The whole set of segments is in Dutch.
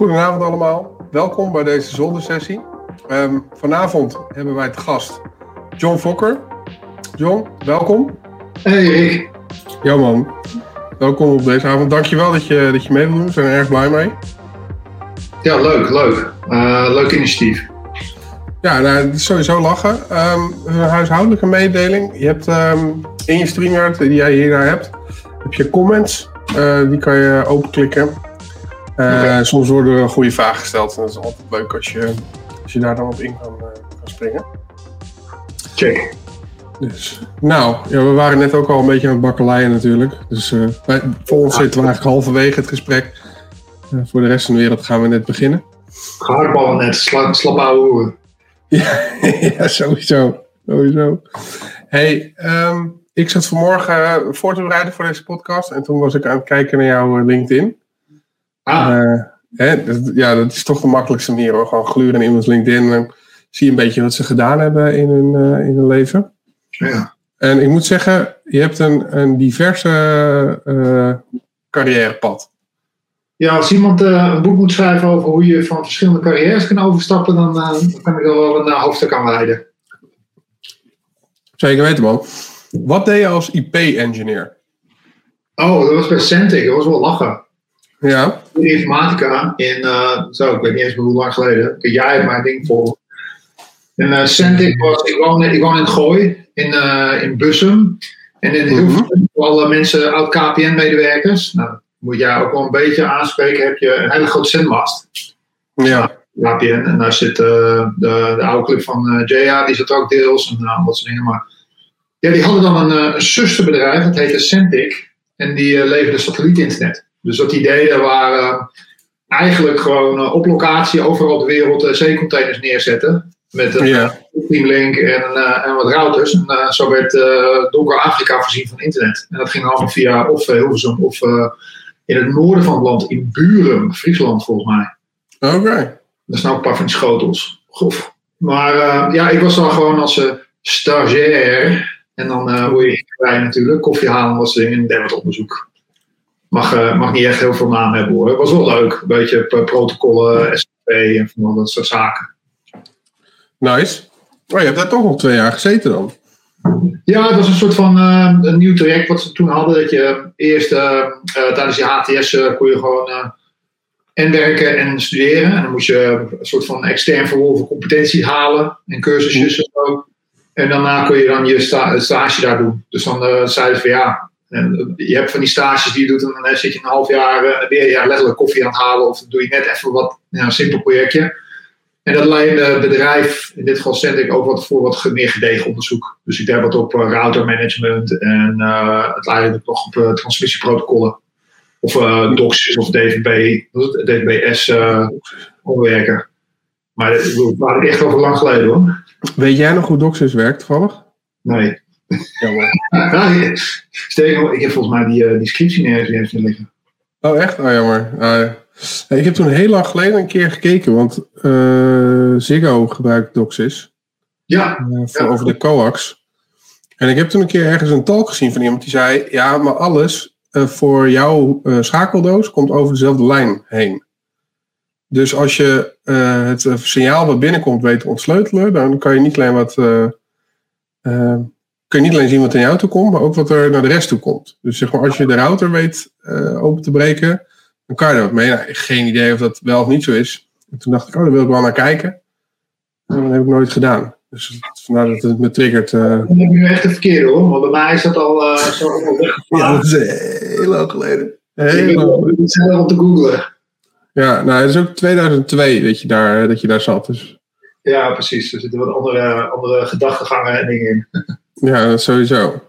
goedenavond allemaal. Welkom bij deze zondersessie. Ehm, vanavond hebben wij te gast John Fokker. John, welkom. Hey. Ja man, welkom op deze avond. Dankjewel dat je, dat je mee wil doen. We zijn er erg blij mee. Ja, leuk, leuk. Uh, leuk initiatief. Ja, nou, het is sowieso lachen. Um, een huishoudelijke mededeling. Je hebt um, in je StreamYard die jij hiernaar hebt, heb je comments. Uh, die kan je openklikken. Uh, okay. Soms worden er goede vragen gesteld. En dat is altijd leuk als je, als je daar dan op in kan, kan springen. Check. Dus, nou, ja, we waren net ook al een beetje aan het bakkeleien natuurlijk. Dus uh, wij, voor ons zitten we eigenlijk halverwege het gesprek. Uh, voor de rest van de wereld gaan we net beginnen. Gehaktballen net, sla, slap ouwe ja, ja, sowieso. sowieso. Hey, um, ik zat vanmorgen voor te bereiden voor deze podcast. En toen was ik aan het kijken naar jouw LinkedIn. Ah. Hè, ja, dat is toch de makkelijkste manier hoor. Gewoon gluren in iemands LinkedIn. En zie je een beetje wat ze gedaan hebben in hun, uh, in hun leven. Ja. En ik moet zeggen, je hebt een, een diverse uh, carrièrepad. Ja, als iemand uh, een boek moet schrijven over hoe je van verschillende carrières kan overstappen, dan, uh, kan ik er wel een uh, hoofdstuk aan wijden. Zeker weten, man. Wat deed je als IP-engineer? Oh, dat was bij Centig. Dat was wel lachen. Ja. Informatica in, zo, ik weet niet eens hoe lang geleden. Jij hebt mijn ding voor. En uh, Centig was, ik woon, ik woon in Gooi, in, in Bussum. En in heel veel mm-hmm. alle mensen, oud-KPN-medewerkers. Nou, moet jij ook wel een beetje aanspreken, heb je een hele grote zendmast. Ja. KPN. En daar zit uh, de, de oude club van uh, JA, die zit ook deels en uh, dat soort dingen. Maar ja, die hadden dan een, een zusterbedrijf, dat heette Centic. En die leverde satellietinternet. Dus wat die deden waren eigenlijk gewoon op locatie overal de wereld zeecontainers neerzetten. Met een ja. Teamlink en, en wat routers. En zo werd donker Afrika voorzien van internet. En dat ging allemaal via of Hilversum of in het noorden van het land, in Buren, Friesland volgens mij. Oké. Okay. Dat is nou een paar van die schotels. Grof. Maar uh, ja, ik was dan gewoon als uh, stagiair. En dan uh, word je bij natuurlijk. Koffie halen was ding en deed wat onderzoek. Mag, mag niet echt heel veel naam hebben hoor. Het was wel leuk. Een beetje protocollen, SCP en van dat soort zaken. Nice. Oh, je hebt daar toch nog twee jaar gezeten dan? Ja, het was een soort van uh, een nieuw traject wat ze toen hadden. Dat je eerst uh, uh, tijdens je HTS kon je gewoon en werken en studeren. En dan moest je een soort van extern verworven competenties halen en cursusjes en zo. En daarna kon je dan je sta stage daar doen. Dus dan zeiden ze van ja, en je hebt van die stages die je doet en dan zit je een half jaar weer ja, letterlijk koffie aan het halen. Of doe je net even wat, ja, een simpel projectje. En dat leidde het bedrijf, in dit geval Centric, ook wat voor wat meer gedegen onderzoek. Dus ik deed wat op uh, routermanagement en uh, het leidde nog op uh, transmissieprotocollen. Of DOCSIS of DVB, DVBS onderwerken. Maar dat waren echt wel lang geleden hoor. Weet jij nog hoe DOCSIS werkt toevallig? Nee. Jammer. Sterker ik heb volgens mij die, die scriptie nergens liggen. Oh echt? Oh jammer. Ah, ik heb toen heel lang geleden een keer gekeken, want uh, Ziggo gebruikt DOCSIS. Ja. Uh, voor, ja. Over de coax. En ik heb toen een keer ergens een talk gezien van iemand die zei: Ja, maar alles uh, voor jouw schakeldoos komt over dezelfde lijn heen. Dus als je het signaal wat binnenkomt weet te ontsleutelen, dan kan je niet alleen wat. Kun je niet alleen zien wat naar jou toe komt, maar ook wat er naar de rest toe komt. Dus zeg maar, als je de router weet open te breken, dan kan je er wat mee. Nou, geen idee of dat wel of niet zo is. En toen dacht ik, oh, daar wil ik wel naar kijken. En dat heb ik nooit gedaan. Dus vandaar dat het me triggert. Uh... Dan heb je nu echt de verkeerde hoor, want bij mij is dat al uh, zo Ja, dat is heel lang geleden. Heel lang. Ik moet zelf op te googlen. Ja, nou, het is ook 2002 dat je daar, dat je daar zat. Dus. Ja, precies. Er zitten wat andere, andere gedachtegangen en dingen in. ja, sowieso.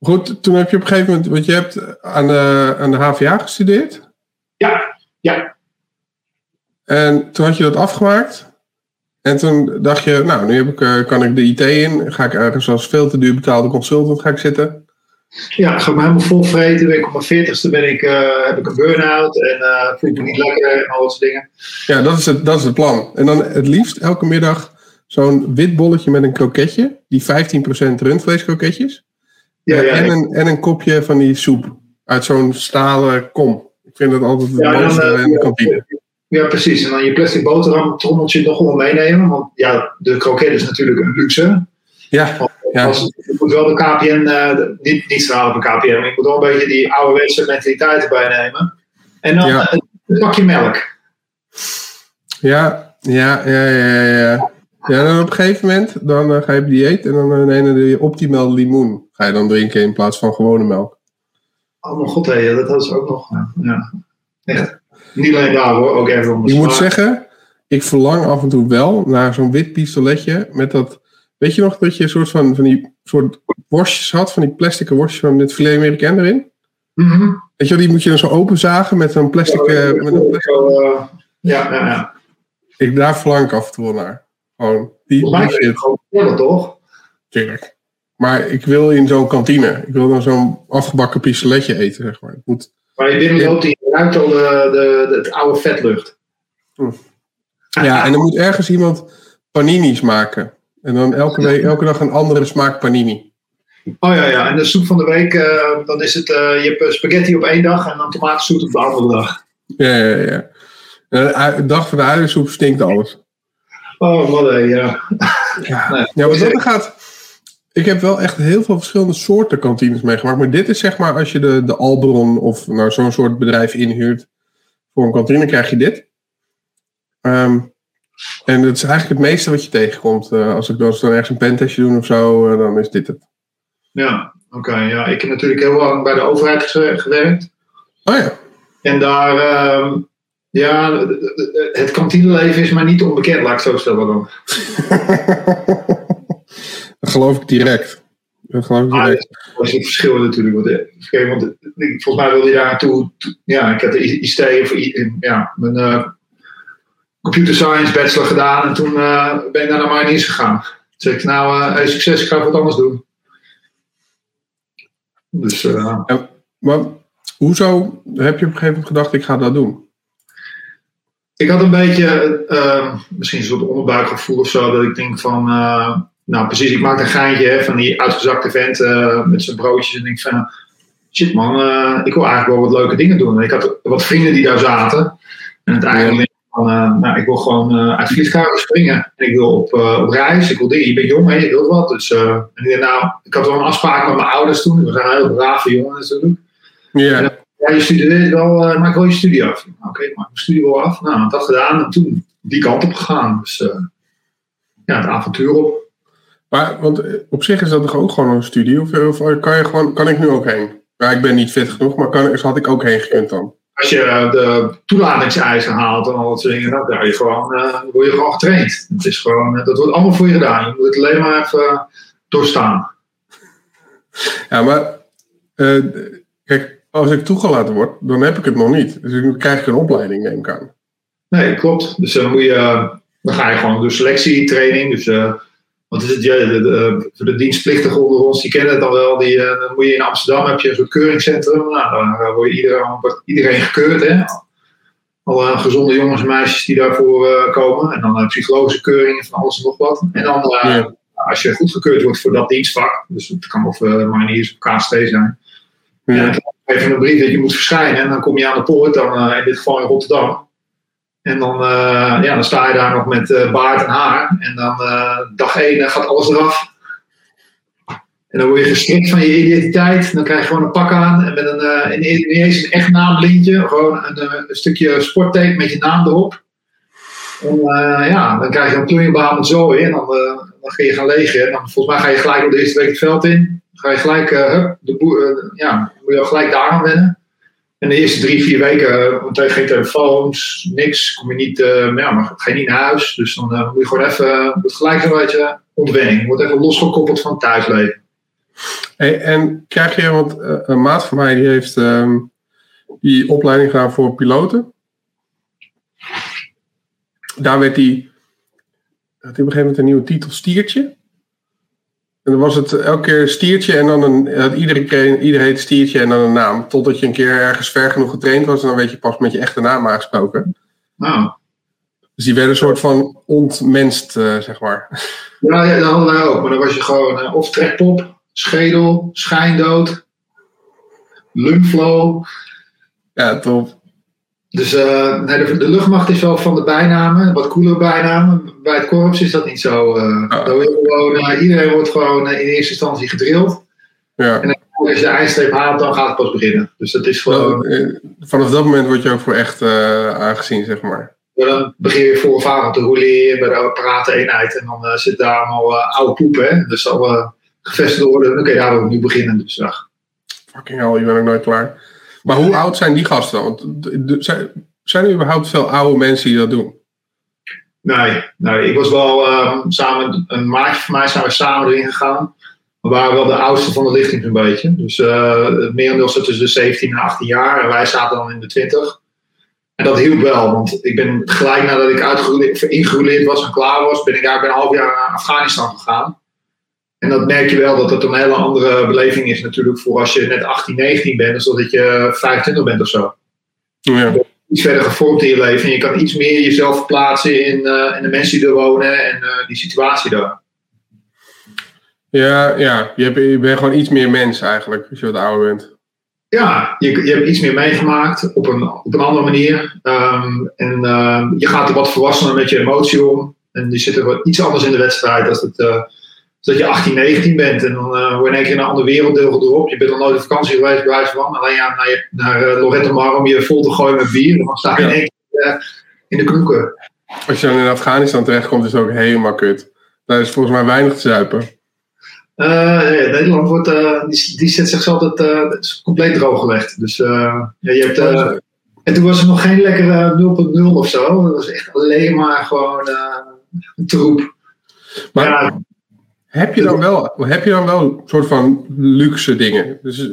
Goed, toen heb je op een gegeven moment, want je hebt aan de, aan de HVA gestudeerd. Ja, ja. En toen had je dat afgemaakt. En toen dacht je, nou, nu heb ik, uh, kan ik de IT in. Ga ik ergens als veel te duur betaalde consultant ga ik zitten. Ja, ga ik me helemaal vol vreten. Ben ik op mijn veertigste ben ik, uh, heb ik een burn-out en uh, voel ik me niet lekker en al dat soort dingen. Ja, dat is, het, dat is het plan. En dan het liefst elke middag zo'n wit bolletje met een kroketje. Die 15% rundvleeskroketjes. Ja, ja, en, ik... een, en een kopje van die soep. Uit zo'n stalen kom. Ik vind het altijd het ja, mooiste in de kantine. Ja, precies. En dan je plastic boterham trommeltje nog wel meenemen. Want ja, de kroket is natuurlijk een luxe. Ja, ja. Als, ik moet wel de KPN, eh, de- niet, niet op een KPN, maar ik moet wel een beetje die ouderwetse mentaliteit erbij nemen. En dan Ja. eh, een pakje melk. ja, ja, ja, ja, ja. Ja, dan op een gegeven moment dan eh, ga je op dieet en dan uh, nee, dan doe je optimaal limoen. Ga je dan drinken in plaats van gewone melk. Oh mijn god, hé, dat hadden ze ook nog. Ja. Ja. Echt. Niet alleen daar hoor, ook ergens anders. Ik moet zeggen, ik verlang af en toe wel naar zo'n wit pistoletje met dat. Weet je nog dat je een soort van, van die soort worstjes had, van die plastic worstjes van dit filet americain erin? Mhm. Weet je die moet je dan zo openzagen met een plastic. eh, met een plastic ja, ja, ja. ik, daar verlang ik af en toe wel naar. Gewoon, die, het shit, gewoon toch? tuurlijk. Maar ik wil in zo'n kantine. Ik wil dan zo'n afgebakken pistoletje eten, zeg maar. Het moet, Waar je binnenloopt en je ruikt al de, de, de, het oude vetlucht. ja, en er moet ergens iemand panini's maken. En dan elke, week, elke dag een andere smaak panini. Oh ja, ja. En de soep van de week, eh, dan is het, eh, je hebt eh, spaghetti op één dag en dan tomatensoep op de andere dag. Ja, ja, ja. En de dag van de uiensoep stinkt alles. Oh, wat een, ja. Ja, wat dat gaat. Ik heb wel echt heel veel verschillende soorten kantines meegemaakt. Maar dit is zeg maar als je de, de Alberon of nou, zo'n soort bedrijf inhuurt voor een kantine, krijg je dit. Ehm, en het is eigenlijk het meeste wat je tegenkomt. Eh, als, ik, als we dan ergens een pentestje doen of zo, eh, dan is dit het. Ja, oké. ja. Ik heb natuurlijk heel lang bij de overheid ge- gewerkt. Oh ja. En daar, ehm, ja, d- d- het kantineleven is mij niet onbekend, laat ik het zo stellen dan. dat geloof ik direct. Dat geloof ik Ah, direct. dat is een verschil natuurlijk. Want, eh, want eh, ik- volgens mij wilde je daar naartoe. to- Ja, ik had de ICT of ja, mijn eh, computer science bachelor gedaan. En toen eh, ben ik naar de mariniers gegaan. Toen zei ik, nou, eh, hey, succes, ik ga wat anders doen. Dus eh, Maar hoezo heb je op een gegeven moment gedacht, ik ga dat doen? Ik had een beetje, eh, misschien een soort onderbuikgevoel of zo. Dat ik denk van, eh, nou precies, ik maak een geintje hè, van die uitgezakte vent eh, met zijn broodjes. En ik denk van, shit man, eh, ik wil eigenlijk wel wat leuke dingen doen. En ik had wat vrienden die daar zaten. En uiteindelijk denk ik van, nou ik wil gewoon uit vliegtuigen springen. En ik wil op, op reis, ik wil dingen. Je bent jong, hè, je wilt wat. Dus en ik, nou, ik had wel een afspraak met mijn ouders toen. We zijn een heel brave jongen natuurlijk. Ja, Ja, je studeert wel, eh maak wel je studie af. Oké, okay, ik maak mijn studie wel af. Nou, dat gedaan en toen die kant op gegaan. Dus eh, ja, het avontuur op. maar want eh, op zich is dat toch ook gewoon een studie? Of, of kan, je gewoon, kan ik nu ook heen? Ja, ik ben niet fit genoeg, maar kan, had ik ook heen gekund dan? Als je de toelatingseisen haalt en al dat soort dingen, dan, ben je gewoon, word je gewoon getraind. Het is gewoon, dat wordt allemaal voor je gedaan. Je moet het alleen maar even doorstaan. Ja, maar kijk, als ik toegelaten word, dan heb ik het nog niet. Dus dan krijg ik een opleiding, neem ik aan. Nee, klopt. Dus dan, moet je, eh, dan ga je gewoon door selectietraining. Dus eh, wat is het? Ja, de, de, de dienstplichtigen onder ons, die kennen het dan wel. Die, eh, dan moet je in Amsterdam heb je een soort keuringscentrum. Nou, dan eh, word je iedereen, wordt iedereen gekeurd. Hè? Alle gezonde jongens en meisjes die daarvoor eh, komen. En dan eh, psychologische keuringen van alles en nog wat. En dan, eh, Ja. als je goedgekeurd wordt voor dat dienstvak. Dus het kan of uh, of KST zijn. Ja. En even een brief dat je moet verschijnen. En dan kom je aan de poort, dan, eh, in dit geval in Rotterdam. En dan, eh, ja, dan sta je daar nog met eh, baard en haar. En dan dag één gaat alles eraf. En dan word je gestrikt van je identiteit. Dan krijg je gewoon een pak aan. En met een, een- niet eens een echt naamblintje. Gewoon een, stukje sporttape met je naam erop. En ja, dan krijg je een plunjebaan met zooi. En dan, dan ga je gaan legen. En dan, volgens mij ga je gelijk op de eerste week het veld in. Dan ga je gelijk, hup, de boer, ja, moet je al gelijk daar aan wennen. En de eerste drie, vier weken, want er geen telefoons, niks, kom je niet, uh, ja, maar ga niet naar huis. Dus dan uh, moet je gewoon even, moet gelijk een beetje ontwenning. Wordt even losgekoppeld van het thuisleven. En krijg je, want een maat van mij die heeft um, die opleiding gedaan voor piloten. Daar werd hij, had hij op een gegeven moment een nieuwe titel stiertje. En dan was het elke keer stiertje en dan een, iedere keer, ieder heet stiertje en dan een naam. Totdat je een keer ergens ver genoeg getraind was en dan weet je pas met je echte naam aangesproken. Nou. Dus die werden een soort van ontmenst, uh, zeg maar. Ja, ja, dat hadden wij ook. Maar dan was je gewoon uh, of trekpop, schedel, schijndood, lungflow. Ja, top. Dus uh, nee, de, de, luchtmacht is wel van de bijnamen, wat coolere bijnamen. Bij het korps is dat niet zo. Uh, oh. gewoon, iedereen wordt gewoon in eerste instantie gedrild. Ja. En als je de eindstreep haalt, dan gaat het pas beginnen. Dus dat is gewoon... Vanaf dat moment word je ook voor echt aangezien, zeg maar. dan begin je voor of te roleren bij de apparaten eenheid. En dan zit daar allemaal oude poepen. Hè? Dus alle gevestigde orde, dan kun je daar ook nu beginnen. Dus. Fucking hell, je bent ook nooit klaar. Maar hoe oud zijn die gasten? Want zijn, er überhaupt veel oude mensen die dat doen? Nee, nee ik was wel um, samen, een maatje van mij zijn we samen erin gegaan. We waren wel de oudste van de lichting een beetje. Dus uh, het merendeel tussen de 17 en 18 jaar en wij zaten dan in de 20. En dat hielp wel, want ik ben gelijk nadat ik ingerouleerd was en klaar was, ben ik daar een half jaar naar Afghanistan gegaan. En dat merk je wel dat het een hele andere beleving is natuurlijk voor als je net 18, 19 bent, dan dat je 25 bent of zo. Ja. Iets verder gevormd in je leven en je kan iets meer jezelf verplaatsen in, uh, in de mensen die er wonen en uh, die situatie daar. Ja, ja. Je, hebt, je bent gewoon iets meer mens eigenlijk als je wat ouder bent. Ja, je, je hebt iets meer meegemaakt op een, op een andere manier. Um, en uh, je gaat er wat volwassener met je emotie om. En je zit er wat iets anders in de wedstrijd als het dat je 18, 19 bent en dan uh, word je in één keer een ander werelddeel erop. Je bent nog nooit op vakantie geweest, bij wijze van. Alleen ja, naar, naar uh, Lorette Mar om je vol te gooien met bier. Dan sta je in één keer uh, in de knoeken. Als je dan in Afghanistan terechtkomt, is het ook helemaal kut. Daar is volgens mij weinig te zuipen. Nederland wordt, die, die zet zichzelf het, compleet drooggelegd. Dus ja, je hebt, en toen was er nog geen lekkere 0.0 of zo. Dat was echt alleen maar gewoon een troep. Maar ja, heb je dan wel, heb je dan wel een soort van luxe dingen? Dus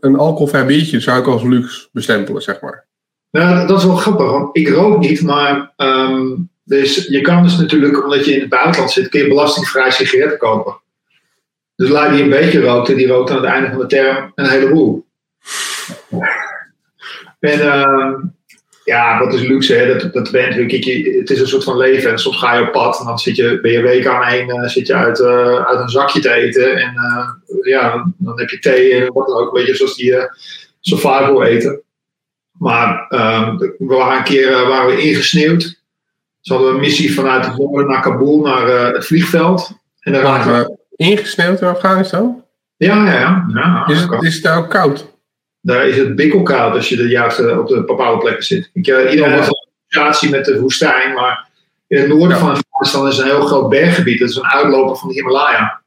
een alcoholvrij biertje zou ik als luxe bestempelen, zeg maar. Nou, dat is wel grappig, want ik rook niet, maar um, dus je kan dus natuurlijk, omdat je in het buitenland zit, kun je belastingvrij sigaretten kopen. Dus laat die een beetje rookt, die rookt aan het einde van de term een heleboel. En uh, ja, wat is luxe, hè? Dat, dat bent, je, het is een soort van leven. En soms ga je op pad en dan zit je, ben je week aan één uh, zit je uit, uh, uit een zakje te eten. En uh, ja, dan, heb je thee en wat dan ook, een beetje zoals die uh, survival eten. Maar ehm, we waren een keer waren we ingesneeuwd. Ze hadden een missie vanuit noorden naar Kabul, naar het vliegveld. En daar waren we ingesneeuwd in Afghanistan? Ja, ja, ja. ja is, het, is het daar ook koud? Daar is het bikkelkoud als je de juiste op de bepaalde plekken zit. Ik, uh, iedereen heeft een associatie met de woestijn, maar in het noorden van Afghanistan is een heel groot berggebied. Dat is een uitloper van de Himalaya.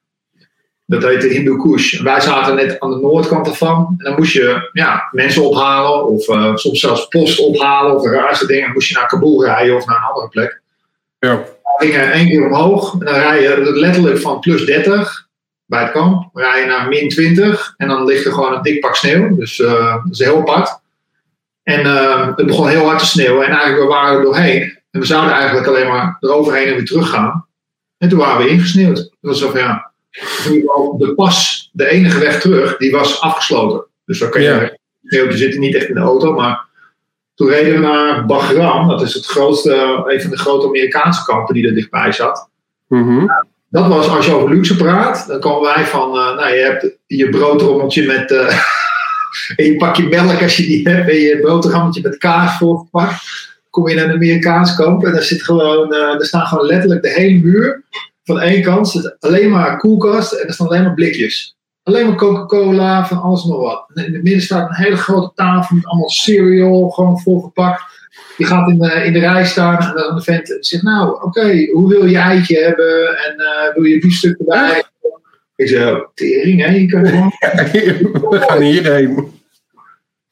Dat heet de Hindu Kush. wij zaten net aan de noordkant ervan. En dan moest je ja, mensen ophalen, of uh, soms zelfs post ophalen, of de raarste dingen. Dan moest je naar Kabul rijden of naar een andere plek. Ja. We gingen één keer omhoog. En dan rij je letterlijk van plus 30 bij het kamp. Rij je naar min 20 en dan ligt er gewoon een dik pak sneeuw. Dus uh, dat is heel apart. En uh, het begon heel hard te sneeuwen en eigenlijk we waren er doorheen. En we zouden eigenlijk alleen maar eroverheen en weer teruggaan. En toen waren we ingesneeuwd. Dat was zo van ja. De pas, de enige weg terug, die was afgesloten. Dus dan kan je ja. sneeuw, je zit niet echt in de auto, maar toen reden we naar Bagram. Dat is het grootste, een van de grote Amerikaanse kampen die er dichtbij zat. Mm was, als je over luxe praat, dan komen wij van, uh, nou je hebt je broodrommeltje met, uh, en je pak je melk als je die hebt, en je broodrommeltje met kaas voorgepakt. Kom je naar een Amerikaans kamp en daar zit gewoon, er staan gewoon letterlijk de hele muur van één kant alleen maar koelkast en er staan alleen maar blikjes. Alleen maar Coca-Cola, van alles nog wat. In het midden staat een hele grote tafel met allemaal cereal, gewoon volgepakt. Je gaat in de, in de rij staan en dan de vent zegt, nou, oké, hoe wil je eitje hebben en uh, wil je biefstuk erbij? Ik zeg, tering, hè, je kan gewoon... We gaan hierheen.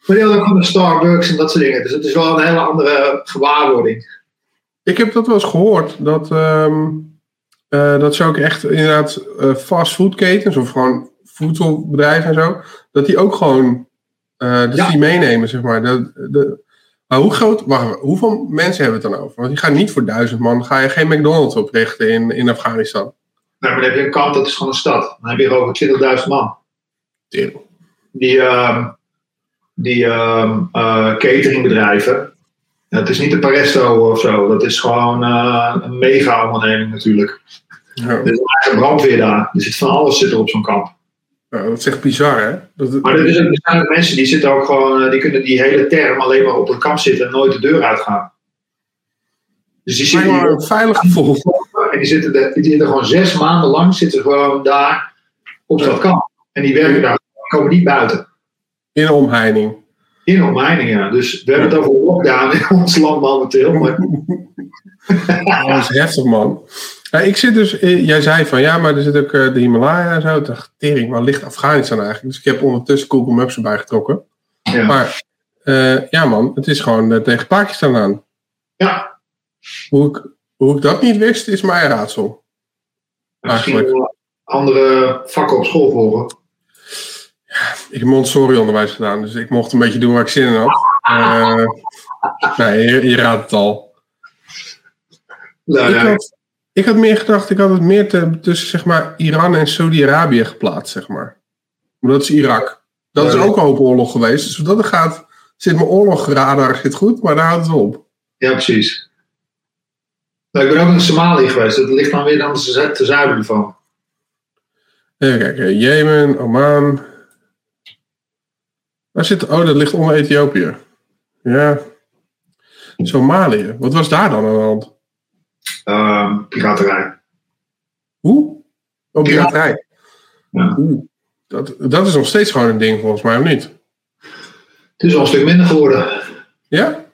Maar die ook gewoon een Starbucks en dat soort dingen. Dus het is wel een hele andere gewaarwording. Ik heb dat wel eens gehoord, dat, um, uh, dat ze ook echt inderdaad uh, fastfoodketens of gewoon voedselbedrijven en zo, dat die ook gewoon uh, dat ja. die meenemen, zeg maar. Dat, de, maar hoe groot, wacht, hoeveel mensen hebben we het dan over? Want je gaat niet voor duizend man, ga je geen McDonald's oprichten in, in Afghanistan. Nee, maar dan heb je een kamp, dat is gewoon een stad. Dan heb je over 20.000 man. Die, uh, die uh, uh, cateringbedrijven. Het is niet de Paresto of zo. Dat is gewoon uh, een mega onderneming natuurlijk. Ja. Er is een eigen brandweer daar. Er zit van alles zit er op zo'n kamp. Ja, dat is echt bizar, hè? Dat, Maar er, is er zijn ook mensen die zitten ook gewoon, eh, die kunnen die hele term alleen maar op een kamp zitten en nooit de deur uitgaan. Dus die zitten me hier een veilig gevoel. en die zitten, er- die zitten gewoon zes maanden lang zitten gewoon daar op dat kamp. En die werken daar, komen niet buiten. In omheining. In omheining, ja. Dus we hebben het over lockdown in ons land momenteel. Maar Oh, dat is heftig, man. Ja, ik zit dus, jij zei van ja, maar er zit ook eh, de Himalaya en zo. Dacht, tering, waar ligt Afghanistan eigenlijk? Dus ik heb ondertussen Google Maps erbij getrokken. ja, Maar eh, ja, man, het is gewoon eh, tegen Pakistan aan. ja Hoe ik, hoe ik dat niet wist, is mijn raadsel. misschien Eigenlijk. wel andere vakken op school volgen. Ik heb Montessori-onderwijs gedaan, dus ik mocht een beetje doen waar ik zin in had. Nee, je, je raadt het al. Nou, ik, ja, had, ik had meer gedacht, ik had het meer te- tussen zeg maar, Iran en Saudi-Arabië geplaatst, zeg maar. Maar dat is Irak. Dat is ook een hoop oorlog geweest. Dus dat gaat, zit mijn oorlogradar zit goed, maar daar houdt het op. ja, precies. Nou, ik ben ook in Somalië geweest. Dat ligt dan weer dan te te zuiden ervan. Even kijken, Jemen, Oman. Waar zit, oh, dat ligt onder Ethiopië. Ja. Somalië. Wat was daar dan aan de hand? Ehm piraterij. Hoe? Oh, piraterij. Ja. Oeh. Dat, dat is nog steeds gewoon een ding volgens mij, of niet? Het is wel een stuk minder geworden. Ja?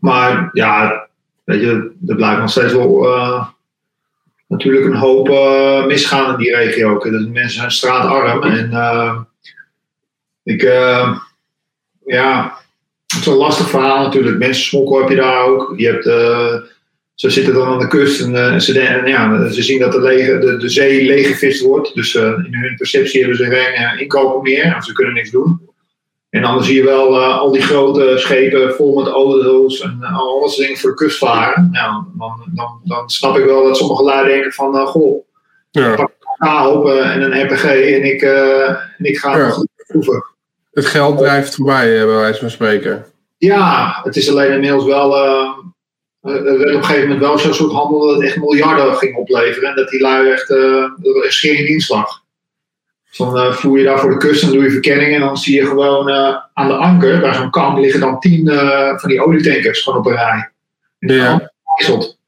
Maar ja, weet je, er blijft nog steeds wel eh, natuurlijk een hoop eh, misgaan in die regio ook. De mensen zijn straatarm en eh, ik, ja, het is een lastig verhaal natuurlijk. Mensensmokkel heb je daar ook. Je hebt, eh, ze zitten dan aan de kust en, eh, ze, en ja, ze zien dat de, lege, de, de zee leeggevist wordt. Dus eh, in hun perceptie hebben ze geen eh, inkomen meer en ze kunnen niks doen. En dan zie je wel al die grote schepen vol met auto's en uh, al dat soort dingen voor de kust varen. Nou, dan, dan, dan snap ik wel dat sommige lui denken van, goh, Ja. ga open en een RPG en ik, en ik ga Ja. nog proeven. Het geld drijft voorbij, bij wijze van spreken. Ja, het is alleen inmiddels wel. Eh, er werd op een gegeven moment wel zo'n soort handel dat het echt miljarden ging opleveren. En dat die lui echt. eh dat er echt in. Dus dan eh, voer je daar voor de kust en doe je verkenning. En dan zie je gewoon eh, aan de anker, bij zo'n kamp, liggen dan tien eh, van die olietankers gewoon op een rij. En Ja. allemaal gewisseld.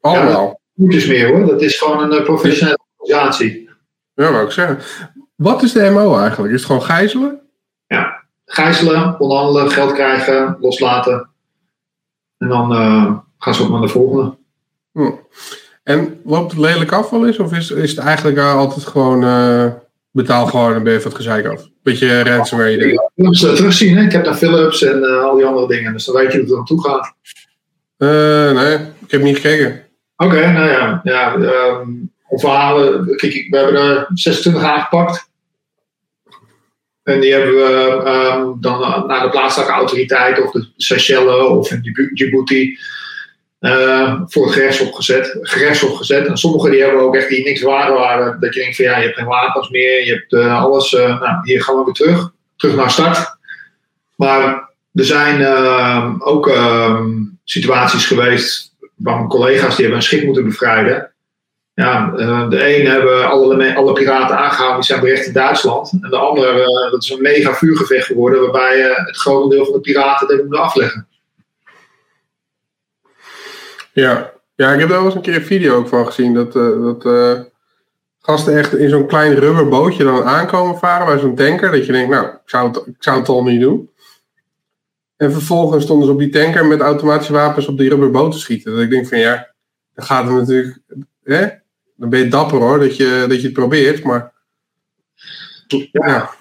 Allemaal. Moet dus meer hoor. Dat is gewoon een eh, professionele organisatie. Ja, wou ik zeggen. Wat is de MO eigenlijk? Is het gewoon gijzelen? Gijzelen, onderhandelen, geld krijgen, loslaten. En dan eh, gaan ze op naar de volgende. Hm. En loopt het lelijk af wel eens? Of is, is het eigenlijk altijd gewoon eh, betaal gewoon en ben je van het gezeik af? Beetje ransomware idee. Ze terugzien. Hè? Ik heb daar Philips en eh, al die andere dingen. Dus dan weet je hoe het er naartoe gaat. Nee, ik heb niet gekeken. Oké, nou ja. ja om verhalen. Kijk, ik- we hebben er 26 aangepakt. En die hebben we ehm, dan naar de plaatselijke autoriteit of de Seychelles of in Djibouti eh, voor gerechtshof gezet, gerechtshof gezet. En sommige die hebben ook echt die niks waard waren. Dat je denkt van ja, je hebt geen wapens meer, je hebt eh, alles. eh, nou, hier gaan we weer terug. Terug naar start. Maar er zijn ehm, ook ehm, situaties geweest waar mijn collega's die hebben een schip moeten bevrijden. Ja, eh, de een hebben alle, alle piraten aangehouden, die zijn berecht in Duitsland. En de andere, eh, dat is een mega vuurgevecht geworden, waarbij eh, het grote deel van de piraten hebben moeten afleggen. Ja. ja, ik heb daar wel eens een keer een video ook van gezien. Dat, dat gasten echt in zo'n klein rubberbootje dan aankomen varen bij zo'n tanker. Dat je denkt, nou, ik zou het, ik zou het al niet doen. En vervolgens stonden ze op die tanker met automatische wapens op die rubberboot te schieten. Dat ik denk van ja, dan gaat het natuurlijk. Hè? Dan ben je dapper hoor, dat je, dat je het probeert. Maar ja,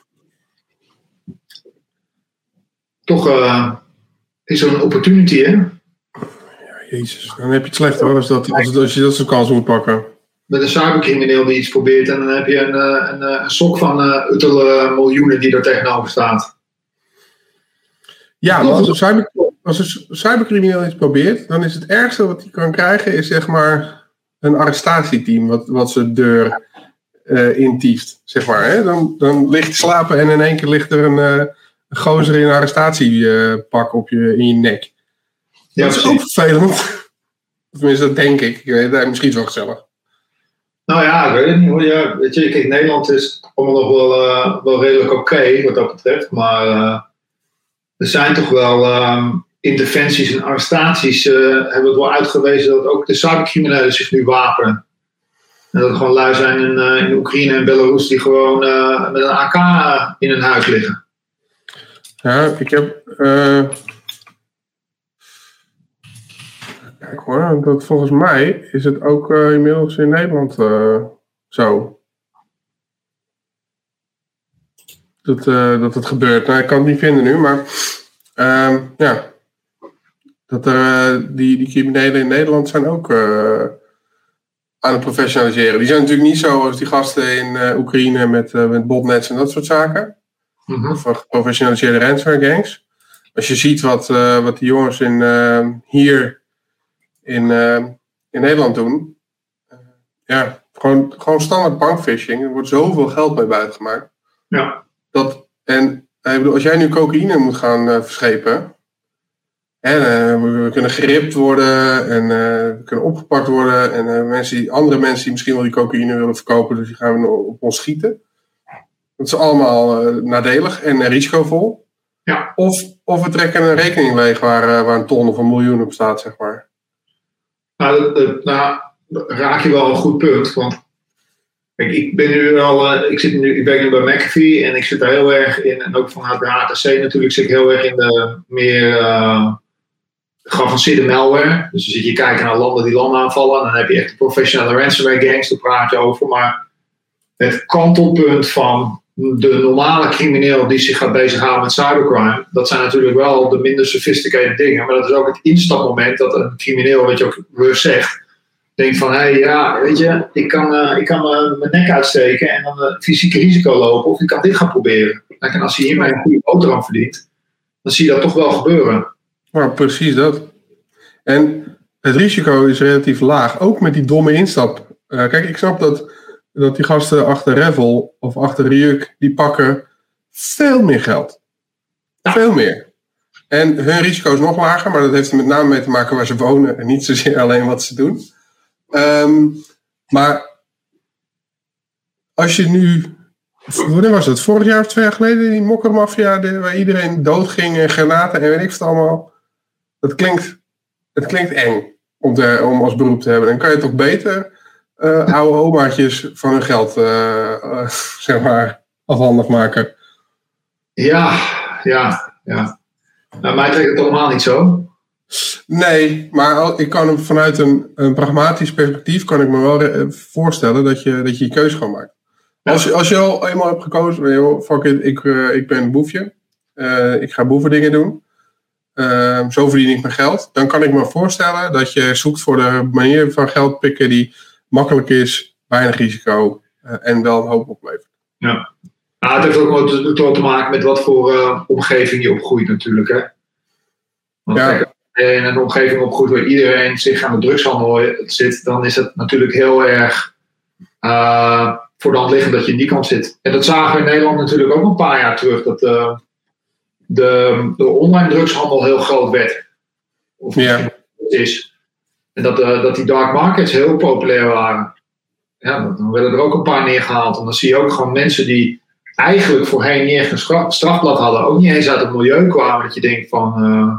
Toch eh, is er een opportunity, hè? jezus, dan heb je het slecht hoor. Als, dat, als, als je dat soort kansen moet pakken. Met een cybercrimineel die iets probeert en dan heb je een, eh, een, eh, een sok van uiterlijke miljoenen die er tegenover staat. Ja, maar als een, cyber, als een cybercrimineel iets probeert, dan is het ergste wat hij kan krijgen, is zeg maar een arrestatieteam wat, wat zijn deur eh intieft, zeg maar. Hè? Dan, dan ligt je slapen en in één keer ligt er een, eh, een gozer in een arrestatiepak op je, in je nek. Ja, dat is ook vervelend. Tenminste, dat denk ik. Ik weet het, misschien is het wel gezellig. Nou ja, ik weet het niet hoor. Ja, weet je, kijk, Nederland is allemaal nog wel, uh, wel redelijk oké wat dat betreft. Maar uh, er zijn toch wel uh, interventies en arrestaties. hebben het wel uitgewezen dat ook de cybercriminelen zich nu wapenen. En dat er gewoon lui zijn in, in Oekraïne en Belarus die gewoon met een AK in hun huis liggen. Ja, ik heb. Kijk hoor, dat volgens mij is het ook inmiddels in Nederland zo. Dat, dat het gebeurt. Nou, ik kan het niet vinden nu, maar ehm, ja. Dat er, die, die criminelen in Nederland zijn ook aan het professionaliseren. Die zijn natuurlijk niet zo als die gasten in Oekraïne met, met botnets en dat soort zaken. Mm -hmm. Of geprofessionaliseerde ransomware gangs. Als je ziet wat, wat die jongens in, hier in, in Nederland doen. Ja, gewoon, gewoon standaard bankphishing. Er wordt zoveel geld mee buitengemaakt. Ja. Dat, en ik bedoel, als jij nu cocaïne moet gaan uh, verschepen. We kunnen geript worden en we kunnen opgepakt worden. En mensen die, andere mensen die misschien wel die cocaïne willen verkopen, dus die gaan op ons schieten. Dat is allemaal nadelig en risicovol. Ja. Of, of we trekken een rekening leeg waar, waar een ton of een miljoen op staat, zeg maar. Nou, dat, nou, raak je wel een goed punt. Want kijk, ik ben nu al, ik, zit nu, ik ben nu bij McAfee en ik zit daar heel erg in, en ook vanuit de HTC natuurlijk, zit ik heel erg in de meer uh, geavanceerde malware. Dus dan zit je kijken naar landen die landen aanvallen, en dan heb je echt de professionele ransomware gangs, daar praat je over. Maar het kantelpunt van de normale crimineel die zich gaat bezighouden met cybercrime, dat zijn natuurlijk wel de minder sophisticated dingen. Maar dat is ook het instapmoment dat een crimineel, wat je ook weer zegt, denkt van, hé hey, ja, weet je, ik kan, uh, ik kan uh, mijn nek uitsteken en dan uh, fysieke risico lopen, of ik kan dit gaan proberen. En als hij hiermee een goede boterham verdient, dan zie je dat toch wel gebeuren. Nou, precies dat. En het risico is relatief laag, ook met die domme instap. kijk, ik snap dat dat die gasten achter Revel of achter Ryuk, die pakken veel meer geld. Veel meer. En hun risico is nog lager, maar dat heeft er met name mee te maken waar ze wonen en niet zozeer alleen wat ze doen. Um, maar als je nu, wanneer was het? Vorig jaar of twee jaar geleden, die mokkermafia waar iedereen doodging en granaten en weet ik het allemaal. Dat klinkt, het klinkt eng om, te, om als beroep te hebben. Dan kan je toch beter uh, oude omaatjes van hun geld, uh, uh, zeg maar, afhandig maken. Ja, ja, ja. Nou, mij trekt het allemaal niet zo. Nee, maar ik kan vanuit een, een pragmatisch perspectief kan ik me wel voorstellen dat je dat je, je keuze gewoon maakt. Als, je, als je al eenmaal hebt gekozen, fuck it, ik, ik ben een boefje. ik ga boevendingen doen. Zo verdien ik mijn geld. Dan kan ik me voorstellen dat je zoekt voor de manier van geld pikken die makkelijk is, weinig risico uh, en wel een hoop oplevert. Ja. Nou, het heeft ook wel te maken met wat voor uh, omgeving je opgroeit natuurlijk. Hè? Want ja. kijk, in een omgeving opgroeit waar iedereen zich aan de drugshandel zit, dan is het natuurlijk heel erg voor de hand liggend dat je in die kant zit. En dat zagen we in Nederland natuurlijk ook een paar jaar terug, dat de, de online drugshandel heel groot werd. Of ja. is. En dat, uh, dat die dark markets heel populair waren. Ja, dan werden er ook een paar neergehaald. En dan zie je ook gewoon mensen die eigenlijk voorheen niet echt een strafblad hadden, ook niet eens uit het milieu kwamen. Dat je denkt van. Uh,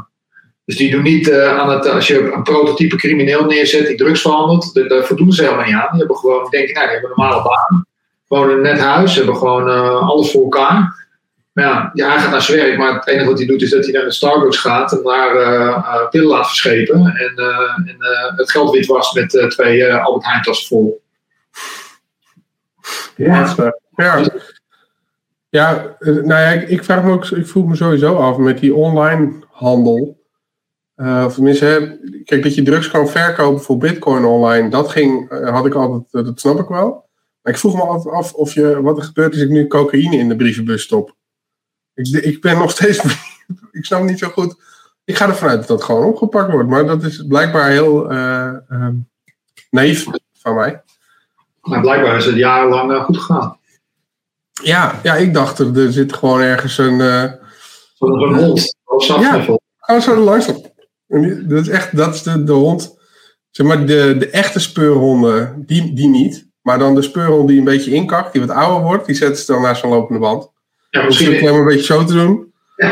dus die doen niet uh, aan het. Als je een prototype crimineel neerzet die drugs verhandelt, daar voldoen ze helemaal niet aan. Die hebben gewoon, denk ik, nou, die hebben een normale baan. Wonen in een net huis, hebben gewoon alles voor elkaar. Ja, hij gaat naar zijn maar het enige wat hij doet is dat hij naar de Starbucks gaat en daar uh, pillen laat verschepen en, uh, en het geld was met twee Albert Heijn tassen vol. Ja, ja. ja nou ja, ik, vraag me ook, ik vroeg me sowieso af met die online handel. of tenminste, kijk, dat je drugs kan verkopen voor bitcoin online, dat ging, had ik altijd, dat snap ik wel. Maar ik vroeg me altijd af of je, wat er gebeurt als ik nu cocaïne in de brievenbus stop. Ik, ik ben nog steeds. ik snap niet zo goed. Ik ga ervan uit dat dat gewoon opgepakt wordt. Maar dat is blijkbaar heel uh, naïef van mij. Maar blijkbaar is het jarenlang uh, goed gegaan. Ja, ja, ik dacht er, er zit gewoon ergens een. Uh, Zo'n hond. Ja, gewoon zo langs. Dat is echt dat is de, de hond. Zeg maar, de, de echte speurhonden, die, die niet. Maar dan de speurhond die een beetje inkakt, die wat ouder wordt, die zetten ze dan naar zo'n lopende band. Ja, Misschien alleen maar een beetje zo te doen.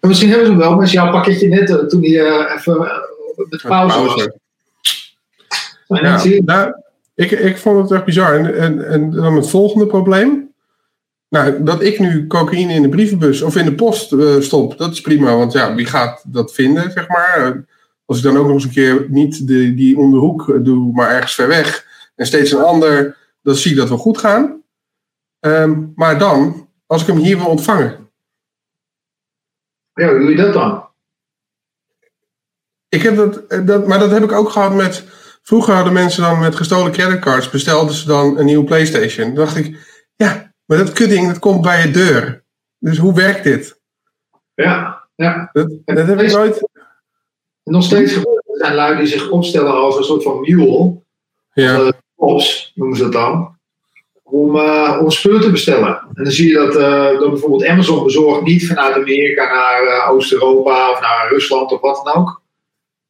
Ja. misschien hebben ze hem wel, maar als jouw pakketje net eh, toen die eh, even eh, met pauze was. Ja, nou, ik, ik vond het echt bizar. En, en, en dan het volgende probleem. Nou, dat ik nu cocaïne in de brievenbus of in de post stop, dat is prima. Want ja, wie gaat dat vinden, zeg maar? Als ik dan ook nog eens een keer niet de, die om de hoek doe, maar ergens ver weg. En steeds een ander, dan zie ik dat wel goed gaan. Ehm, maar dan, als ik hem hier wil ontvangen. ja, hoe doe je dat dan? Ik heb dat, eh, dat, maar dat heb ik ook gehad met. Vroeger hadden mensen dan met gestolen creditcards bestelden ze dan een nieuwe PlayStation. Dan dacht ik, ja, maar dat kutding dat komt bij je deur. Dus hoe werkt dit? Ja, ja. Dat, dat heb ik nooit. Nog steeds gebeurt er zijn lui die zich opstellen als een soort van mule. Ja, eh, ops, noemen ze dat dan. Om, eh, om spullen te bestellen. En dan zie je dat, eh, dat bijvoorbeeld Amazon bezorgt niet vanuit Amerika naar eh, Oost-Europa of naar Rusland of wat dan ook.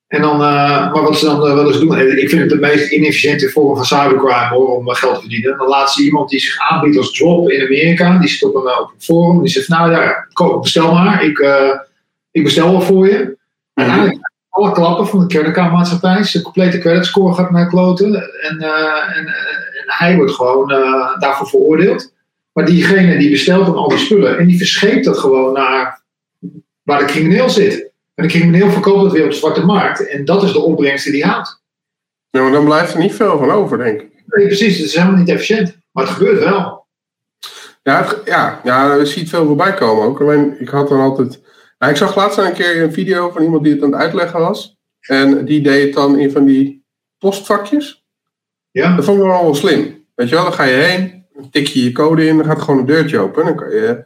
En dan, maar wat ze dan wel eens doen, en ik vind het de meest inefficiënte vorm van cybercrime hoor, om geld te verdienen. Dan laat ze iemand die zich aanbiedt als drop in Amerika, die zit op een, op een forum, die zegt, nou ja, ko- bestel maar, ik, ik bestel wel voor je. Uiteindelijk alle klappen van de creditcardmaatschappij. Zijn complete creditscore gaat naar kloten. En, eh, en, eh, en hij wordt gewoon eh, daarvoor veroordeeld. Maar diegene die bestelt dan al die spullen. En die verscheept dat gewoon naar waar de crimineel zit. En de crimineel verkoopt dat weer op de zwarte markt. En dat is de opbrengst die hij houdt. ja, maar dan blijft er niet veel van over, denk ik. Nee, precies. Het is helemaal niet efficiënt. Maar het gebeurt wel. Ja, het- ja, ja, je ziet veel voorbij komen ook. Alleen, ik had dan altijd... Nou, ik zag laatst een keer een video van iemand die het aan het uitleggen was. En die deed het dan in van die postvakjes. Ja, Dat vond ik wel wel slim. Weet je wel, dan ga je heen, dan tik je je code in, dan gaat gewoon een deurtje open. En dan kan je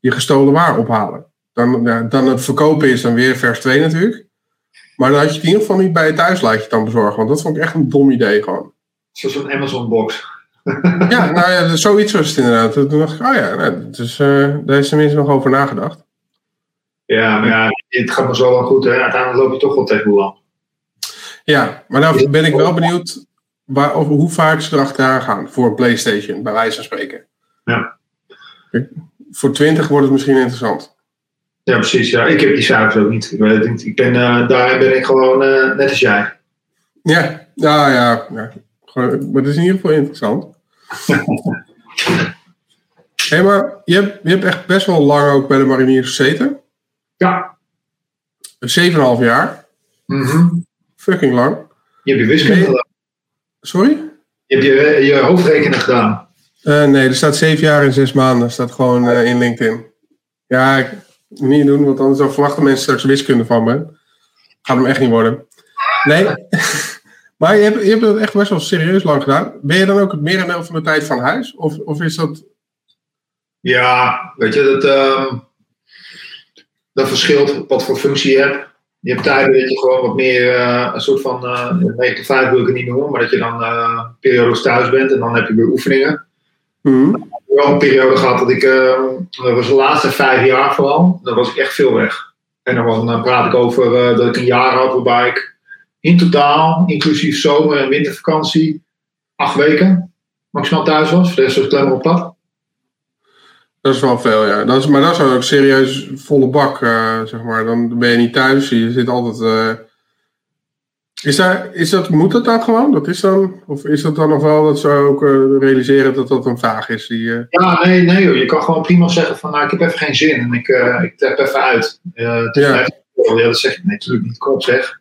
je gestolen waar ophalen. Dan, dan het verkopen is dan weer vers 2 natuurlijk. Maar dan had je het in ieder geval niet bij je thuislaatje dan bezorgen. Want dat vond ik echt een dom idee gewoon. zoals een Amazon box. Ja, nou ja, zoiets was het inderdaad. Toen dacht ik, oh ja, nou, dus, eh, daar is tenminste nog over nagedacht. Ja, maar ja, het gaat maar zo wel goed. Hè. Uiteindelijk loop je toch wel tegen lamp. Ja, maar nou ben ik wel benieuwd waar, over hoe vaak ze erachteraan gaan voor PlayStation, bij wijze van spreken. Ja. Voor 20 wordt het misschien interessant. Ja, precies. Ja. Ik heb die cijfers ook niet. Ik, weet het niet. ik ben, eh, daarin ben ik gewoon eh, net als jij. Ja, ja, ja. ja. Gewoon, maar het is in ieder geval interessant. Hé, maar je hebt, je hebt echt best wel lang ook bij de mariniers gezeten. Ja. 7,5 jaar. Mhm. Fucking lang. Je hebt je wiskunde Nee. gedaan. Sorry? Je hebt je, je hoofdrekenen gedaan. Eh, nee, er staat 7 jaar en 6 maanden. staat gewoon eh, in LinkedIn. Ja, ik moet niet doen, want anders dan verwachten mensen straks wiskunde van me. Gaat hem echt niet worden. Nee. maar je hebt, je hebt het echt best wel serieus lang gedaan. Ben je dan ook het merendeel van de tijd van huis? Of, of is dat Ja, weet je, dat, ehm, dat verschilt wat voor functie je hebt. Je hebt tijden dat je gewoon wat meer eh, een soort van eh 9 tot 5 wil ik het niet noemen, maar dat je dan eh periodes thuis bent en dan heb je weer oefeningen. Mhm. Ik heb wel een periode gehad dat ik, dat was de laatste vijf jaar vooral, dan was ik echt veel weg. En dan, praat ik over dat ik een jaar had waarbij ik in totaal, inclusief zomer- en wintervakantie, acht weken maximaal thuis was. De rest was ik alleen maar op pad. Dat is wel veel, ja. Dat is, maar dat is ook serieus volle bak, eh, zeg maar. Dan ben je niet thuis, je zit altijd... eh, Is, daar, is dat, moet dat dan gewoon? Dat is dan, of is dat dan nog wel dat ze ook eh, realiseren dat dat een vraag is? Die, Ja, nee, nee joh. Je kan gewoon prima zeggen van nou, ik heb even geen zin en ik, ik tap even uit. Het is Ja. ja, dat zeg je nee, natuurlijk niet. Op zeg.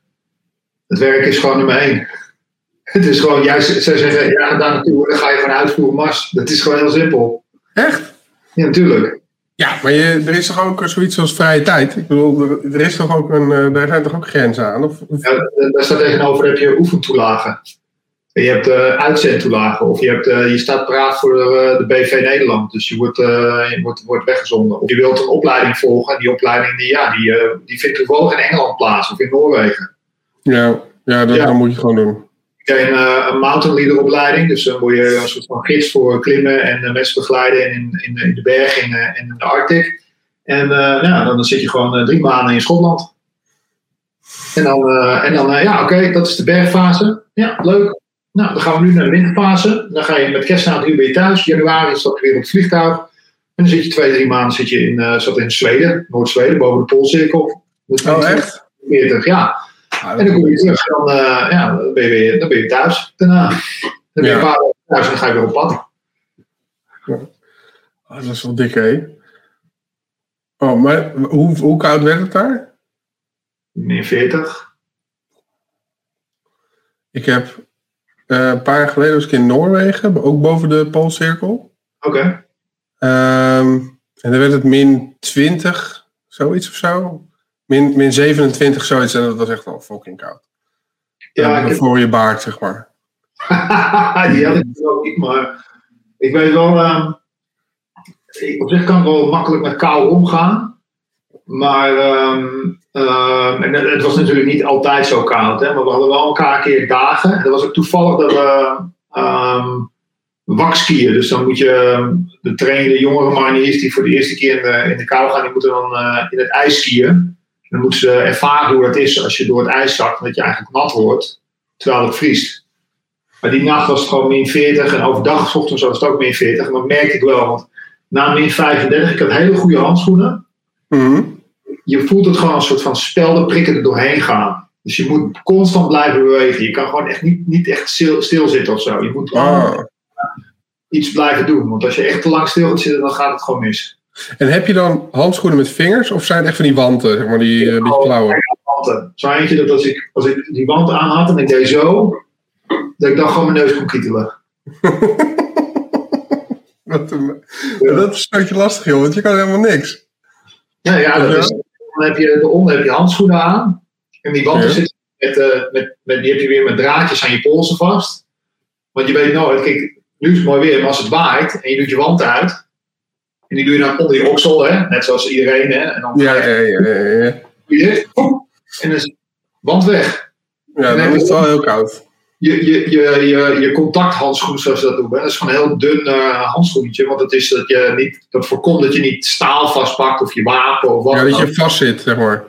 Het werk is gewoon nummer één. Het is gewoon, jij zij zeggen, ja, daar naartoe, dan ga je gewoon uitvoeren mars. Dat is gewoon heel simpel. Echt? Ja, natuurlijk. Ja, maar je, er is toch ook zoiets als vrije tijd? Ik bedoel, er, er is toch ook een, eh, daar zijn toch ook grenzen aan? Of, of- Ja, daar staat tegenover heb je oefentoelagen. En je hebt eh uitzendtoelagen. Of je, hebt, eh, je staat paraat voor de, de BV Nederland. Dus je wordt, je wordt, wordt weggezonden. Of je wilt een opleiding volgen. En die opleiding die, ja, die, die vindt toevallig in Engeland plaats. Of in Noorwegen. ja, ja, dat, Ja. dan moet je gewoon doen. Een, eh, een mountain leader opleiding. Dus dan word je een soort van gids voor klimmen en eh, mensen begeleiden in, in, in de bergen en in, in de Arctic. En eh, ja, dan, dan zit je gewoon eh, drie maanden in Schotland. En dan, eh, en dan eh, ja, oké, dat is de bergfase. Ja, leuk. Nou, dan gaan we nu naar de winterfase. Dan ga je met kerst uur ben je thuis. Januari stap je weer op het vliegtuig. En dan zit je twee, drie maanden zit je in, uh, zat in Zweden, Noord-Zweden, boven de Poolcirkel. Oh, echt? 40, ja. Ah, en dan kom je terug dan, uh, ja, dan, ben je weer, dan ben je thuis daarna. Dan ben je een paar dagen thuis en dan ga je weer op pad. Ja. Oh, dat is wel dik, hè? Oh, maar hoe, hoe koud werd het daar? Min 40. Ik heb uh, een paar jaar geleden was ik in Noorwegen, ook boven de Poolcirkel. Oké. Okay. Um, en dan werd het min 20, zoiets of zo. Min, min 27, zoiets. En dat was echt wel fucking koud. Ja, ik heb... voor je baard, zeg maar. Die had ik ook niet, maar ik weet wel, uh, ik, op zich kan ik wel makkelijk met kou omgaan. Maar um, uh, en het was natuurlijk niet altijd zo koud, hè, maar we hadden wel elkaar keer dagen. En dat was ook toevallig dat we um, wakskiën. Dus dan moet je de trainen, de jongere mariniers die voor de eerste keer in de, in de kou gaan, die moeten dan uh, in het ijs skiën. Dan moeten ze ervaren hoe dat is als je door het ijs zakt, dat je eigenlijk nat wordt terwijl het vriest. Maar die nacht was het gewoon min 40 en overdag, ochtends was het ook min 40. En dat merkte ik wel, want na min 35, ik had hele goede handschoenen. Mm Je voelt het gewoon als een soort van speldenprikken er doorheen gaan. Dus je moet constant blijven bewegen. Je kan gewoon echt niet, niet echt stil, stilzitten of zo. Je moet oh. iets blijven doen. Want als je echt te lang stil gaat zitten, dan gaat het gewoon mis. En heb je dan handschoenen met vingers of zijn het echt van die wanten, zeg maar, die uh, beetje klauwen? Wanten. Zo eentje dat als ik, als ik die wanten aan had en ik deed zo, dat ik dan gewoon mijn neus kon kietelen. dat, ja. dat is een beetje lastig, joh, want je kan helemaal niks. Ja, ja, dat is, dan heb je onder heb je handschoenen aan. En die wanten ja. zitten met, uh, met, met, die heb je weer met draadjes aan je polsen vast. Want je weet nooit, kijk, nu is het mooi weer, maar als het waait en je doet je wand uit, en die doe je dan onder je oksel, hè? net zoals iedereen. Hè? En dan ja, ja, ja, ja, ja. En dan is wand weg. Ja, dan, dan is het wel heel koud. Je, je, je, je, je contacthandschoen, zoals ze dat noemen, dat is gewoon een heel dun uh, handschoentje. Want dat, is dat, je niet, dat voorkomt dat je niet staal vastpakt of je wapen of wat Ja, dat je vast zit, zeg maar.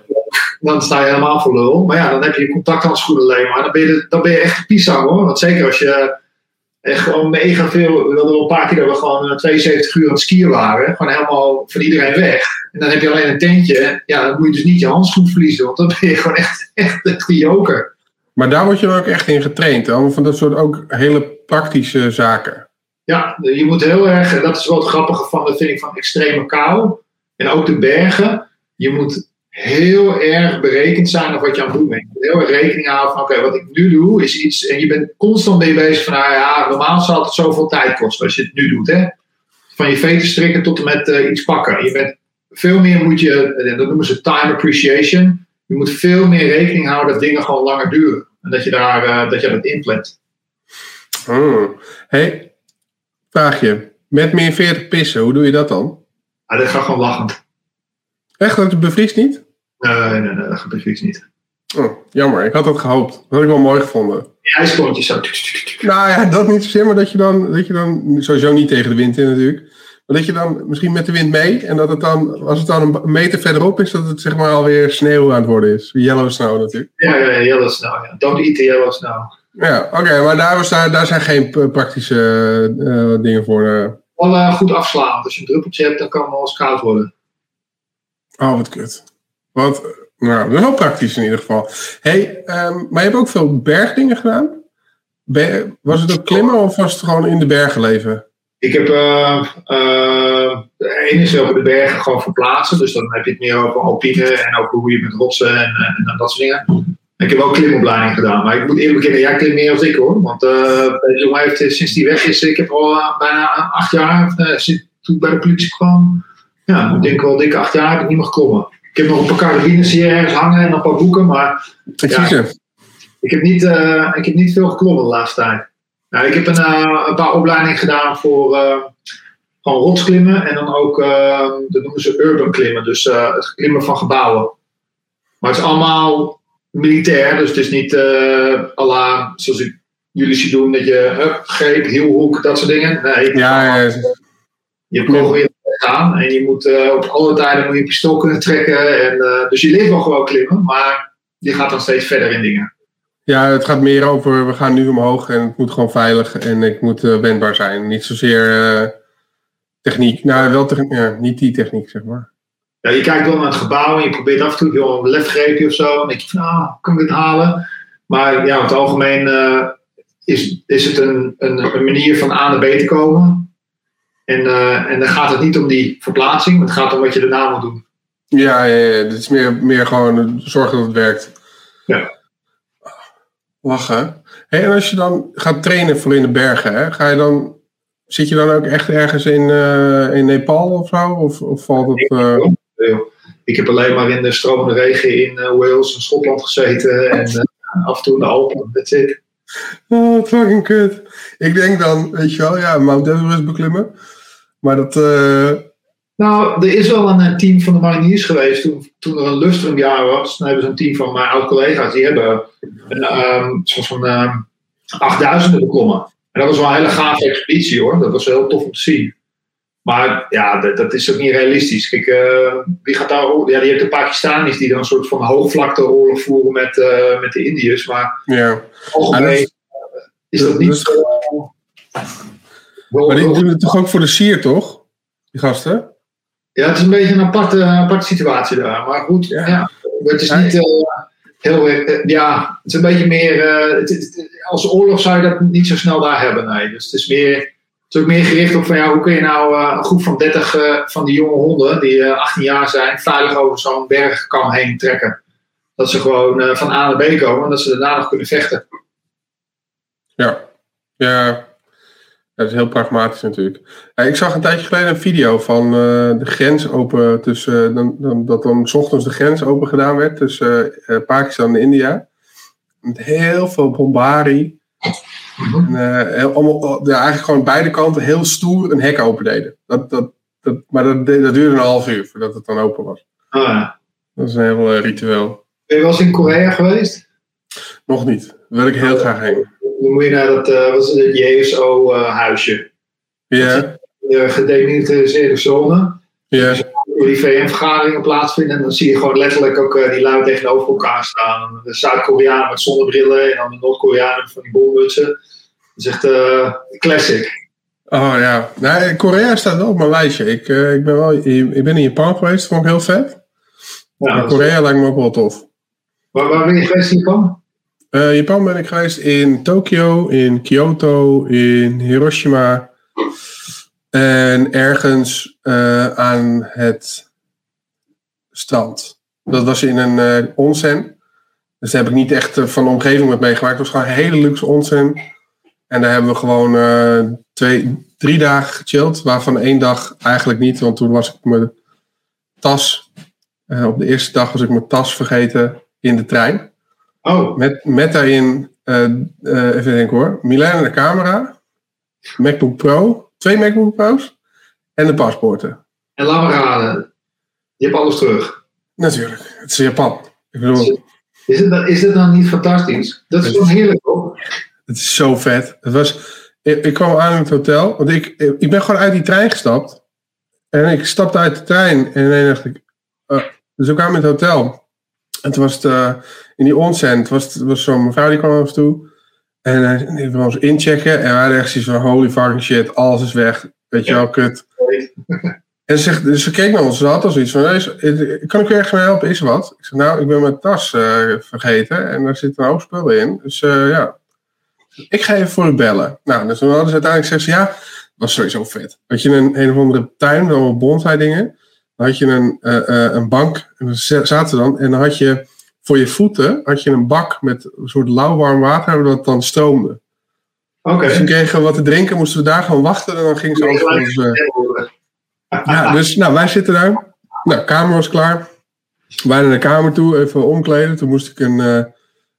Dan sta je helemaal voor lul. Maar ja, dan heb je contacthandschoenen alleen maar. Dan ben je, dan ben je echt een pisang hoor. Want zeker als je en gewoon mega veel. We hadden wel een paar keer dat we gewoon 72 uur aan het skiën waren. Gewoon helemaal van iedereen weg. En dan heb je alleen een tentje. Ja, dan moet je dus niet je handschoen verliezen. Want dan ben je gewoon echt, echt joker. Maar daar word je ook echt in getraind. Allemaal van dat soort ook hele praktische zaken. Ja, je moet heel erg. En dat is wel het grappige van de vind ik van extreme kou. En ook de bergen. Je moet heel erg berekend zijn op wat je aan het doen bent. Heel erg rekening houden van, oké, wat ik nu doe is iets... En je bent constant mee bezig van, nou ja, normaal zal het zoveel tijd kosten als je het nu doet, hè. Van je veten strikken tot en met uh, iets pakken. Je bent, veel meer moet je, dat noemen ze time appreciation. Je moet veel meer rekening houden dat dingen gewoon langer duren. En dat je daar, uh, dat je dat inplant. Oh. Hey, vraag je. Met meer 40 pissen, hoe doe je dat dan? Ah, dat gaat gewoon lachend. Echt, dat het bevriest niet? Nee, nee, nee, dat bevriest niet. Oh, jammer, ik had dat gehoopt. Dat had ik wel mooi gevonden. Ja, ijsklontjes zo. Nou ja, dat niet zozeer, maar dat je, dan, dat je dan, sowieso niet tegen de wind in natuurlijk, maar dat je dan misschien met de wind mee en dat het dan, als het dan een meter verderop is, dat het zeg maar alweer sneeuw aan het worden is. Yellow snow natuurlijk. Ja, ja, ja yellow snow. Ja. Don't eat the yellow snow. Ja, oké, maar daar, was, daar, daar zijn geen praktische uh, dingen voor. Uh. Wel uh, goed afslaan. Als je een druppeltje hebt, dan kan het wel eens koud worden. Oh, wat kut. Wat, nou, dat wel praktisch in ieder geval. hey, um, maar je hebt ook veel bergdingen gedaan. Ben, was het ook klimmen of was het gewoon in de bergen leven? Ik heb uh, uh, is over de bergen gewoon verplaatsen. Dus dan heb je het meer over alpine en ook hoe je met rotsen en, en, en dat soort dingen. Ik heb ook klimopleiding gedaan. Maar ik moet eerlijk bekennen, jij klimt meer dan ik hoor. Want uh, heeft sinds die weg is, ik heb al bijna acht jaar, sinds toen ik bij de politie kwam, ja, ik denk wel dikke acht jaar heb ik niet meer geklommen. Ik heb nog een paar carabines hier ergens hangen en een paar boeken, maar ik, ja, ik, heb niet, uh, ik heb niet veel geklommen de laatste tijd. Nou, ik heb een, uh, een paar opleidingen gedaan voor uh, gewoon rotsklimmen en dan ook, dat noemen ze urban klimmen, dus het klimmen van gebouwen. Maar het is allemaal militair, dus het is niet alla zoals ik jullie zie doen, dat je uh, greep, hielhoek, dat soort dingen. Nee, ja, ja. Je hebt En je moet uh, op alle tijden moet je pistool kunnen trekken. En, uh, dus je leert wel gewoon klimmen, maar je gaat dan steeds verder in dingen. Ja, het gaat meer over, we gaan nu omhoog en het moet gewoon veilig en ik moet uh, wendbaar zijn. Niet zozeer techniek. Nou, wel techniek, ja, niet die techniek, zeg maar. Ja, je kijkt wel naar het gebouw en je probeert af en toe joh, een lefgreepje of zo. En denk je van, ah, kan ik dit halen? Maar ja, over het algemeen is, is het een, een, een, manier van A naar B te komen. En, en dan gaat het niet om die verplaatsing, het gaat om wat je daarna moet doen. Ja, ja, ja. het is meer, meer gewoon zorgen dat het werkt. Ja. Lachen. Hey, en als je dan gaat trainen voor in de bergen, hè, ga je dan, zit je dan ook echt ergens in, uh, in Nepal of zo? Of, of valt het... Uh... Ik heb alleen maar in de stromende regen in Wales en Schotland gezeten. En af en toe in de Alpen. That's it. Oh, fucking kut. Ik denk dan, weet je wel, ja, Mount Everest beklimmen. Maar dat... Nou, er is wel een team van de mariniers geweest toen, toen er een lustrumjaar was. Dan hebben ze een team van mijn oud-collega's, die hebben een um, soort van um, 8000 beklommen. En dat was wel een hele gave expeditie hoor. Dat was heel tof om te zien. Maar ja, dat, dat is ook niet realistisch. Kijk, uh, wie gaat daar... Ja, die hebt de Pakistanis die dan een soort van hoogvlakte-oorlog voeren met, uh, met de Indiërs. Maar ja. algemeen is dat niet zo... Maar die doen het toch ook voor de sier, toch? Die gasten? Ja, het is een beetje een aparte, aparte situatie daar. Maar goed, ja. ja het is niet uh, heel. Uh, ja, het is een beetje meer. Uh, het, het, als oorlog zou je dat niet zo snel daar hebben. Nee. Dus het is meer. Het is ook meer gericht op van ja, hoe kun je nou een groep van 30 van die jonge honden, die 18 jaar zijn, veilig over zo'n bergkam heen trekken. Dat ze gewoon van A naar B komen en dat ze daarna nog kunnen vechten. Ja, ja dat is heel pragmatisch natuurlijk. ik zag een tijdje geleden een video van uh, de grens open tussen, uh, dan, dan, dat dan s ochtends de grens open gedaan werd tussen uh, Pakistan en India. Met heel veel bombardie. En, heel, allemaal, ja, eigenlijk gewoon beide kanten heel stoer een hek open deden. Dat, dat, dat, maar dat, dat duurde een half uur voordat het dan open was. Ja. Dat is een heel ritueel. Ben je wel eens in Korea geweest? Nog niet. Daar wil ik heel graag heen dan moet je naar dat, uh, wat is het, JSO-huisje. Ja. De gedemilitariseerde zone. Ja. Dus die VN-vergaderingen plaatsvinden. En dan zie je gewoon letterlijk ook uh, die lui tegenover elkaar staan. De Zuid-Koreanen met zonnebrillen en dan de Noord-Koreanen van die bolmutsen. Dat is echt uh, classic. Oh ja, nou, Korea staat wel op mijn lijstje. Ik, uh, ik, ben wel, ik ben in Japan geweest, vond ik heel vet. Ja, maar Korea lijkt me ook wel tof. Waar, waar ben je geweest in Japan? Uh, Japan ben ik geweest in Tokio, in Kyoto, in Hiroshima. En ergens uh, aan het strand. Dat was in een uh, onsen. Dus daar heb ik niet echt van de omgeving met meegemaakt. Het was gewoon een hele luxe onsen. En daar hebben we gewoon twee, drie dagen gechilled. Waarvan één dag eigenlijk niet. Want toen was ik mijn tas. op de eerste dag was ik mijn tas vergeten in de trein. Oh. Met, met daarin, uh, uh, even denken hoor, Milan de camera, MacBook Pro, twee MacBook Pro's en de paspoorten. En laat me raden, je hebt alles terug. Natuurlijk, het is Japan. Ik bedoel, is, het, dan, is het dan niet fantastisch? Dat is toch heerlijk hoor. Het is zo vet. Het was, ik, ik, kwam aan in het hotel, want ik, ik ben gewoon uit die trein gestapt. En ik stapte uit de trein en dan dacht ik, uh, dus ik kwam in het hotel. En toen was het uh, in die onsen, was, was zo'n mevrouw die kwam naar ons toe. En uh, die wil ons inchecken. En wij hadden echt zoiets van, holy fucking shit, alles is weg. Weet je wel, kut. En ze, zegt, dus ze keek naar ons, ze had al zoiets van, kan ik u ergens mee helpen, is er wat? Ik zeg, nou, ik ben mijn tas uh, vergeten en daar zitten een hoop spullen in. Dus ja, ik ga even voor u bellen. Nou, dus toen hadden ze uiteindelijk gezegd, ja, was sowieso vet. Had je een, een of andere tuin, allemaal bonsai dingen. Dan had je een, uh, een bank, en dan zaten dan, en dan had je voor je voeten had je een bak met een soort lauwwarm water dat dan stroomde. Oké. Dus we kregen wat te drinken, moesten we daar gewoon wachten en dan ging ze alles ons. Uh... Ja, dus nou, wij zitten daar. Nou, kamer was klaar. Wij naar de kamer toe, even omkleden. Toen moest ik een,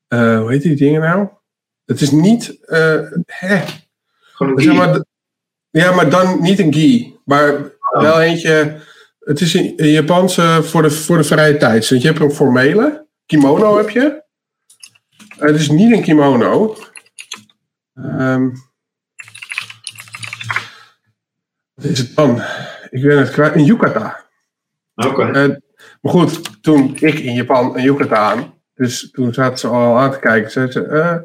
uh, hoe heet die dingen nou? Het is niet, hè. Gewoon een maar, ja, maar dan niet een gi, maar oh. wel eentje het is een, Japanse voor de, voor de vrije tijd. Want je hebt een formele. Kimono heb je. Het is niet een kimono. Um, wat is het dan? Ik ben het Een yukata. Oké. Okay. Uh, maar goed, toen ik in Japan een yukata aan. Dus toen zaten ze al aan te kijken. Zeiden ze, eh,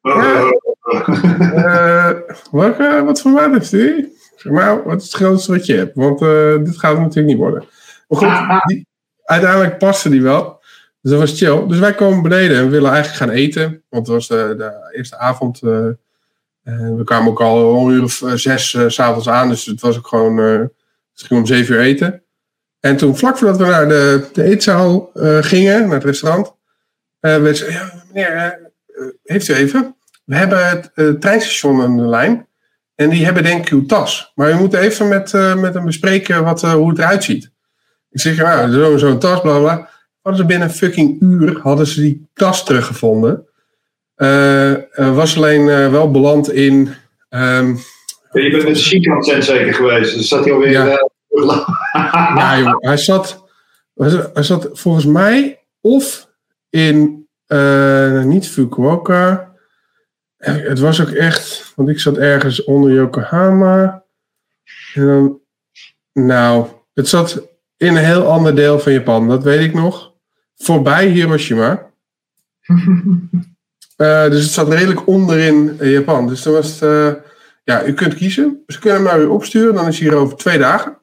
eh, welke, wat voor maat heeft u? Zeg, nou, wat is het grootste wat je hebt? Want eh, dit gaat het natuurlijk niet worden. Maar goed, die, uiteindelijk paste die wel. Dus dat was chill. Dus wij komen beneden en we willen eigenlijk gaan eten. Want het was de, de eerste avond. eh, we kwamen ook al een uur of eh, zes eh, s s'avonds aan. Dus het was ook gewoon eh misschien om zeven uur eten. En toen, vlak voordat we naar de, de eetzaal eh, gingen, naar het restaurant, eh werd ze, ja, meneer, eh, eh, heeft u even? We hebben het eh, treinstation aan de lijn. En die hebben denk ik uw tas. Maar u moet even met, eh, met hem bespreken wat, eh, hoe het eruit ziet. Ik zeg, nou, zo- zo'n tas, bla bla. Hadden ze binnen een fucking uur hadden ze die tas teruggevonden. Eh, was alleen wel beland in. ehm, je bent met Shikant zeker geweest. Dus zat hij alweer... Ja. ja, joh, hij zat, hij zat- volgens mij of in, niet Fukuoka. Het was ook echt, want ik zat ergens onder Yokohama. En dan, nou, het zat in een heel ander deel van Japan, dat weet ik nog. Voorbij Hiroshima. Eh, dus het zat redelijk onderin eh, Japan. Dus dan was het, eh, ja, u kunt kiezen. Ze kunnen hem u opsturen, dan is hij hier over twee dagen.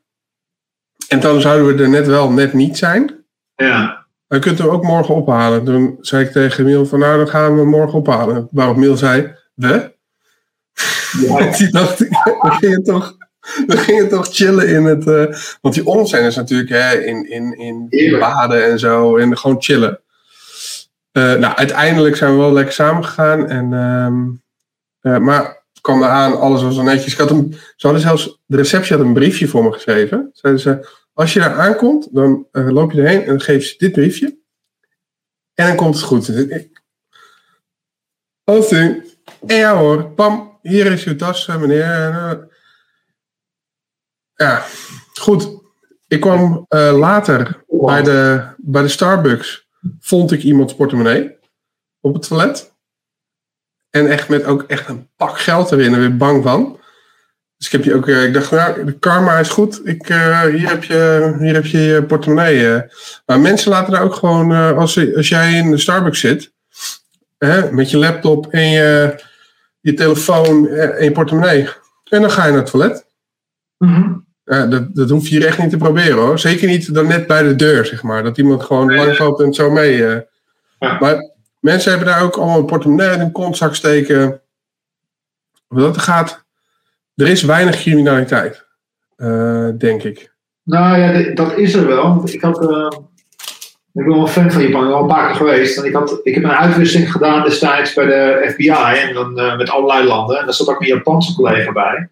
En dan zouden we er net wel, net niet zijn. ja. Dan kunt u hem ook morgen ophalen. Toen zei ik tegen Miel van, nou, dan gaan we morgen ophalen. Waarop Miel zei, we? Ja. Die dacht ik, we gingen toch, we gingen toch chillen in het... eh, want die onsen is natuurlijk hè, in, in, in baden en zo. En gewoon chillen. Eh, nou, uiteindelijk zijn we wel lekker samen gegaan. En, ehm, eh, maar het kwam eraan, alles was al netjes. Ik had hem, ze hadden zelfs, de receptie had een briefje voor me geschreven. Zeiden ze, als je daar aankomt, dan eh, loop je erheen en geef je dit briefje. En dan komt het goed. Als u, en ja hoor, pam, hier is uw tas, eh, meneer. En, eh, ja, goed. Ik kwam later bij de, bij de Starbucks. Vond ik iemands portemonnee op het toilet. En echt met ook echt een pak geld erin. En weer bang van. Dus ik heb je ook, eh, ik dacht, nou, de karma is goed. Ik, eh, hier, heb je, hier heb je je portemonnee. eh. Maar mensen laten daar ook gewoon, eh, als, als jij in de Starbucks zit, hè, met je laptop en je, je telefoon en je portemonnee. En dan ga je naar het toilet. Mhm. Dat, dat hoef je hier echt niet te proberen hoor. Zeker niet dan net bij de deur, zeg maar. Dat iemand gewoon Nee. langs loopt en zo mee. Ja. Maar mensen hebben daar ook allemaal een portemonnee in een kontzak steken. Wat dat gaat, er is weinig criminaliteit, eh, denk ik. Nou ja, dat is er wel. Ik had... eh, ik ben wel een fan van Japan, ik ben wel een paar keer geweest. En ik, had, ik heb een uitwisseling gedaan destijds bij de FBI en dan eh, met allerlei landen. En daar zat ook een Japanse collega bij.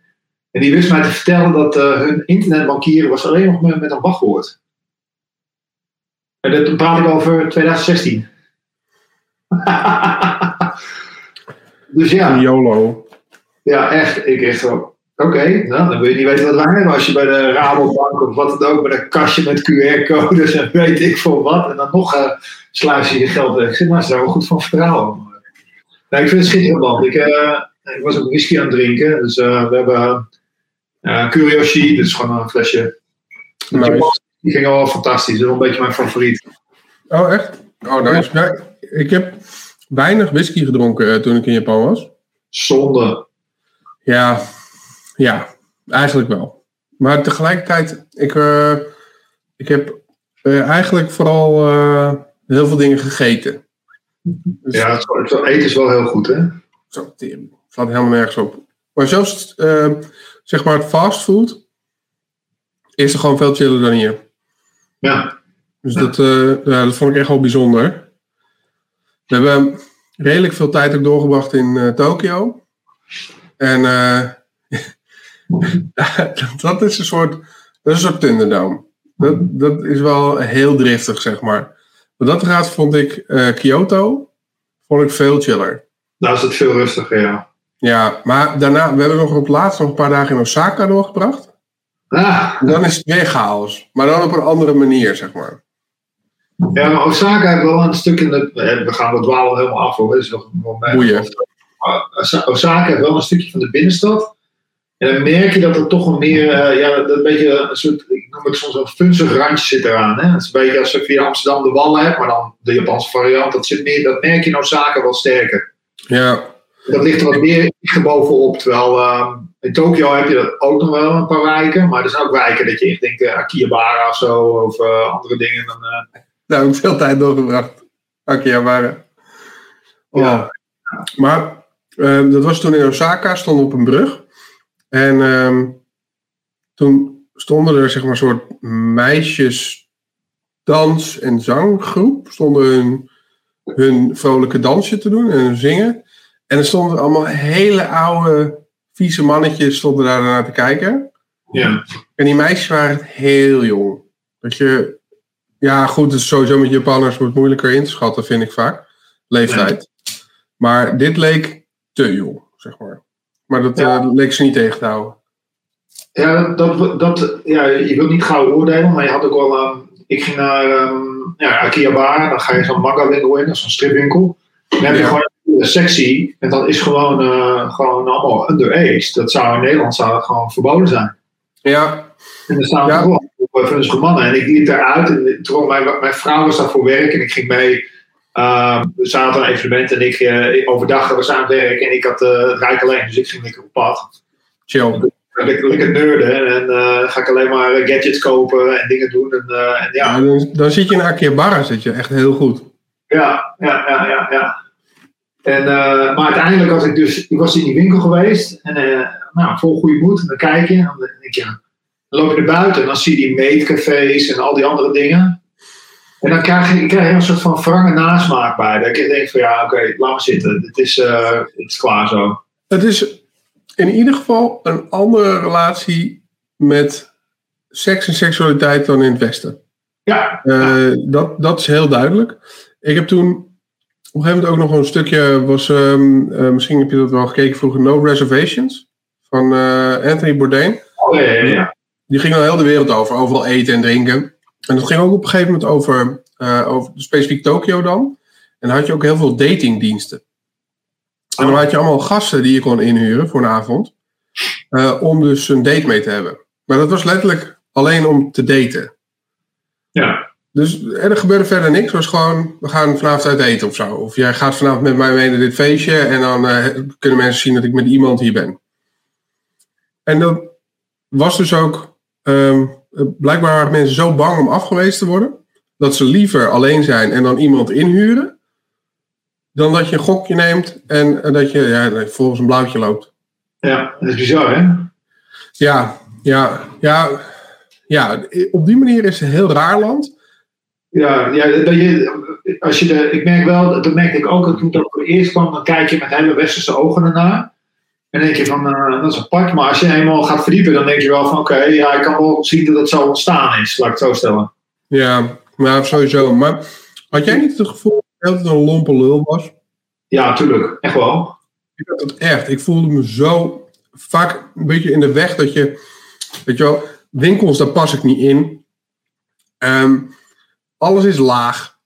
En die wist mij te vertellen dat hun internetbankieren was alleen nog met, met een wachtwoord. En dat praat ik over 2016. dus ja, YOLO. Ja, echt. Ik echt zo. Oké, nou, dan wil je niet weten wat wij hebben. Als je bij de Rabobank of wat dan ook, bij een kastje met QR-codes en weet ik voor wat. En dan nog eh sluis je je geld weg. Zeg, nou, ze zijn wel goed van vertrouwen. Nou, ik vind het schitterend. Ik, eh, ik was ook whisky aan het drinken. Dus eh, we hebben uh, Curioshi, dat is gewoon een flesje. Nice. Die ging wel fantastisch. Dat is wel een beetje mijn favoriet. Oh, echt? Oh, nice. Ja, ik heb weinig whisky gedronken toen ik in Japan was. Zonde. Ja, ja, eigenlijk wel. Maar tegelijkertijd, ik, eh, ik heb eh, eigenlijk vooral eh, heel veel dingen gegeten. Dus Ja, het, het eten is wel heel goed, hè? zo, tering. slaat helemaal nergens op. Maar zelfs, zeg maar, het fastfood is er gewoon veel chiller dan hier. Ja. Dus dat, ja, dat vond ik echt wel bijzonder. We hebben redelijk veel tijd ook doorgebracht in Tokio. En eh, dat is een soort, dat is een soort Thunderdome. Dat, dat is wel heel driftig, zeg maar. Wat dat gaat, vond ik eh, Kyoto vond ik veel chiller. Nou is het veel rustiger, ja. Ja, maar daarna, we hebben nog op het laatst nog een paar dagen in Osaka doorgebracht. Ah, dan is het weer chaos. Maar dan op een andere manier, zeg maar. ja, maar Osaka heeft wel een stuk in de... eh, We gaan we dwalen helemaal af, hoor. Dat is nog een moment. Boeien. Osaka heeft wel een stukje van de binnenstad. En dan merk je dat er toch een meer, eh, ja, dat een beetje een soort, ik noem het soms een funzig randje zit eraan. Hè? Het is een beetje alsof je in Amsterdam de Wallen hebt, maar dan de Japanse variant. Dat, zit meer, dat merk je nou zaken wel sterker. Ja. Dat ligt er wat meer bovenop. Terwijl uh, in Tokio heb je dat ook nog wel een paar wijken. Maar er zijn ook wijken dat je echt denkt, uh, Akihabara of zo, of uh, andere dingen. Dan. Daar heb ik veel tijd doorgebracht. Akihabara. Oh. Ja. Maar ehm, dat was toen in Osaka, stonden op een brug. En um, toen stonden er zeg maar een soort meisjes dans- en zanggroep. Stonden hun, hun vrolijke dansje te doen en zingen. En er stonden allemaal hele oude, vieze mannetjes stonden daar naar te kijken. Ja. En die meisjes waren heel jong. Dat je, ja goed, het is sowieso met Japanners wordt moeilijker in te schatten, vind ik vaak. Leeftijd. Ja. Maar dit leek te jong, zeg maar. Maar dat ja. uh, leek ze niet tegen te houden. Ja, dat, dat, ja, je wilt niet gauw oordelen, maar je had ook wel. Um, ik ging naar um, ja, Akihabara, dan ga je zo'n manga winkel in, dat is een stripwinkel. Dan heb je ja. gewoon een sectie en dat is gewoon, uh, gewoon allemaal underage. Dat zou in Nederland zou dat gewoon verboden zijn. Ja. En dan staan ja. gewoon vunzige mannen. En ik liep daaruit en mijn, mijn vrouw was daar voor werk en ik ging mee. Uh, we zaten een evenement en ik uh, overdag was aan het werk en ik had uh, het rijk alleen, dus ik ging lekker op pad. Chill. Lekker, lekker nerden en uh, ga ik alleen maar gadgets kopen en dingen doen. En, en ja. ja dan, dan, zit je in Akihabara zit je echt heel goed. Ja, ja, ja, ja. ja. En, maar uiteindelijk was ik dus, ik was in die winkel geweest en nou, vol goede moed. En dan kijk je en dan denk ik, ja, dan loop je naar buiten en dan zie je die meetcafés en al die andere dingen. En dan krijg je, krijg je een soort van wrange nasmaak bij. Dat ik denk van ja, oké, okay, laat maar zitten. Het is, het is klaar zo. Het is in ieder geval een andere relatie met seks en seksualiteit dan in het Westen. Ja. Uh, dat, dat is heel duidelijk. Ik heb toen op een gegeven moment ook nog een stukje, was, um, uh, misschien heb je dat wel gekeken vroeger, No Reservations van uh, Anthony Bourdain. Oh, ja, ja, ja. Die ging al heel de wereld over, overal eten en drinken. En dat ging ook op een gegeven moment over, over specifiek Tokio dan. En dan had je ook heel veel datingdiensten. En dan had je allemaal gasten die je kon inhuren voor een avond. Uh, om dus een date mee te hebben. Maar dat was letterlijk alleen om te daten. Ja. Dus er gebeurde verder niks. Het was gewoon, we gaan vanavond uit eten of zo. Of jij gaat vanavond met mij mee naar dit feestje. En dan uh, kunnen mensen zien dat ik met iemand hier ben. En dat was dus ook... Um, blijkbaar waren mensen zo bang om afgewezen te worden. Dat ze liever alleen zijn en dan iemand inhuren dan dat je een gokje neemt en, dat je ja, volgens een blauwtje loopt. Ja, dat is bizar, hè? Ja, ja, ja, ja. Op die manier is het een heel raar land. Ja, ja dat je, als je de, ik merk wel, dat merkte ik ook toen dat voor eerst kwam, dan kijk je met hele westerse ogen ernaar. En dan denk je van, uh, dat is apart. Maar als je helemaal gaat verdiepen, dan denk je wel van, oké, okay, ja, ik kan wel zien dat het zo ontstaan is, laat ik het zo stellen. Ja, maar sowieso. Maar had jij niet het gevoel dat het een lompe lul was? Ja, tuurlijk. Echt wel. Ik had het echt. Ik voelde me zo vaak een beetje in de weg dat je, weet je wel, winkels, daar pas ik niet in. Um, alles is laag.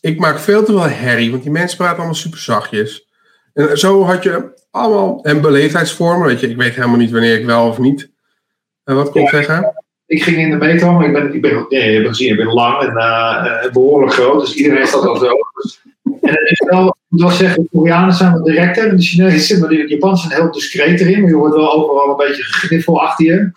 Ik maak veel te veel herrie, want die mensen praten allemaal super zachtjes. En zo had je allemaal, en beleefdheidsvormen, weet je, ik weet helemaal niet wanneer ik wel of niet. En wat kon ik ja, zeggen? Ik ging in de metro, maar ik ben, ik ben, je hebt gezien, ik ben lang en uh, behoorlijk groot, dus iedereen dat al zo. En het is wel, ik moet wel zeggen, de Koreanen zijn wat directer en de Chinezen, maar de Japanners zijn heel discreet erin, maar je hoort wel overal een beetje gegniffel achter je.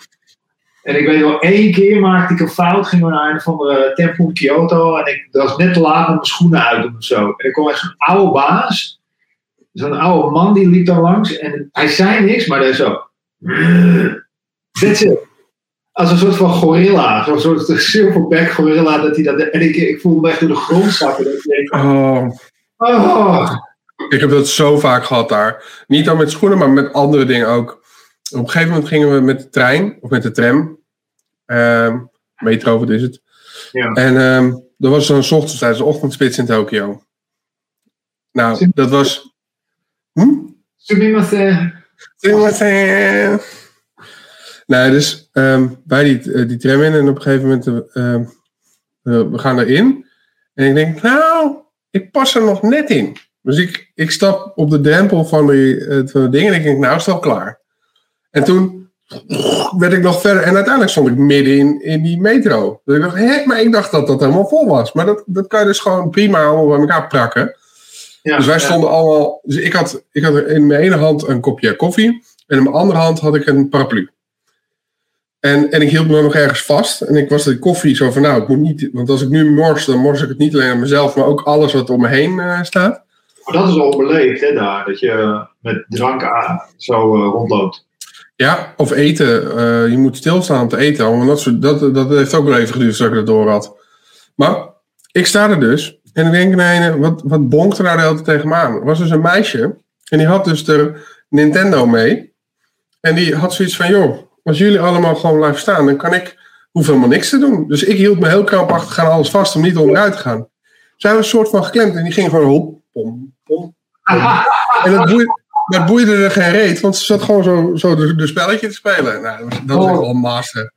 En ik weet wel, één keer maakte ik een fout, ging we naar een van de tempel in Kyoto en ik was net te laat met mijn schoenen uit of zo. En er kwam echt zo'n oude baas, zo'n oude man die liep daar langs en hij zei niks, maar hij zo. That's it als een soort van gorilla. Zo'n soort silverback gorilla. Dat hij dat, en ik, ik voel me echt door de grond zakken. Dat ik denk, oh. oh. Ik heb dat zo vaak gehad daar. Niet dan met schoenen, maar met andere dingen ook. Op een gegeven moment gingen we met de trein, of met de tram. Uh, metro, wat is het? Ja. En uh, dat was zo'n tijdens de ochtendspits in Tokio. Nou, dat was... Hm? Sumimasen. Sumimasen. Nou, dus um, wij die, die tram in en op een gegeven moment, uh, we gaan erin. En ik denk, nou, ik pas er nog net in. Dus ik, ik stap op de drempel van, die, uh, van de ding en ik denk, nou is het al klaar. En toen werd ik nog verder. En uiteindelijk stond ik midden in, in die metro. Dus ik dacht, hé, maar ik dacht dat dat helemaal vol was. Maar dat, dat kan je dus gewoon prima allemaal bij elkaar prakken. Ja, dus wij ja. stonden allemaal. Dus ik had, ik had in mijn ene hand een kopje koffie. En in mijn andere hand had ik een paraplu. En, en ik hield me nog ergens vast. En ik was de koffie zo van, nou, ik moet niet. Want als ik nu mors, dan mors ik het niet alleen aan mezelf, maar ook alles wat om me heen eh, staat. Maar dat is al beleefd, hè, daar. Dat je met drank aan zo eh, rondloopt. Ja, of eten. Eh, je moet stilstaan om te eten. allemaal Dat, soort, dat, dat heeft ook wel even geduurd voordat ik dat door had. Maar ik sta er dus. En ik denk, nee, wat, wat bonkt er nou de hele tijd tegen me aan? Er was dus een meisje. En die had dus de Nintendo mee. En die had zoiets van, joh, als jullie allemaal gewoon blijven staan, dan kan ik, hoef helemaal niks te doen. Dus ik hield me heel krampachtig aan alles vast om niet onderuit te gaan. Zij was een soort van geklemd en die ging gewoon hop, pom, pom. En dat boeide, dat boeide er geen reet, want ze zat gewoon zo, zo de, de spelletje te spelen. Nou, dat was, dat echt wel een master.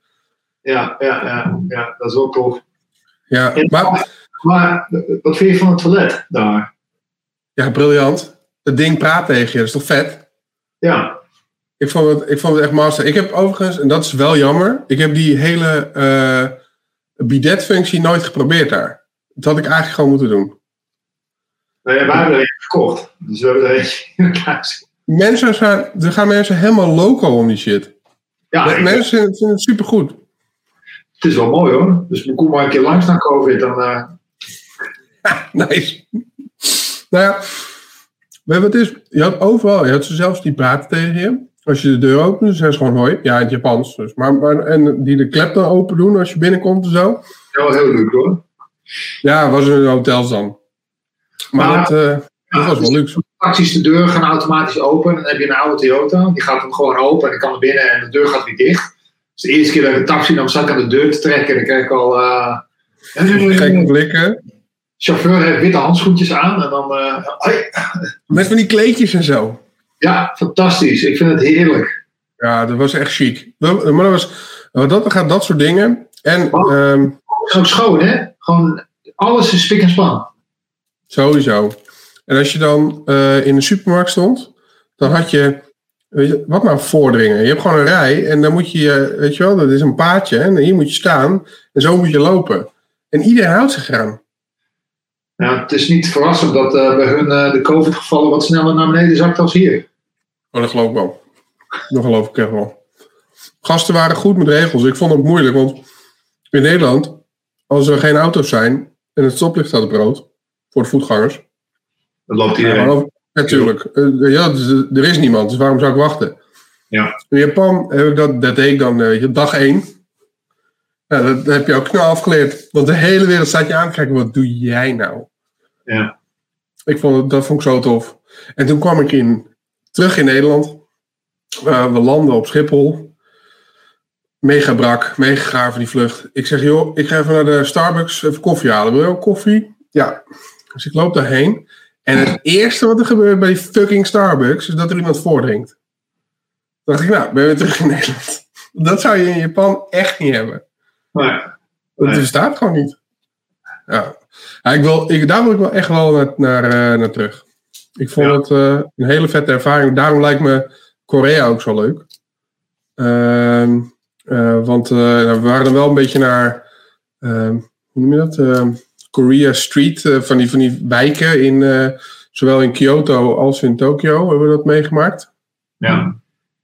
Ja, ja, ja, ja, dat is wel tof. Ja, maar Maar wat vind je van het toilet daar? ja, briljant. Het ding praat tegen je, dat is toch vet? Ja, Ik vond het, ik vond het echt master. Ik heb overigens, en dat is wel jammer, ik heb die hele eh bidet-functie nooit geprobeerd daar. Dat had ik eigenlijk gewoon moeten doen. nou ja, wij hebben er eentje gekocht. Dus we hebben er eentje in. Mensen zijn, er gaan mensen helemaal loco om die shit. Ja, mensen vinden het supergoed. het is wel mooi hoor. Dus we komen maar een keer langs na COVID. Dan, eh, Nice. nou ja, je wat is? Je had overal, je had ze zelfs die praten tegen je. Als je de deur opent, dan zijn ze gewoon hoi. Ja, in het Japans. Dus. Maar, maar, en die de klep dan open doen als je binnenkomt en zo. ja, wel heel leuk hoor. Ja, was in hotels dan. Maar Maar- dat, eh, dat was wel luxe. Taxis, de deur gaan automatisch open. Dan heb je een oude Toyota. Die gaat hem gewoon open en ik kan naar binnen en de deur gaat weer dicht. Dus de eerste keer dat ik een taxi nam, zat ik aan de deur te trekken. En dan krijg ik al... eh, Gekke blikken. Chauffeur heeft witte handschoentjes aan. En dan... eh. Met van die kleedjes en zo. ja, fantastisch. Ik vind het heerlijk. Ja, dat was echt chic. Maar dat was, wat dat gaat, dat soort dingen. En Oh. ehm, is ook schoon, hè? Gewoon, alles is spik en span. Sowieso. En als je dan eh, in de supermarkt stond, dan had je, weet je, wat nou vorderingen? Je hebt gewoon een rij en dan moet je, eh, weet je wel, dat is een paadje en hier moet je staan en zo moet je lopen. En iedereen houdt zich eraan. Ja, het is niet verrassend dat eh, bij hun eh, de COVID-gevallen wat sneller naar beneden zakt als hier. Oh, dat geloof ik wel. Dat geloof ik echt wel. Gasten waren goed met regels. Ik vond het moeilijk, want in Nederland, als er geen auto's zijn en het stoplicht staat op rood voor de voetgangers, Dat loopt Ja, iedereen. ook- natuurlijk. Eh, ja, dus, er is niemand, dus waarom zou ik wachten? Ja. In Japan heb ik dat, dat deed ik dan eh, dag één. Ja, dat, heb je ook knal afgeleerd. Want de hele wereld staat je aan te kijken, wat doe jij nou? Ja. Ik vond het, dat vond ik zo tof. En toen kwam ik in, terug in Nederland. We landen op Schiphol. Mega brak, mega gaar van die vlucht. Ik zeg, joh, ik ga even naar de Starbucks even koffie halen. Wil je ook koffie? Ja. Dus ik loop daarheen. En het eerste wat er gebeurt bij die fucking Starbucks is dat er iemand voordringt. Toen dacht ik, nou, ben je weer terug in Nederland. Dat zou je in Japan echt niet hebben. Nee. bestaat gewoon niet. Ja. Ja, ik wil, ik, daar wil ik wel echt wel naar, naar, eh, naar terug. Ik vond Ja. het eh, een hele vette ervaring. Daarom lijkt me Korea ook zo leuk. Ehm, eh, want we waren er wel een beetje naar, ehm, hoe noem je dat? Ehm, Korea Street, van, die, van die wijken in, zowel in Kyoto als in Tokio hebben we dat meegemaakt. ja.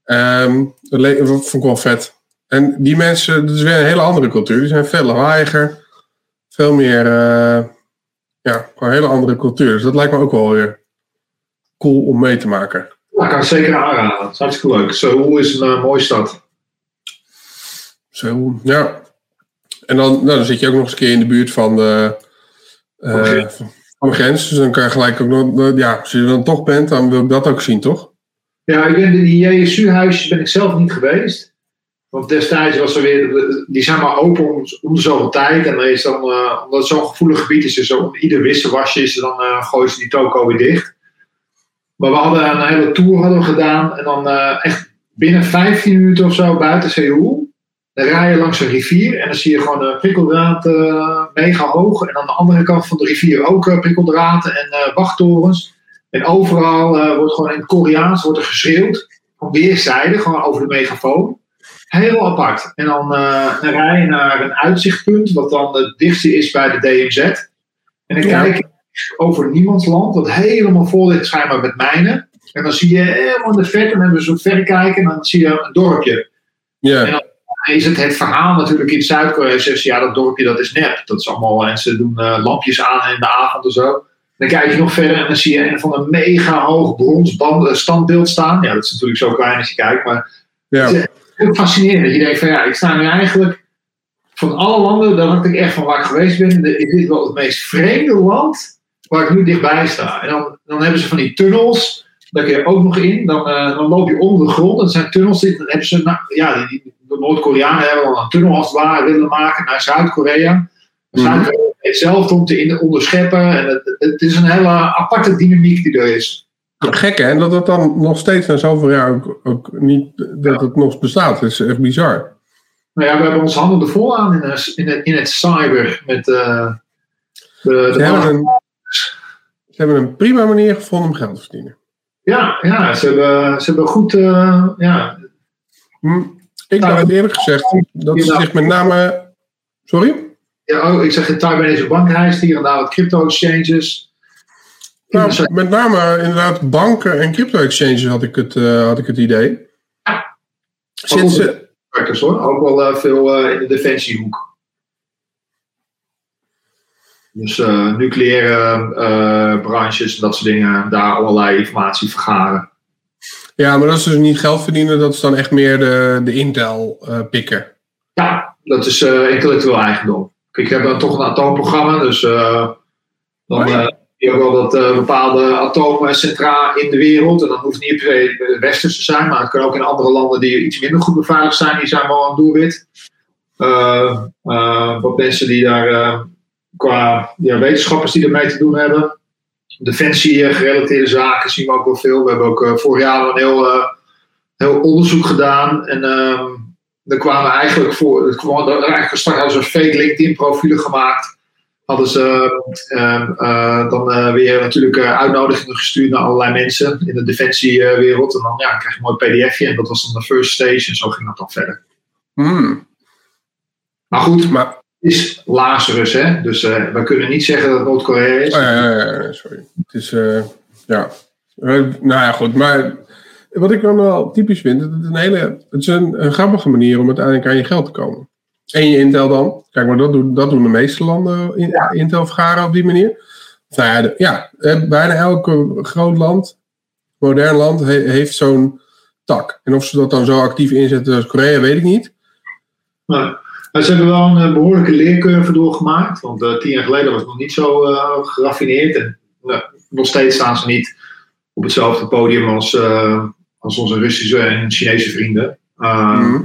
Ehm, dat, dat vond ik wel vet. En die mensen, dat is weer een hele andere cultuur. Die zijn veel lawaaiiger. Veel meer, eh, ja, gewoon een hele andere cultuur. Dus dat lijkt me ook wel weer cool om mee te maken. Dat kan ik zeker aanraden. Dat is hartstikke leuk. Seoul is een eh, mooie stad. Zo, ja. En dan, nou, dan zit je ook nog eens een keer in de buurt van de, eh, Van grens. van de grens. Dus dan kan je gelijk ook nog, ja, als je er dan toch bent, dan wil ik dat ook zien, toch? Ja, ik ben, die JSU-huisjes ben ik zelf niet geweest. Want destijds was er weer, die zijn maar open om, zoveel tijd. En dan is dan, eh, omdat het zo'n gevoelig gebied is, dus om ieder wisselwasje is, dan eh gooien ze die toko weer dicht. Maar we hadden een hele tour hadden gedaan. En dan eh, echt binnen 15 minuten of zo buiten Seoul. Dan rij je langs een rivier en dan zie je gewoon een prikkeldraad mega hoog. En aan de andere kant van de rivier ook prikkeldraden en wachttorens. En overal wordt gewoon in het Koreaans wordt er geschreeuwd. Van weerszijden, gewoon over de megafoon. Heel apart. En dan, uh, rij je naar een uitzichtpunt, wat dan het dichtste is bij de DMZ. En dan kijk je over niemands land, wat helemaal vol ligt schijnbaar met mijnen. En dan zie je helemaal in de verte, en dan hebben we zo'n verrekijken, en dan zie je een dorpje. Ja. En dan is het het verhaal natuurlijk in Zuid-Korea. Zeggen ja, dat dorpje dat is nep. Dat is allemaal, en ze doen uh, lampjes aan in de avond en zo. Dan kijk je nog verder en dan zie je een van een mega hoog brons standbeeld staan. Ja, dat is natuurlijk zo klein als je kijkt, maar Ja. het heel fascinerend. Dat je denkt van ja, ik sta nu eigenlijk van alle landen, daar dacht ik echt van waar ik geweest ben, is dit wel het meest vreemde land waar ik nu dichtbij sta. En dan, dan hebben ze van die tunnels, daar kun je ook nog in. Dan, eh, dan loop je onder de grond. Dat zijn tunnels. die- Dan hebben ze, nou, ja, die, de Noord-Koreanen hebben al een tunnel als het ware willen maken naar Zuid-Korea. Mhm. Zuid-Korea heeft zelf om te in- onderscheppen. En het, het is een hele aparte dynamiek die er is. Gek hè, dat het dan nog steeds na zoveel jaar ook, ook niet, dat het nog bestaat. Dat is echt bizar. Nou ja, we hebben ons handen er vol aan in, in, het, in het cyber. Met eh, de, Ze de hebben, een, ze hebben een prima manier gevonden om geld te verdienen. Ja, ja ze, hebben, ze hebben goed. eh, ja, Hm, Ik Nou, dacht eerlijk gezegd dat ze zich met name... Sorry? ja, oh, ik zeg in Taiwanese bankreis, hier en daar wat crypto-exchanges. Nou, met name inderdaad banken en crypto-exchanges had ik het, eh, had ik het idee. Ja. Ze, Werkers, hoor. Ook wel eh, veel eh, in de defensiehoek. Dus eh, nucleaire eh, branches en dat soort dingen, daar allerlei informatie vergaren. ja, maar dat is dus niet geld verdienen, dat is dan echt meer de, de Intel eh, pikken. Ja, dat is eh, intellectueel eigendom. Kijk, ik heb dan toch een atoomprogramma, dus eh, dan Je ook wel dat eh, bepaalde atoomcentra in de wereld, en dan hoeft niet per se westers te zijn, maar het kan ook in andere landen die iets minder goed beveiligd zijn, die zijn wel een doelwit. Eh, wat mensen die daar qua ja, wetenschappers die ermee te doen hebben. Defensie eh, gerelateerde zaken zien we ook wel veel. We hebben ook vorig jaar een heel, heel onderzoek gedaan. En ehm daar kwamen eigenlijk voor. Het kwam, eigenlijk gestart hadden ze fake LinkedIn profielen gemaakt. Hadden ze ehm, eh, dan eh, weer natuurlijk eh, uitnodigingen gestuurd naar allerlei mensen in de defensiewereld. en dan ja, krijg je een mooi pdfje. En dat was dan de first stage. En zo ging dat dan verder. Hmm, Maar goed, maar, het is Lazarus, hè? Dus we kunnen niet zeggen dat het Noord-Korea is. oh ja, ja, ja, ja, sorry. Het is, ja. Nou ja, goed, maar wat ik dan wel typisch vind, het is een hele, het is een, een grappige manier om uiteindelijk aan je geld te komen. En je Intel dan. Kijk, maar dat doen, dat doen de meeste landen in, Intel vergaren op die manier. Nou ja, de- ja, eh, bijna elk groot land, modern land, he- heeft zo'n tak. En of ze dat dan zo actief inzetten als Korea, weet ik niet. Maar, maar ze hebben wel een eh, behoorlijke leercurve doorgemaakt. Want eh, tien jaar geleden was het nog niet zo geraffineerd. En nou, nog steeds staan ze niet op hetzelfde podium als, als onze Russische en Chinese vrienden. Uh, Mhm.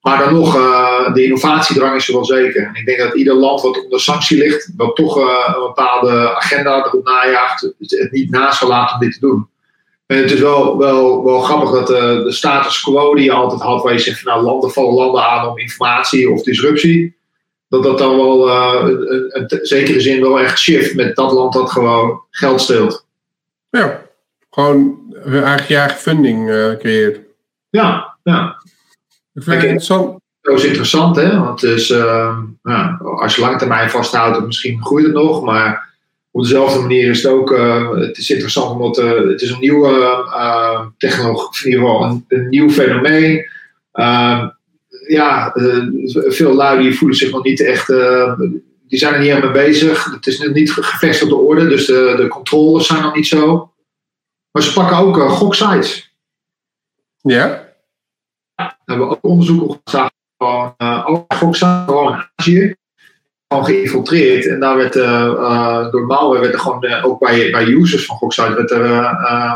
Maar dan nog, uh, de innovatiedrang is er wel zeker. En ik denk dat ieder land wat onder sanctie ligt, dat toch uh, een bepaalde agenda erop najaagt, het niet naast zal laten om dit te doen. En het is wel, wel, wel grappig dat uh, de status quo die je altijd had, waar je zegt van nou, landen vallen landen aan om informatie of disruptie, dat dat dan wel uh, in, in zekere zin wel echt shift met dat land dat gewoon geld steelt. Ja, gewoon eigen funding uh, creëert. Ja, ja. Ik vind het interessant. Dat is interessant, hè? Want het is, uh, ja, als je lange termijn vasthoudt, misschien groeit het nog, maar op dezelfde manier is het ook, uh, het is interessant omdat uh, het is een nieuwe uh, technologie, in ieder geval een, een nieuw fenomeen. ja, veel lui die voelen zich nog niet echt, die zijn er niet aan mee bezig. Het is nog niet gevestigd op de orde, dus de, de controles zijn nog niet zo. Maar ze pakken ook goksites. Ja? We hebben ook onderzoek op gedaan van uh, ook goksites, gewoon in Azië gewoon geïnfiltreerd. En daar werd uh, uh, door malware werd er gewoon uh, ook bij, bij users van Goksite werd er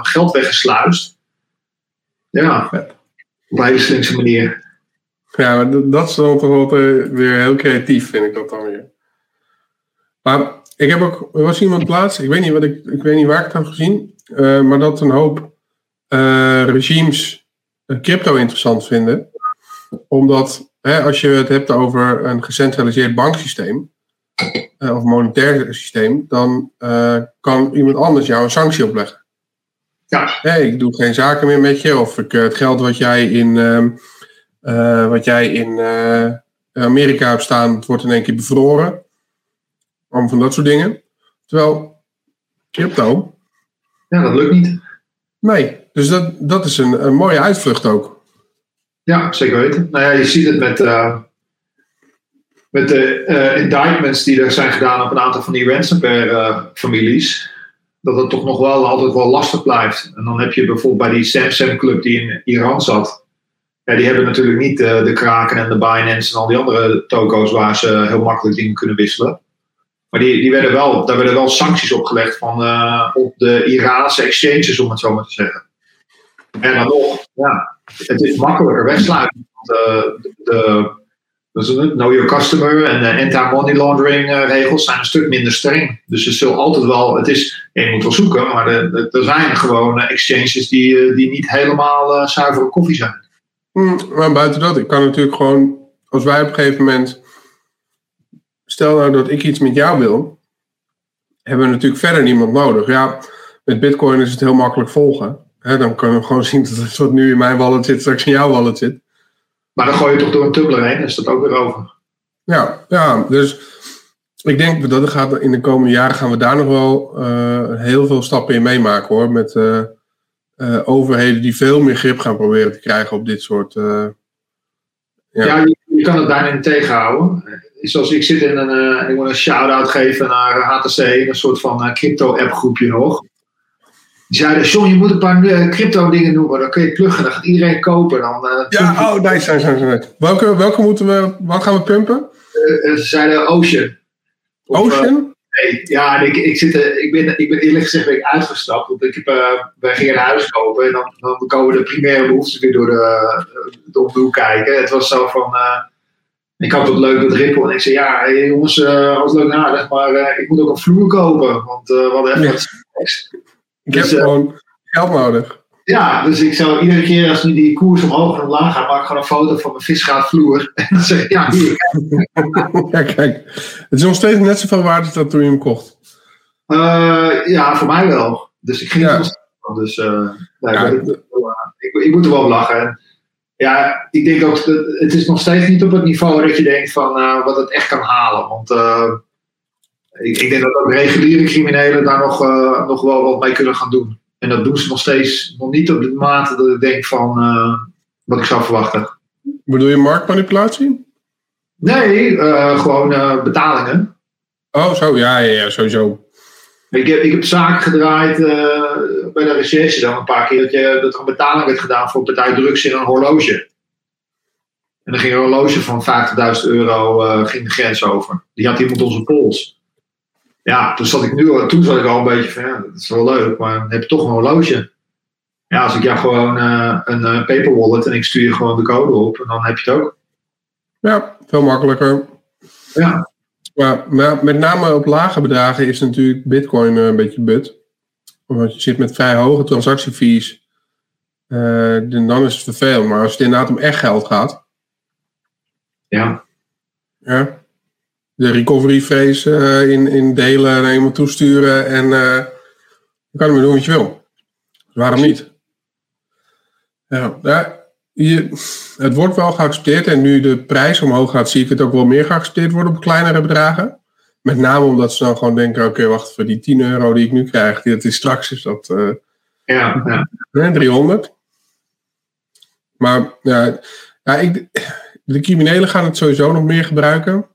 geld weggesluist. Ja, op een hele slinkse manier. Ja, maar dat is dan toch weer heel creatief, vind ik dat dan weer. Maar ik heb ook, er was iemand plaats, ik weet niet, wat ik, ik weet niet waar ik het heb gezien, maar dat een hoop regimes crypto interessant vinden. Omdat Hè, als je het hebt over een gecentraliseerd banksysteem uh, of monetair systeem, dan uh, kan iemand anders jou een sanctie opleggen. Ja. Hey, ik doe geen zaken meer met je, of ik, uh, het geld wat jij in, eh, wat jij in eh, Amerika hebt staan, wordt in één keer bevroren. Allemaal van dat soort dingen. Terwijl crypto, Ja, dat lukt niet. nee. Dus dat, dat is een, een mooie uitvlucht ook. Ja, zeker weten. Nou ja, je ziet het met, eh, met de eh, indictments die er zijn gedaan op een aantal van die ransomware-families. dat het toch nog wel altijd wel lastig blijft. En dan heb je bijvoorbeeld bij die Samsung Club die in Iran zat. Ja, die hebben natuurlijk niet eh, de Kraken en de Binance en al die andere toko's waar ze heel makkelijk dingen kunnen wisselen. Maar die, die werden wel, daar werden wel sancties opgelegd van, eh, op de Iraanse exchanges, om het zo maar te zeggen. En dan nog, ja, het is makkelijker wegsluiten. Eh, de, de, know your customer en de anti-money laundering eh, regels zijn een stuk minder streng. Dus het zal altijd wel, het is, je moet wel zoeken, maar er- er zijn gewoon eh, exchanges die, eh, die niet helemaal eh, zuivere koffie zijn. Hm, maar buiten dat, ik kan natuurlijk gewoon, als wij op een gegeven moment, stel nou dat ik iets met jou wil, hebben we natuurlijk verder niemand nodig. Ja, met Bitcoin is het heel makkelijk volgen. Hè, dan kunnen we gewoon zien dat het wat nu in mijn wallet zit, straks in jouw wallet zit. Maar dan gooi je toch door een tumbler heen, is dat ook weer over. Ja, ja, dus ik denk dat er gaat, in de komende jaren gaan we daar nog wel eh, heel veel stappen in meemaken hoor. Met eh, eh, overheden die veel meer grip gaan proberen te krijgen op dit soort. Ja. Ja, je, je kan het bijna niet tegenhouden. Zoals ik zit in een, en ik wil een shout-out geven naar HTC, een soort van crypto-app groepje nog. Die zeiden, John, je moet een paar eh, crypto dingen noemen, dan kun je pluggen, dan gaat iedereen kopen. Dan, eh, ja, oh, nice, nice, nice, nice. Welke, welke moeten we, wat gaan we pumpen? eh, ze zeiden Ocean. Of, Ocean? nee, ja, ik, ik, zit, eh, ik, ben, ik ben eerlijk gezegd ben ik uitgestapt. Want ik heb, wij gingen een huis kopen en dan, dan komen de primaire behoeften weer door de, de om de hoek kijken. Het was zo van, ik had het leuk met Ripple en ik zei, ja jongens, alles leuk en aardig, maar ik moet ook een vloer kopen. Want we hadden even wat. Ik heb dus, eh, gewoon geld nodig. Ja, dus ik zou iedere keer als nu die koers omhoog en omlaag gaat, maak ik gewoon een foto van mijn visgraatvloer. En dan zeg ik, ja, hier, ja, kijk. Het is nog steeds net zoveel waard als dat toen je hem kocht. Eh, ja, voor mij wel. Dus ik ging Ja. van. Dus nee, Ja. ik, ik, ik moet er wel om lachen. En, ja, ik denk ook dat het is nog steeds niet op het niveau dat je denkt van wat het echt kan halen. Want ik, ik denk dat ook reguliere criminelen daar nog, eh, nog wel wat mee kunnen gaan doen. En dat doen ze nog steeds nog niet op de mate dat ik denk van eh, wat ik zou verwachten. Bedoel je marktmanipulatie? Nee, eh, gewoon betalingen. Oh, zo. Ja, ja, ja sowieso. Ik heb, ik heb zaken gedraaid bij de recherche dan een paar keer dat, je, dat er een betaling werd gedaan voor een partij drugs in een horloge. En dan ging een horloge van 50.000 euro ging de grens over. Die had iemand onze pols. Ja, toen zat ik nu toen zat ik al een beetje van ja, dat is wel leuk, maar dan heb je toch een horloge. Ja, als ik jou gewoon eh, een eh, paper wallet en ik stuur je gewoon de code op en dan heb je het ook. Ja, veel makkelijker. Ja, Maar, maar met name op lage bedragen is natuurlijk Bitcoin eh, een beetje but. Want je zit met vrij hoge transactiefees. dan is het vervelend. Maar als het inderdaad om echt geld gaat. ja. Ja, de recovery phase eh, in, in delen naar iemand toesturen. En eh je kan ermee doen wat je wil. Dus waarom niet? Ja, ja je, het wordt wel geaccepteerd. En nu de prijs omhoog gaat, zie ik het ook wel meer geaccepteerd worden op kleinere bedragen. Met name omdat ze dan gewoon denken, oké, wacht, voor die 10 euro die ik nu krijg, die- dat is straks is dat eh, ja, ja. hè, 300. Maar ja, ja ik, de criminelen gaan het sowieso nog meer gebruiken.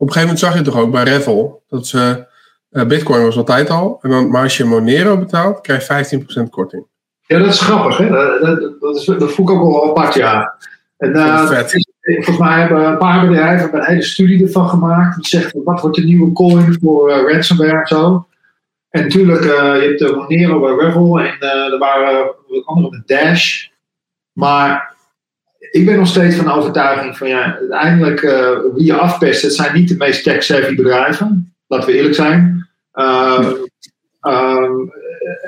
Op een gegeven moment zag je toch ook bij Revel, dat ze, eh, Bitcoin was altijd al, en dan, maar als je Monero betaalt, krijg je 15% korting. Ja, dat is grappig. Hè? Dat, dat, dat, is, dat voel ik ook wel apart, ja. En, eh, Vet. Volgens mij hebben een paar bedrijven hebben een hele studie ervan gemaakt. Die zegt, wat wordt de nieuwe coin voor eh, ransomware en zo. En natuurlijk, eh, je hebt de Monero bij Revel en er waren andere met Dash. Maar ik ben nog steeds van de overtuiging van ja, uiteindelijk eh, wie je afpest, het zijn niet de meest tech-savvy bedrijven. Laten we eerlijk zijn. Ehm, ehm,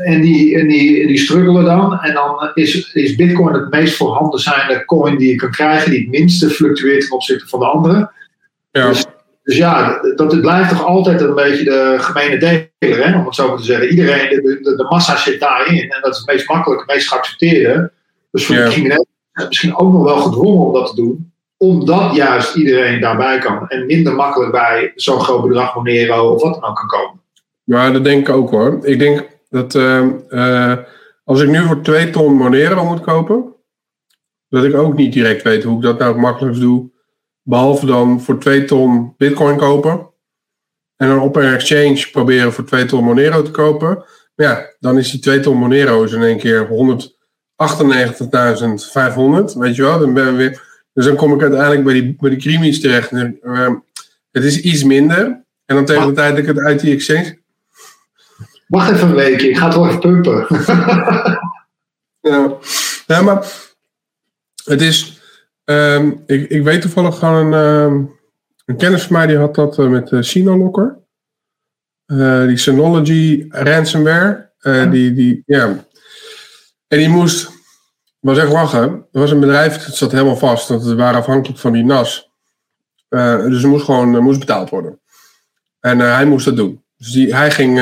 en die, en die, die struggelen dan. En dan is, is Bitcoin het meest voorhanden zijnde coin die je kan krijgen, die het minste fluctueert ten opzichte van de andere. Ja, Dus- Dus ja, dat, het blijft toch altijd een beetje de gemene deler, hè, om het zo maar te zeggen. Iedereen, de, de, de massa zit daarin. En dat is het meest makkelijke, het meest geaccepteerde. Dus voor Ja. de criminelen misschien ook nog wel gedwongen om dat te doen. Omdat juist iedereen daarbij kan. En minder makkelijk bij zo'n groot bedrag Monero of wat dan ook kan komen. Ja, dat denk ik ook hoor. Ik denk dat uh, als ik nu voor 2 ton Monero moet kopen, dat ik ook niet direct weet hoe ik dat nou het makkelijkst doe. Behalve dan voor 2 ton Bitcoin kopen. En dan op een exchange proberen voor 2 ton Monero te kopen. Maar ja, dan is die 2 ton Monero in één keer 198.500. Weet je wel, dan ben we weer. Dus dan kom ik uiteindelijk bij die, bij die creamies terecht. Uh, het is iets minder. En dan tegen de tijd dat ik het uit die exchange. Wacht even een weekje, ik ga het wel even pumpen. ja. ja, maar het is. Um, ik, ik weet toevallig gewoon een. Um, een kennis van mij die had dat uh, met de Synolocker. Uh, die Synology ransomware. Uh, ja. Die, die, ja. En die moest, was echt lachen. Er was een bedrijf dat zat helemaal vast. Dat ze waren afhankelijk van die NAS. dus er moest gewoon moest betaald worden. En hij moest dat doen. Dus die, hij ging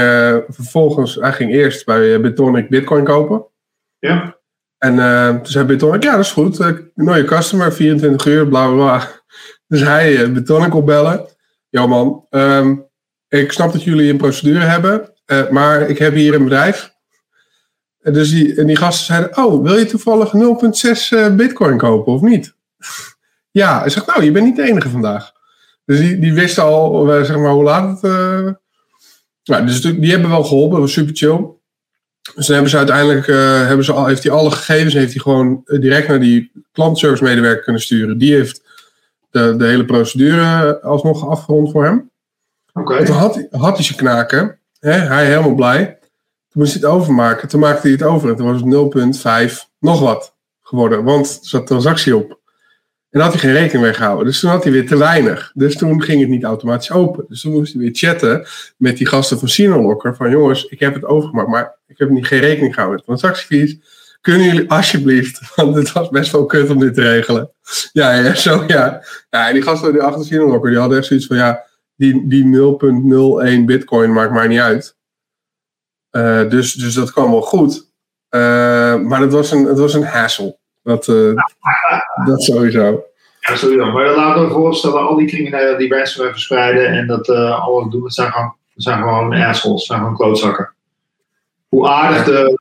vervolgens, hij ging eerst bij Bitonic Bitcoin kopen. Ja. En toen zei Bitonic, ja dat is goed. mooie customer, 24 uur, bla bla bla. Dus hij Betonic opbellen. Ja man, um, ik snap dat jullie een procedure hebben, maar ik heb hier een bedrijf. En, dus die, en die gasten zeiden, oh, wil je toevallig 0,6 uh, bitcoin kopen of niet? ja, hij zegt, nou, je bent niet de enige vandaag. Dus die, die wisten al, zeg maar, hoe laat het... Nou, dus die hebben wel geholpen, dat was super chill. Dus dan hebben ze uiteindelijk, hebben ze al, heeft hij alle gegevens heeft hij gewoon direct naar die klantservice medewerker kunnen sturen. Die heeft de, de hele procedure alsnog afgerond voor hem. Okay. Toen had, had hij zijn knaken. Hè, hij helemaal blij. Moest hij het overmaken. Toen maakte hij het over. En toen was het 0,5 nog wat geworden. Want er zat transactie op. En had hij geen rekening mee gehouden. Dus toen had hij weer te weinig. Dus toen ging het niet automatisch open. Dus toen moest hij weer chatten met die gasten van Sinolocker. Van jongens, ik heb het overgemaakt. Maar ik heb niet geen rekening gehouden met transactiefees kunnen jullie alsjeblieft, want het was best wel kut om dit te regelen. Ja, ja zo ja. ja en die gasten die achter Sinalocker, die hadden echt zoiets van, ja, die, die 0.01 bitcoin maakt mij niet uit. Uh, dus, dus dat kwam wel goed. Uh, maar het was een, het was een hassle. Dat, uh, dat sowieso. Ja, sowieso. Maar laten we voorstellen, al die criminelen die ransomware verspreiden en dat alles doen, dat zijn gewoon, dat zijn gewoon assholes, zijn gewoon klootzakken. Hoe aardig de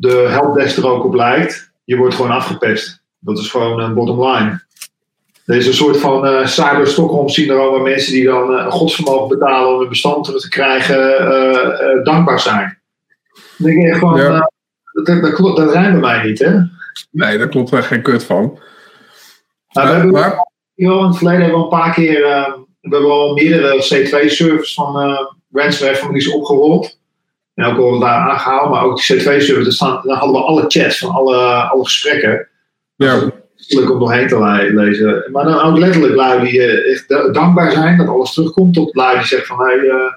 de helpdesk er ook op lijkt, je wordt gewoon afgepest. Dat is gewoon een bottom line. Er is een soort van uh, cyber Stockholm syndroom waar mensen die dan uh, godsvermogen betalen om een bestand terug te krijgen, uh, dankbaar zijn. Denk je gewoon, ja. dat, dat, klopt, dat rijmt bij mij niet, hè? Nee, daar klopt er geen kut van. Nou, we hebben maar... in het verleden hebben we een paar keer, we hebben al meerdere C2-servers van ransomware families opgerold. En ook al daar aangehaald, maar ook die C2-server, dan hadden we alle chats van alle, alle gesprekken. Ja. Om doorheen te lezen. Maar dan ook letterlijk lui die uh, echt dankbaar zijn dat alles terugkomt. Tot lui die zeggen van hey, uh,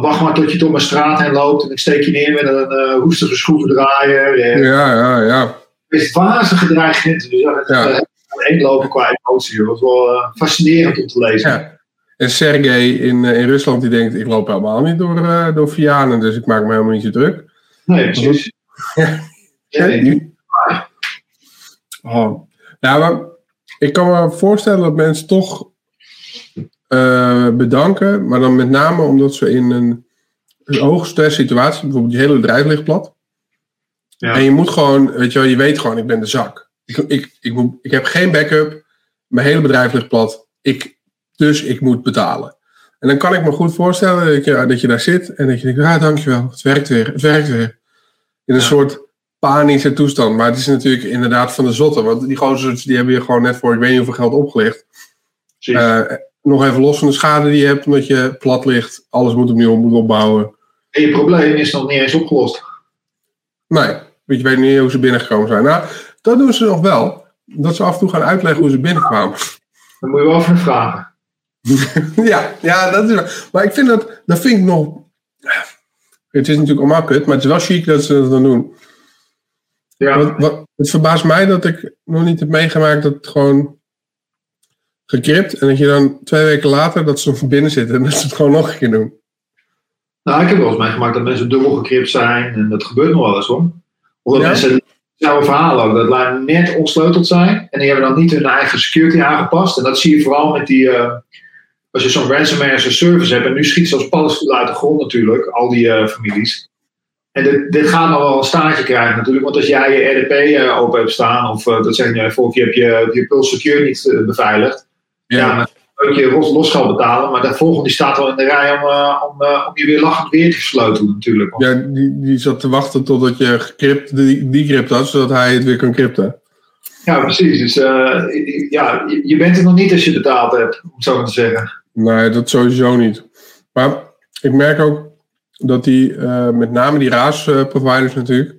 wacht maar tot je door mijn straat heen loopt en ik steek je neer met een uh, hoestige schroevendraaier. ja, ja, ja. Het is wazige dreigement. Dus ja, ja. lopen qua emotie. Dat was wel fascinerend om te lezen. Ja. En Sergej in, in Rusland die denkt, ik loop helemaal niet door, uh, door Vianen, dus ik maak me helemaal niet zo druk. Nee, precies. ja, die... oh. Maar ik kan me voorstellen dat mensen toch uh, bedanken, maar dan met name omdat ze in een, een hoogste situatie, bijvoorbeeld je hele bedrijf ligt plat. Ja. En je moet gewoon, weet je wel, je weet gewoon, ik ben de zak. Ik, ik, ik, ik, ik heb geen backup, mijn hele bedrijf ligt plat. Ik, dus ik moet betalen. En dan kan ik me goed voorstellen dat je, dat je daar zit en dat je denkt, ah, dankjewel, het werkt weer, het werkt weer. In een soort panische toestand. Maar het is natuurlijk inderdaad van de zotte, want die gozers die hebben je gewoon net voor ik weet niet hoeveel geld opgelicht. Uh, nog even los van de schade die je hebt omdat je plat ligt, alles moet opnieuw moet opbouwen. En je probleem is nog niet eens opgelost. Nee, want je weet niet hoe ze binnengekomen zijn. Nou, dat doen ze nog wel. Dat ze af en toe gaan uitleggen hoe ze binnenkwamen. Dan moet je wel even vragen. ja, ja, dat is waar. Maar ik vind dat, dat vind ik nog. Het is natuurlijk allemaal kut, maar het is wel chic dat ze dat dan doen. Ja. Wat, wat, het verbaast mij dat ik nog niet heb meegemaakt dat het gewoon gekript en dat je dan twee weken later dat ze binnen zitten en dat ze het gewoon nog een keer doen. Nou, ik heb wel eens meegemaakt dat mensen dubbel gekript zijn en dat gebeurt nog wel eens hoor. Omdat mensen zouden verhalen dat lijnen net ontsleuteld zijn. En die hebben dan niet hun eigen security aangepast. En dat zie je vooral met die. Uh, als je zo'n ransomware as a service hebt. En nu schiet zelfs paddenstoelen uit de grond natuurlijk. Al die uh, families. En dit, dit gaat nog wel een staartje krijgen natuurlijk. Want als jij je RDP uh, open hebt staan. Of dat zeg je vorige keer heb je je Pulse Secure niet beveiligd. Ja, dan je los, los gaan betalen. Maar de volgende die staat al in de rij om, om, om je weer lachend weer te versleutelen natuurlijk. Ja, die, die zat te wachten totdat je gecrypt, die, die crypt had. Zodat hij het weer kan crypten. Ja, precies. Dus uh, ja, je bent er nog niet als je betaald hebt, om het zo maar te zeggen. Nee, dat sowieso niet. Maar ik merk ook dat die, met name die RAAS-providers natuurlijk,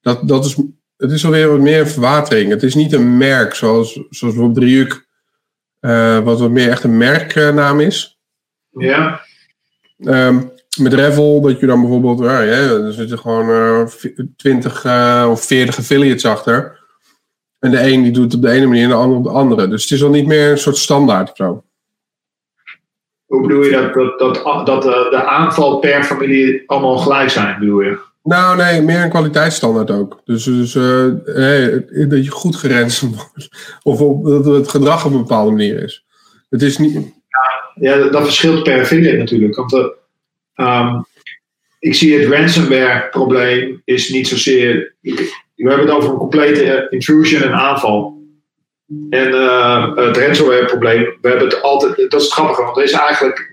dat, dat is, het is alweer wat meer een verwatering. Het is niet een merk zoals, zoals bijvoorbeeld Ryuk, uh, wat wat meer echt een merknaam is. Ja. Um, met Revel, dat je dan bijvoorbeeld, ja, er zitten gewoon uh, 20 of 40 affiliates achter. En de een die doet het op de ene manier en de ander op de andere. Dus het is al niet meer een soort standaard of zo. Hoe bedoel je dat, dat, dat, dat de, de aanval per familie allemaal gelijk zijn, bedoel je? Nou, nee, meer een kwaliteitsstandaard ook. Dus, dus hey, dat je goed gerenst wordt. Of dat het gedrag op een bepaalde manier is. Het is niet... Ja, dat verschilt per affiliate natuurlijk. Want uh, um, ik zie het ransomware probleem is niet zozeer we hebben het over een complete eh, intrusion en aanval. En uh, het ransomware probleem, we hebben het altijd, dat is het grappige, want er is eigenlijk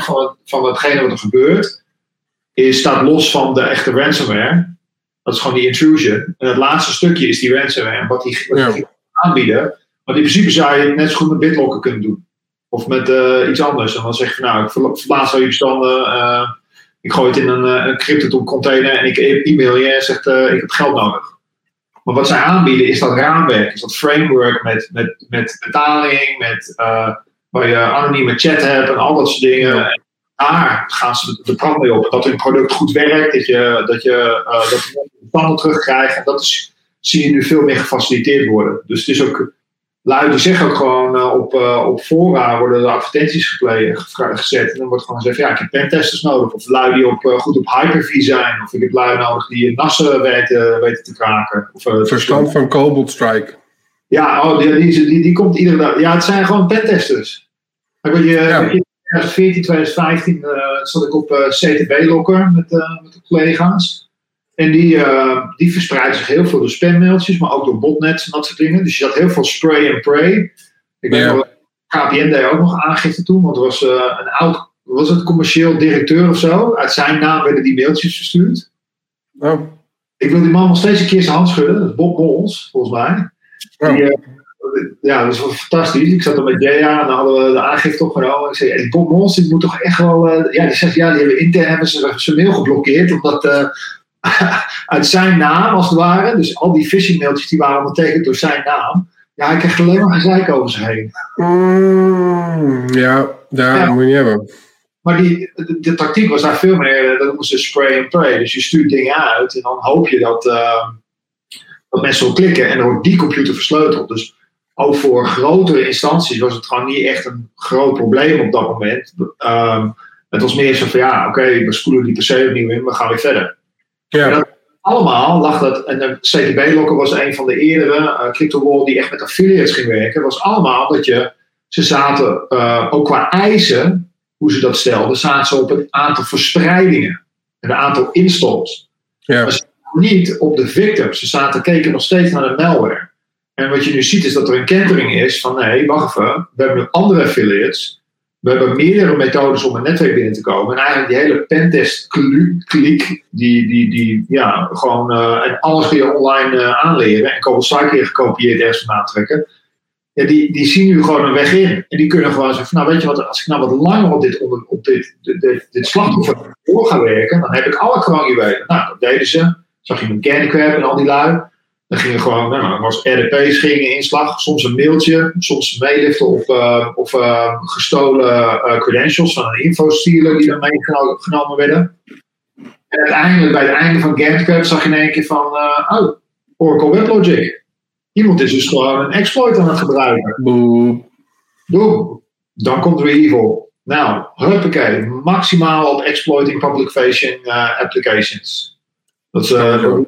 90% van, van hetgene wat er gebeurt, is, staat los van de echte ransomware. Dat is gewoon die intrusion. En het laatste stukje is die ransomware. En wat die, wat die aanbieden. Want in principe zou je het net zo goed met BitLocker kunnen doen. Of met uh, iets anders. En dan zeg je van nou, ik verplaats al je bestanden. Uh, ik gooi het in een, eh, een crypto container en ik e-mail je en zegt ik heb geld nodig. Maar wat zij aanbieden is dat raamwerk, is dat framework met, met, met betaling, met, waar je anonieme chat hebt en al dat soort dingen. En daar gaan ze de brand mee op. Dat hun product goed werkt, dat je, dat je, uh, dat je bestanden terugkrijgt. En dat is, zie je nu veel meer gefaciliteerd worden. Dus het is ook lui die zeggen ook gewoon uh, op, uh, op fora worden de advertenties gezet. En dan wordt gewoon gezegd, ja, ik heb pentesters nodig. Of lui die op, goed op Hyper-V zijn. Of ik heb lui nodig die nassen weten, weten te kraken. Of, Verstand van Cobalt Strike. Ja, oh, die, die, die, die, komt iedere dag. Ja, het zijn gewoon pentesters. Je, ja. in 2014, 2015 zat ik op CTB-lokker met, met de collega's. En die, uh, die verspreiden zich heel veel door spammailtjes, maar ook door botnets en dat soort dingen. Dus je had heel veel spray and pray. Ik weet nog, KPN deed ook nog aangifte toen, want er was uh, een oud, was het commercieel directeur of zo? Uit zijn naam werden die mailtjes verstuurd. Oh. Ik wil die man nog steeds een keer zijn hand schudden, dat is Bob Bols, volgens mij. Oh. Die, uh, ja, dat was fantastisch. Ik zat er met Jaya en dan hadden we de aangifte opgenomen. Ik zei, hey, Bob Bols, die moet toch echt wel... ja, die zegt, ja, die hebben intern hebben ze zijn mail geblokkeerd, omdat uit zijn naam, als het ware. Dus al die phishing mailtjes die waren ondertekend door zijn naam. Ja, hij kreeg alleen maar gezeik over zich heen. Mm, ja, daar ja. moet je niet hebben. Maar die, de, de, tactiek was daar veel meer, dat noemen ze spray and pray. Dus je stuurt dingen uit en dan hoop je dat, uh, dat mensen wel klikken en dan wordt die computer versleuteld. Dus ook voor grotere instanties was het gewoon niet echt een groot probleem op dat moment. Um, het was meer zo van ja, oké, okay, we spoelen die PC opnieuw in, we gaan weer verder. Ja. Dat, allemaal lag dat, en de CTB-lokker was een van de eerdere uh, crypto die echt met affiliates ging werken, was allemaal dat je, ze zaten uh, ook qua eisen, hoe ze dat stelden, zaten ze op het aantal verspreidingen en het aantal installs. Ja. Maar ze niet op de victims. Ze zaten keken nog steeds naar de malware. En wat je nu ziet is dat er een kentering is van nee, wacht even, we hebben andere affiliates we hebben meerdere methodes om een netwerk binnen te komen. En eigenlijk die hele pentest kliek, die, die, die ja, gewoon, uh, en alles je online uh, aanleren en Strike gekopieerd ergens vandaan trekken. Ja, die, die zien nu gewoon een weg in. En die kunnen gewoon zeggen: van, Nou, weet je wat, als ik nou wat langer op dit, op dit, dit, dit, dit slachtoffer door ga werken, dan heb ik alle kroonjuwelen. Nou, dat deden ze. Zag je Candy Crab en al die lui. Dan gingen gewoon, nou, was RDP's gingen inslag, soms een mailtje, soms meeliften op, uh, of uh, gestolen uh, credentials van een infostealer die dan meegenomen werden. En uiteindelijk, bij het einde van GetCrab zag je in één keer van, oh, Oracle WebLogic. Iemand is dus gewoon een exploit aan het gebruiken. Boom. Boom. Dan komt er evil. Nou, huppakee, maximaal op exploiting public facing applications. Dat is uh,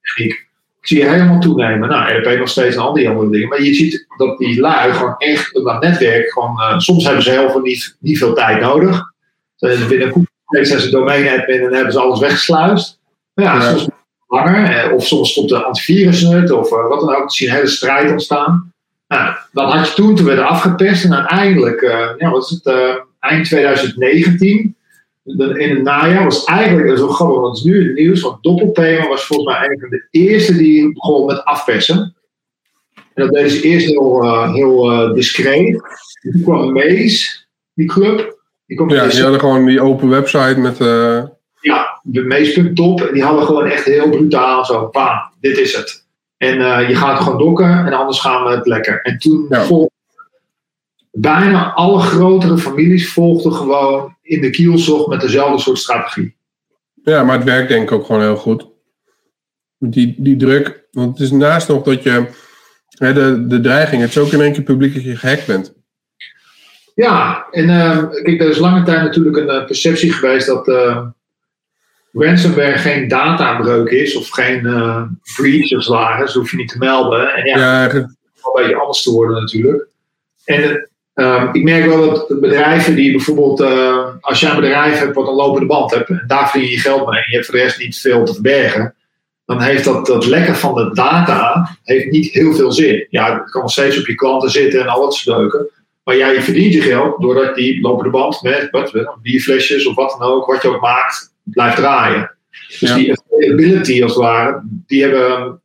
techniek. Zie je helemaal toenemen. Nou, RP nog steeds en al die andere dingen. Maar je ziet dat die lui gewoon echt dat netwerk, gewoon, uh, soms hebben ze heel veel niet, niet veel tijd nodig. Zijn ze binnen een zijn ze domein admin en hebben ze alles weggesluist. Maar ja, soms langer. Eh, of soms stopt de antivirus het, of uh, wat dan ook. zie je een hele strijd ontstaan. Nou, dan had je toen, toen werden afgeperst. En uiteindelijk, uh, ja, wat is het, eind 2019 in het najaar was eigenlijk zo grappig, want het is nu het nieuws, want Doppelthema was volgens mij een van de eerste die begon met afpersen. En dat deden ze eerst heel, uh, heel uh, discreet. Toen kwam Mees, die club. Die kwam ja, die hadden gewoon die open website met... Uh... Ja, de Mees.top. En die hadden gewoon echt heel brutaal zo, pa, dit is het. En je gaat gewoon dokken en anders gaan we het lekker. En toen ja bijna alle grotere families volgden gewoon in de kielzog met dezelfde soort strategie. Ja, maar het werkt denk ik ook gewoon heel goed. Die, die druk, want het is naast nog dat je hè, de, de dreiging, het is ook in één keer publiek dat je gehackt bent. Ja, en uh, kijk, er is lange tijd natuurlijk een uh, perceptie geweest dat uh, ransomware geen databreuk is of geen uh, breach als ware. Dus hoef je niet te melden. En ja, ja het een beetje anders te worden natuurlijk. En Um, ik merk wel dat bedrijven die bijvoorbeeld, uh, als jij een bedrijf hebt wat een lopende band hebt, en daar verdien je geld mee, en je hebt voor de rest niet veel te verbergen, dan heeft dat, dat lekken van de data heeft niet heel veel zin. Ja, het kan nog steeds op je klanten zitten en al dat soort leuke. Maar jij verdient je geld doordat die lopende band met wat, bierflesjes of wat dan ook, wat je ook maakt, blijft draaien. Dus die availability als het ware, die hebben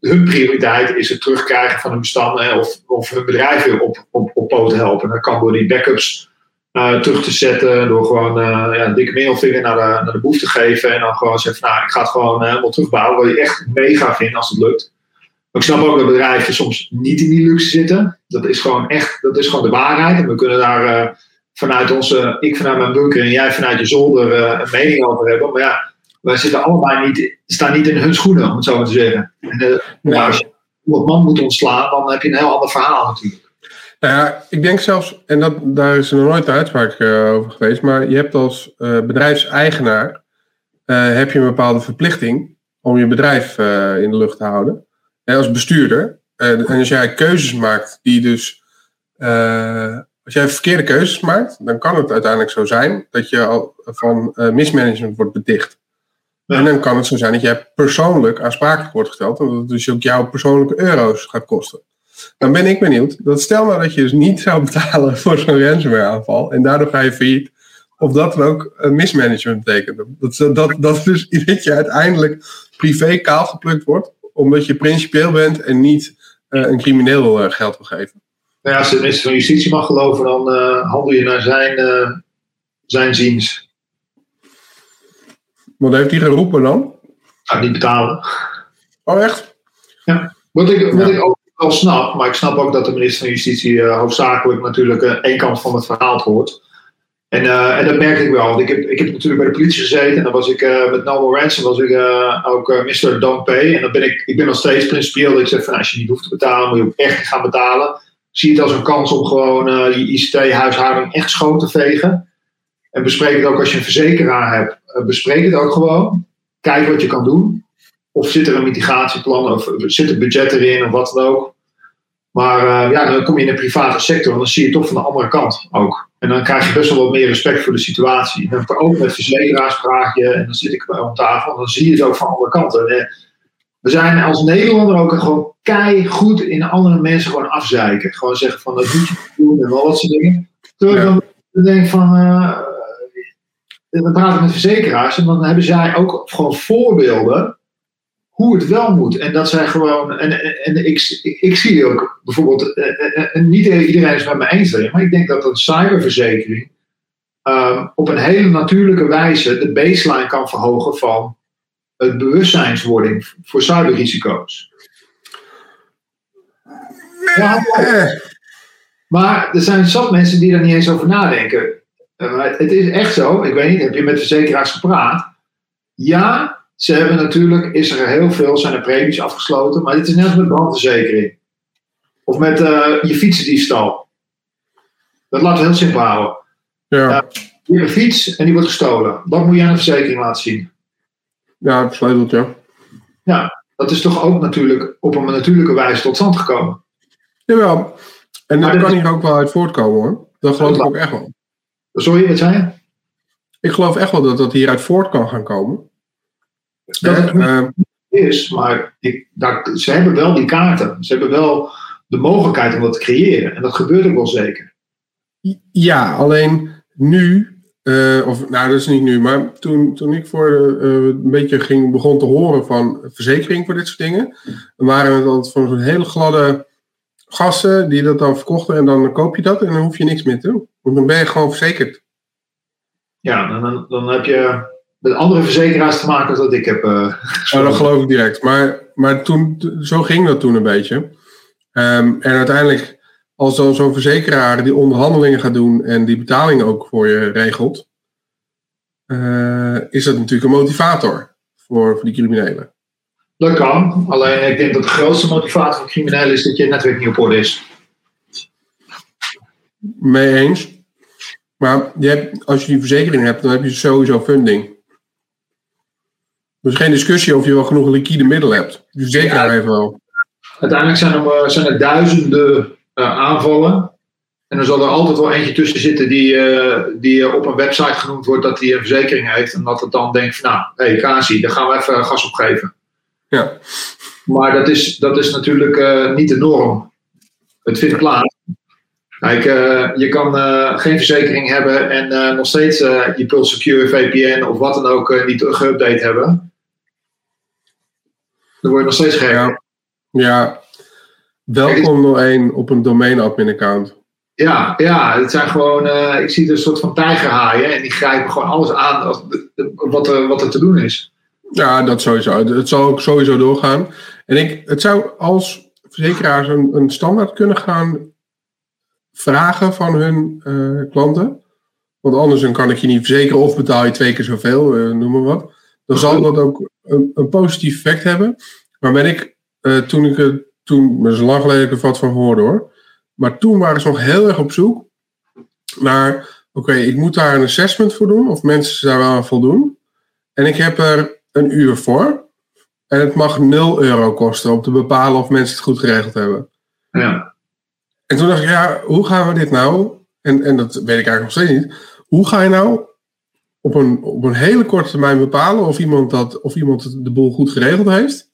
hun prioriteit is het terugkrijgen van hun bestanden of, of hun bedrijven op, op, op poten helpen. Dat kan door die backups uh, terug te zetten, door gewoon uh, ja, een dikke middelvinger naar de, naar de boef te geven en dan gewoon zeggen: Nou, ik ga het gewoon uh, helemaal terugbouwen. Wat je echt mega vindt als het lukt. Maar ik snap ook dat bedrijven soms niet in die luxe zitten. Dat is gewoon echt, dat is gewoon de waarheid. En we kunnen daar vanuit onze, ik vanuit mijn bunker en jij vanuit je zolder een mening over hebben. Maar ja, wij zitten allebei niet, staan niet in hun schoenen, om het zo maar te zeggen. En, uh, ja. als je iemand man moet ontslaan, dan heb je een heel ander verhaal natuurlijk. Nou ja, ik denk zelfs, en dat, daar is er nog nooit een uitspraak uh, over geweest, maar je hebt als uh, bedrijfseigenaar heb je een bepaalde verplichting om je bedrijf in de lucht te houden. En als bestuurder. en als jij keuzes maakt die dus. als jij verkeerde keuzes maakt, dan kan het uiteindelijk zo zijn dat je al van mismanagement wordt beticht. En dan kan het zo zijn dat jij persoonlijk aansprakelijk wordt gesteld. En dat het dus ook jouw persoonlijke euro's gaat kosten. Dan ben ik benieuwd. Dat stel nou dat je dus niet zou betalen voor zo'n ransomware aanval. En daardoor ga je failliet. Of dat dan ook een mismanagement betekent. Dat, dat, dat dus dat je uiteindelijk privé kaal geplukt wordt. Omdat je principieel bent en niet uh, een crimineel uh, geld wil geven. Nou ja, als de minister van Justitie mag geloven, dan handel je naar zijn, zijn ziens. Wat heeft hij geroepen dan? Gaat niet betalen. Oh, echt? Ja. Wat ik, wat ik ook wel snap, maar ik snap ook dat de minister van Justitie uh, hoofdzakelijk natuurlijk uh, één kant van het verhaal hoort. En, uh, en dat merk ik wel. Want ik heb, ik heb natuurlijk bij de politie gezeten en dan was ik met Normal Ransom was ik ook Mr. Don't Pay. En dan ben ik, ik ben nog steeds principieel dat ik zeg van als je niet hoeft te betalen, moet je ook echt gaan betalen. Zie het als een kans om gewoon je ICT-huishouding echt schoon te vegen. En bespreek het ook als je een verzekeraar hebt. Eh, bespreek het ook gewoon. Kijk wat je kan doen. Of zit er een mitigatieplan of zit er budget erin of wat dan ook. Maar uh, ja, dan kom je in de private sector en dan zie je het toch van de andere kant ook. En dan krijg je best wel wat meer respect voor de situatie. En dan ook met verzekeraars praat je en dan zit ik bij om tafel en dan zie je het ook van andere kanten. En, we zijn als Nederlander ook gewoon kei goed in andere mensen gewoon afzeiken. Gewoon zeggen van dat moet je doen en al dat soort dingen. Terwijl ik dan denk van, uh, praat ik met verzekeraars en dan hebben zij ook gewoon voorbeelden hoe het wel moet. En dat zij gewoon, en, en, ik, ik, zie ook bijvoorbeeld, eh, eh, eh, niet iedereen is met me eens maar ik denk dat een cyberverzekering um, op een hele natuurlijke wijze de baseline kan verhogen van het bewustzijnswording voor cyberrisico's. Ja, maar er zijn zat mensen die daar niet eens over nadenken. Uh, het is echt zo, ik weet niet, heb je met verzekeraars gepraat? Ja, ze hebben natuurlijk, is er heel veel, zijn er premies afgesloten, maar dit is net als met brandverzekering. Of met uh, je fietsendiefstal. Dat laten we heel simpel houden. Ja. Uh, je hebt een fiets en die wordt gestolen. Wat moet je aan de verzekering laten zien? Ja, versleuteld, ja. Ja, dat is toch ook natuurlijk op een natuurlijke wijze tot stand gekomen. Jawel. En daar kan hier ook wel uit voortkomen hoor. Dat geloof ik ook echt wel. Sorry, wat zei je? Ik geloof echt wel dat dat hieruit voort kan gaan komen. Dat het uh, is, maar ik, daar, ze hebben wel die kaarten. Ze hebben wel de mogelijkheid om dat te creëren. En dat gebeurt ook wel zeker. Ja, alleen nu, uh, of nou dat is niet nu, maar toen, toen ik voor uh, een beetje ging, begon te horen van verzekering voor dit soort dingen, dan waren het altijd van zo'n hele gladde gasten die dat dan verkochten en dan koop je dat en dan hoef je niks meer te doen. Want dan ben je gewoon verzekerd. Ja, dan, dan heb je met andere verzekeraars te maken dan dat ik heb. Uh, dat geloof ik direct. Maar, maar toen, zo ging dat toen een beetje. Um, en uiteindelijk, als dan zo'n verzekeraar die onderhandelingen gaat doen en die betaling ook voor je regelt, uh, is dat natuurlijk een motivator voor, voor die criminelen. Dat kan. Alleen ik denk dat de grootste motivator voor criminelen is dat je netwerk niet op orde is. Mee eens. Maar je hebt, als je die verzekering hebt, dan heb je sowieso funding. Is geen discussie of je wel genoeg liquide middelen hebt. De verzekeraar ja, heeft wel. Uiteindelijk zijn er, zijn er duizenden uh, aanvallen. En er zal er altijd wel eentje tussen zitten die, uh, die op een website genoemd wordt dat hij een verzekering heeft. En dat het dan denkt van nou, hé hey, Kasi, daar gaan we even gas op geven. Ja. Maar dat is, dat is natuurlijk uh, niet de norm. Het vindt plaats. Kijk, uh, je kan uh, geen verzekering hebben en nog steeds je Pulse Secure VPN of wat dan ook niet geüpdate hebben. Dan word je nog steeds gek. Ja. ja. Welkom nog één op een domain admin account. Ja, ja, het zijn gewoon, ik zie een soort van tijgerhaaien en die grijpen gewoon alles aan als, wat, er, wat er te doen is. Ja, dat sowieso. Het zal ook sowieso doorgaan. En ik, het zou als verzekeraars een, een standaard kunnen gaan vragen van hun uh, klanten. Want anders dan kan ik je niet verzekeren of betaal je twee keer zoveel, uh, noem maar wat. Dan zal dat ook een, een positief effect hebben. Maar ben ik, uh, toen ik het, toen, dat lang geleden er wat van hoorde hoor. Maar toen waren ze nog heel erg op zoek naar, oké, ik moet daar een assessment voor doen, of mensen daar wel aan voldoen. En ik heb er een uur voor. En het mag 0 euro kosten om te bepalen of mensen het goed geregeld hebben. Ja. En toen dacht ik, ja, hoe gaan we dit nou? En, en dat weet ik eigenlijk nog steeds niet. Hoe ga je nou op een, op een hele korte termijn bepalen of iemand, dat, of iemand de boel goed geregeld heeft?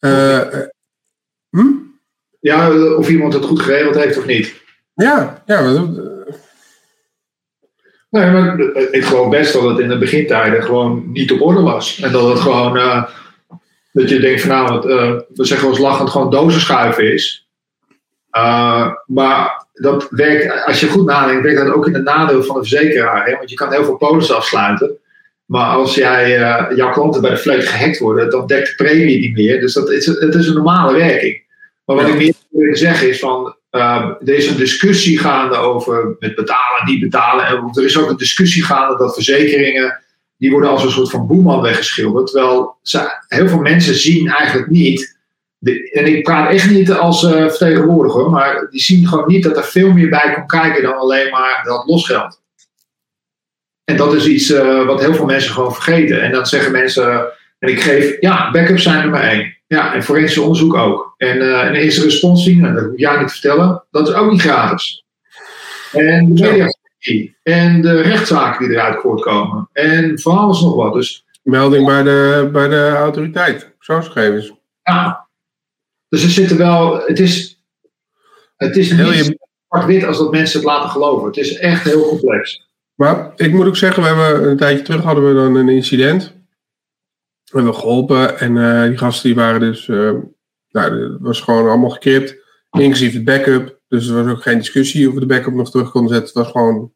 Uh, hm? Ja, of iemand het goed geregeld heeft of niet. Ja, ja. Nee, maar ik geloof best dat het in de begintijden gewoon niet op orde was. En dat het gewoon, uh, dat je denkt van nou, uh, we zeggen ons lachend gewoon dozen schuiven is. Uh, maar dat werkt, als je goed nadenkt, werkt dat ook in het nadeel van de verzekeraar. Hè? Want je kan heel veel polissen afsluiten. Maar als jij, jouw klanten bij de vleet gehackt worden, dan dekt de premie niet meer. Dus dat is, het is een normale werking. Maar wat ja. ik meer wil zeggen is van, uh, er is een discussie gaande over met betalen, niet betalen. En er is ook een discussie gaande dat verzekeringen, die worden als een soort van boeman weggeschilderd. Terwijl ze, heel veel mensen zien eigenlijk niet, de, en ik praat echt niet als uh, vertegenwoordiger, maar die zien gewoon niet dat er veel meer bij komt kijken dan alleen maar dat losgeld. En dat is iets uh, wat heel veel mensen gewoon vergeten. En dan zeggen mensen, en ik geef, ja, backups zijn er maar één. Ja, en forensisch onderzoek ook. En uh, een eerste responsing, nou, dat moet jij niet vertellen, dat is ook niet gratis. En de mediastrategie. En de rechtszaken die eruit voortkomen. En van alles nog wat. Dus, Melding bij de, bij de autoriteit, persoonsgegevens. Ja. Dus er zitten wel, het is, het is niet zwart-wit als dat mensen het laten geloven. Het is echt heel complex. Maar ik moet ook zeggen, we hebben een tijdje terug hadden we dan een incident we hebben geholpen. En uh, die gasten die waren dus, uh, nou, het was gewoon allemaal gekript. Inclusief het backup. Dus er was ook geen discussie of we de backup nog terug konden zetten. Het was gewoon,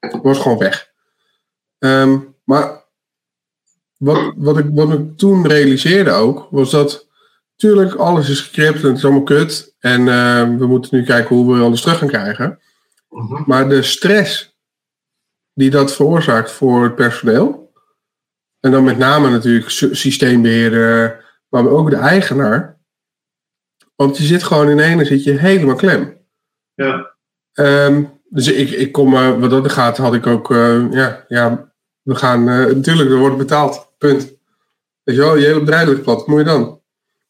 het was gewoon weg. Um, maar wat, wat, ik, wat ik toen realiseerde ook, was dat natuurlijk alles is gekript en het is allemaal kut. En uh, we moeten nu kijken hoe we alles terug gaan krijgen. -huh. Maar de stress die dat veroorzaakt voor het personeel, en dan met name natuurlijk systeembeheerder, maar ook de eigenaar. Want je zit gewoon in ene zit je helemaal klem. Ja. Um, dus ik, ik kom, uh, wat dat gaat, had ik ook, uh, ja, ja, we gaan, uh, natuurlijk, er wordt betaald, punt. Weet je wel, je hele bedrijf ligt plat, wat moet je dan?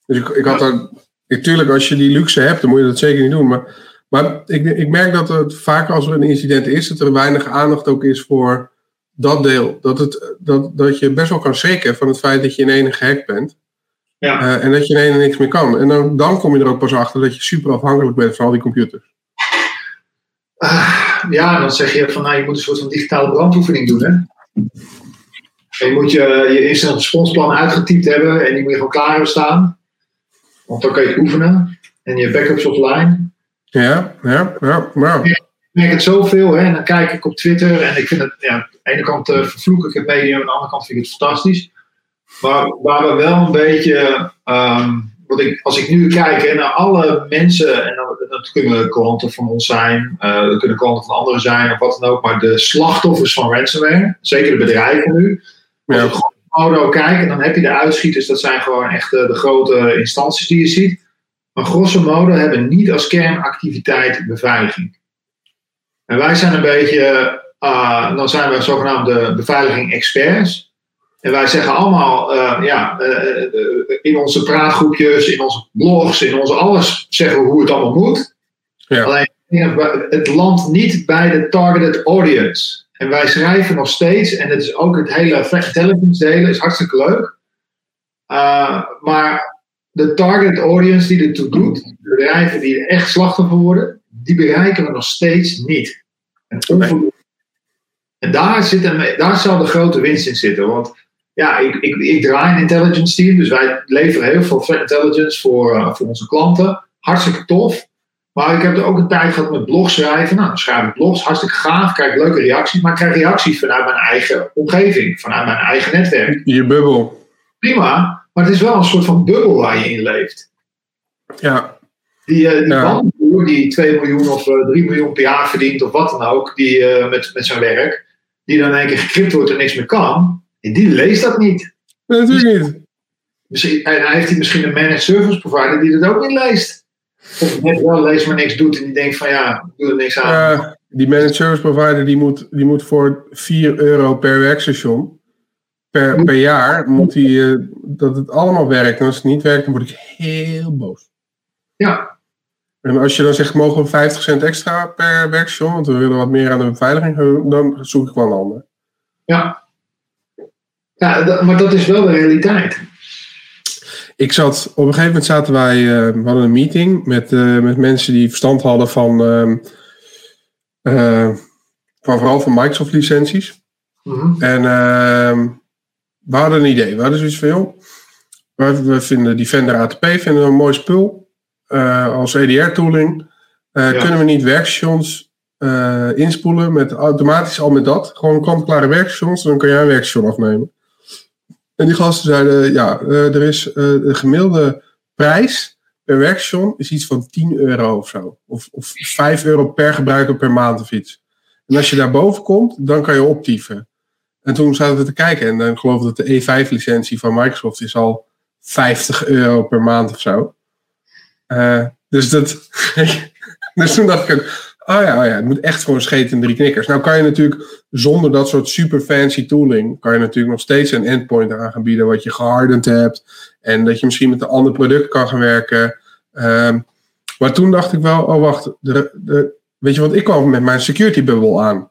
Dus ik, ik had er, natuurlijk, als je die luxe hebt, dan moet je dat zeker niet doen. Maar, maar ik, ik merk dat het vaak als er een incident is, dat er weinig aandacht ook is voor dat deel. Dat, het, dat, dat je best wel kan schrikken van het feit dat je in ene gehackt bent. Ja. Eh, en dat je in ene niks meer kan. En dan, dan kom je er ook pas achter dat je super afhankelijk bent van al die computers. Ah, ja, dan zeg je van nou, je moet een soort van digitale brandoefening doen. Hè? En je moet je, je instant uitgetypt hebben en die moet je gewoon klaar hebben staan. Want dan kan je het oefenen. En je backups offline. Ja, ja, ja. ja. Ik merk het zoveel. Hè? En dan kijk ik op Twitter en ik vind het, ja, aan de ene kant uh, vervloek ik het medium, aan de andere kant vind ik het fantastisch. Maar waar we wel een beetje, um, wat ik, als ik nu kijk hè, naar alle mensen, en dat, dat kunnen klanten van ons zijn, uh, dat kunnen klanten van anderen zijn of wat dan ook, maar de slachtoffers van ransomware, zeker de bedrijven nu. Ja. Ik gewoon modo kijk en dan heb je de uitschieters, dat zijn gewoon echt uh, de grote instanties die je ziet. Maar grosso modo hebben niet als kernactiviteit beveiliging. En wij zijn een beetje, uh, dan zijn we zogenaamde beveiliging experts. En wij zeggen allemaal, uh, ja, uh, in onze praatgroepjes, in onze blogs, in onze alles zeggen we hoe het allemaal moet. Ja. Alleen het landt niet bij de targeted audience. En wij schrijven nog steeds, en het is ook het hele intelligence delen, is hartstikke leuk. Uh, maar de target audience die ertoe doet, de bedrijven die echt slachtoffer worden, die bereiken we nog steeds niet. En, onvoldoende. en daar, zit een, daar zal de grote winst in zitten. Want ja, ik, ik, ik draai een intelligence team, dus wij leveren heel veel intelligence voor, uh, voor onze klanten. Hartstikke tof. Maar ik heb er ook een tijd gehad met blogs schrijven. Nou, dan schrijf ik blogs, hartstikke gaaf, krijg leuke reacties. Maar ik krijg reacties vanuit mijn eigen omgeving, vanuit mijn eigen netwerk. Je bubbel. Prima, maar het is wel een soort van bubbel waar je in leeft. Ja. Die, uh, die ja. bandboer die 2 miljoen of uh, 3 miljoen per jaar verdient of wat dan ook, die, uh, met, met zijn werk, die dan in één keer gekript wordt en niks meer kan, die leest dat niet. Nee, natuurlijk niet. Misschien, en hij heeft hij misschien een managed service provider die dat ook niet leest. Of net wel leest, maar niks doet en die denkt van ja, ik doe er niks aan. Uh, die managed service provider die moet, die moet voor 4 euro per werkstation per, per jaar, moet die, uh, dat het allemaal werkt. En als het niet werkt, dan word ik heel boos. Ja. En als je dan zegt, mogen we 50 cent extra per werkstation, want we willen wat meer aan de beveiliging, dan zoek ik wel een ander. Ja. Ja, dat, maar dat is wel de realiteit. Ik zat, op een gegeven moment zaten wij, uh, we hadden een meeting met, uh, met mensen die verstand hadden van, uh, van vooral van Microsoft licenties. Mhm. Mm -hmm. En we hadden een idee. We hadden zoiets van, joh, we, we vinden Defender ATP vinden we een mooi spul. Als EDR-tooling ja. kunnen we niet werkstations inspoelen met automatisch al met dat. Gewoon kant-klare werkstations, dan kan jij een werkstation afnemen. En die gasten zeiden, ja, er is de gemiddelde prijs per werkstation is iets van 10 euro of zo. Of, of 5 euro per gebruiker per maand of iets. En als je daarboven komt, dan kan je optieven. En toen zaten we te kijken en ik geloof dat de E5-licentie van Microsoft is al 50 euro per maand of zo. Uh, dus dat. dus toen dacht ik. Oh ja, oh ja, het moet echt gewoon scheten in drie knikkers. Nou kan je natuurlijk zonder dat soort super fancy tooling. kan je natuurlijk nog steeds een endpoint aan gaan bieden. wat je gehardend hebt. En dat je misschien met een ander product kan gaan werken. Uh, maar toen dacht ik wel. Oh wacht. De, de, weet je wat? Ik kwam met mijn security bubble aan.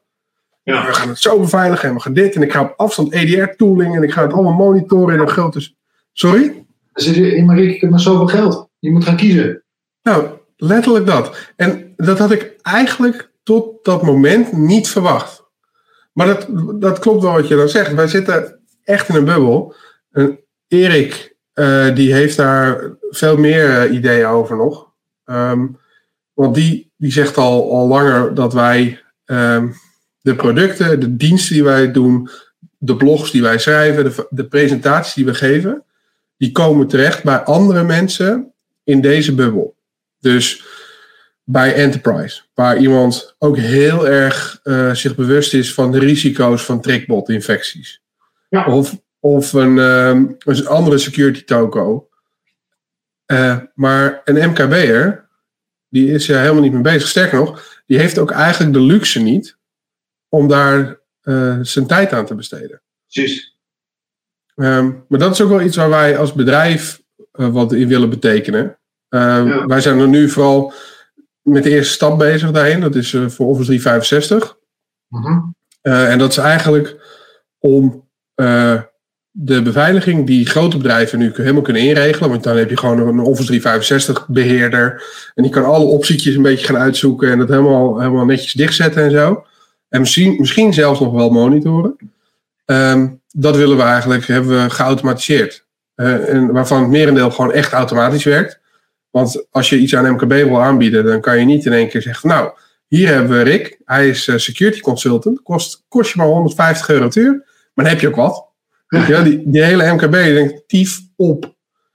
Ja. We gaan het zo beveiligen en we gaan dit. En ik ga op afstand EDR-tooling en ik ga het allemaal monitoren in een grote. Sorry? Maar ik heb maar zoveel geld. Je moet gaan kiezen. Nou, letterlijk dat. En dat had ik eigenlijk tot dat moment niet verwacht. Maar dat, dat klopt wel wat je dan zegt. Wij zitten echt in een bubbel. En Erik, uh, die heeft daar veel meer uh, ideeën over nog. Um, want die, die zegt al, al langer dat wij um, de producten, de diensten die wij doen, de blogs die wij schrijven, de, de presentaties die we geven, die komen terecht bij andere mensen in deze bubbel. Dus bij enterprise, waar iemand ook heel erg uh, zich bewust is van de risico's van trackbot-infecties. Ja. Of, of een, um, een andere security toko. Uh, maar een MKB'er, die is er helemaal niet mee bezig. Sterker nog, die heeft ook eigenlijk de luxe niet om daar uh, zijn tijd aan te besteden. Precies. Um, maar dat is ook wel iets waar wij als bedrijf wat in willen betekenen. Wij zijn er nu vooral met de eerste stap bezig daarheen. Dat is voor Office 365. Mhm. en dat is eigenlijk om de beveiliging die grote bedrijven nu helemaal kunnen inregelen. Want dan heb je gewoon een Office 365 beheerder. En die kan alle opties een beetje gaan uitzoeken en dat helemaal, helemaal netjes dichtzetten en zo. En misschien, misschien zelfs nog wel monitoren. Ehm, dat willen we eigenlijk, hebben we geautomatiseerd. Uh, en waarvan het merendeel gewoon echt automatisch werkt. Want als je iets aan MKB wil aanbieden, dan kan je niet in één keer zeggen: Nou, hier hebben we Rick, hij is uh, security consultant, kost, kost je maar 150 euro per uur, maar dan heb je ook wat. Ja, die, die hele MKB denkt tief op.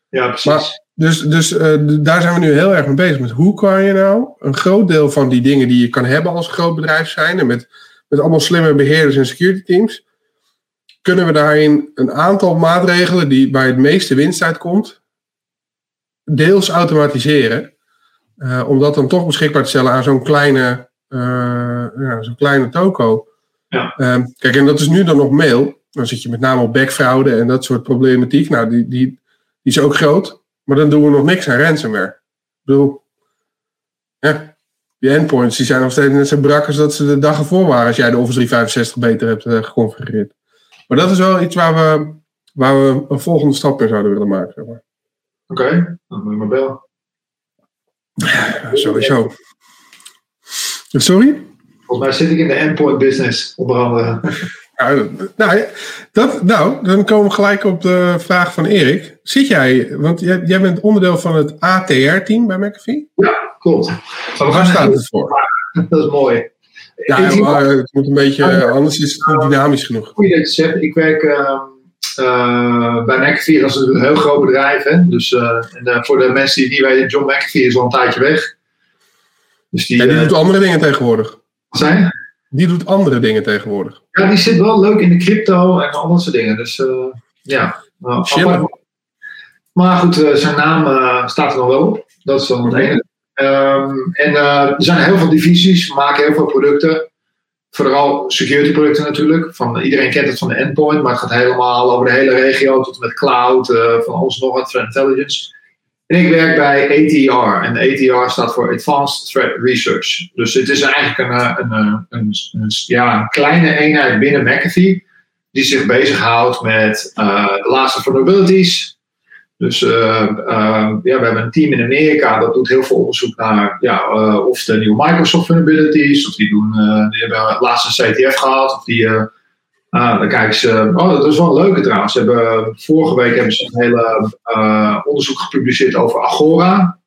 Ja, precies. dus dus uh, daar zijn we nu heel erg mee bezig. Met hoe kan je nou een groot deel van die dingen die je kan hebben als groot bedrijf zijn. En met, met allemaal slimme beheerders en security teams. Kunnen we daarin een aantal maatregelen die bij het meeste winst uitkomt. Deels automatiseren. Uh, om dat dan toch beschikbaar te stellen aan zo'n kleine, uh, ja, zo'n kleine toko. Ja. Uh, kijk, en dat is nu dan nog mail. Dan zit je met name op backfraude en dat soort problematiek. Nou, die, die, die is ook groot. Maar dan doen we nog niks aan ransomware. Ik bedoel, ja, die endpoints die zijn nog steeds net zo brak als dat ze de dag ervoor waren. Als jij de Office 365 beter hebt uh, geconfigureerd. Maar dat is wel iets waar we, waar we een volgende stap in zouden willen maken. Zeg maar. Oké, okay, dan moet je maar bellen. Ja, sowieso. Sorry? Volgens mij zit ik in de endpoint business, onder andere. Nou, nou, dat, nou, dan komen we gelijk op de vraag van Erik. Zit jij, want jij, jij bent onderdeel van het ATR-team bij McAfee? Ja, klopt. Maar waar staat het voor? Dat is mooi. Ja, het moet een beetje, anders is het niet dynamisch genoeg. Goed dat je zegt. Ik werk uh, bij McAfee, dat is een heel groot bedrijf. Hè? Dus uh, en, uh, voor de mensen die het niet weten, John McAfee is al een tijdje weg. Dus die, ja, die doet andere dingen tegenwoordig. Wat zijn? Die doet andere dingen tegenwoordig. Ja, die zit wel leuk in de crypto en al dat soort dingen. Dus ja. Nou, maar goed, zijn naam staat er nog wel op. Dat is dan het ene. Um, en er zijn heel veel divisies. Maken heel veel producten. Vooral security producten natuurlijk. Van, iedereen kent het van de endpoint. Maar het gaat helemaal over de hele regio. Tot en met cloud. van alles nog wat. Threat intelligence. En ik werk bij ATR. En ATR staat voor Advanced Threat Research. Dus het is eigenlijk een, eh, eh, een, een ja, kleine eenheid binnen McAfee. Die zich bezighoudt met uh, de laatste vulnerabilities. Dus uh, uh, ja, we hebben een team in Amerika dat doet heel veel onderzoek naar ja, of de nieuwe Microsoft vulnerabilities, of die, doen, die hebben laatst een CTF gehad, of die Ah, dan kijken ze. Oh, dat is wel een leuke trouwens. Hebben, vorige week hebben ze een hele onderzoek gepubliceerd over Agora.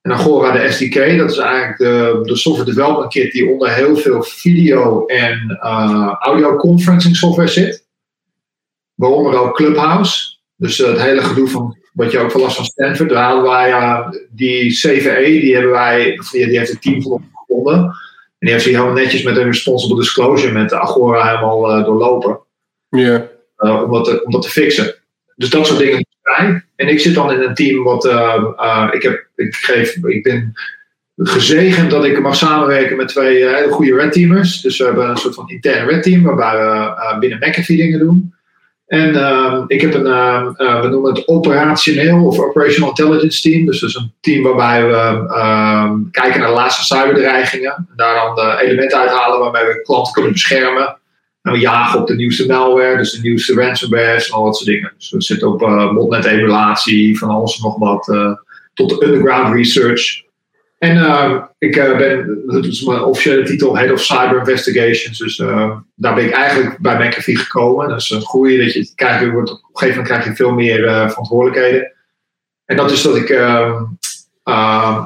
En Agora, de SDK, dat is eigenlijk de, de software development kit die onder heel veel video- en audio conferencing software zit. Waaronder ook Clubhouse. Dus uh, het hele gedoe van wat je ook van last van Stanford. Daar hadden wij die CVE, die hebben wij, die, heeft het team van gevonden die heeft zich helemaal netjes met een responsible disclosure met de Agora helemaal uh, doorlopen. Ja. Uh, om, dat te, om dat te fixen. Dus dat soort dingen En ik zit dan in een team wat. Ik, heb, ik, geef, ik ben gezegend dat ik mag samenwerken met twee hele goede red teamers. Dus we hebben een soort van intern red team waarbij we binnen McAfee dingen doen. En uh, ik heb een, uh, uh, we noemen het operationeel of operational intelligence team. Dus dat is een team waarbij we ehm, kijken naar de laatste cyberdreigingen. En daar dan de elementen uithalen waarmee we klanten kunnen beschermen. En we jagen op de nieuwste malware, dus de nieuwste ransomware en al dat soort dingen. Dus we zitten op botnet emulatie, van alles en nog wat, tot de underground research. En uh, ik uh, ben, dat is mijn officiële titel, Head of Cyber Investigations. Dus uh, daar ben ik eigenlijk bij McAfee gekomen. Dat is een groei dat je krijgt, op een gegeven moment krijg je veel meer verantwoordelijkheden. En dat is dat ik ehm,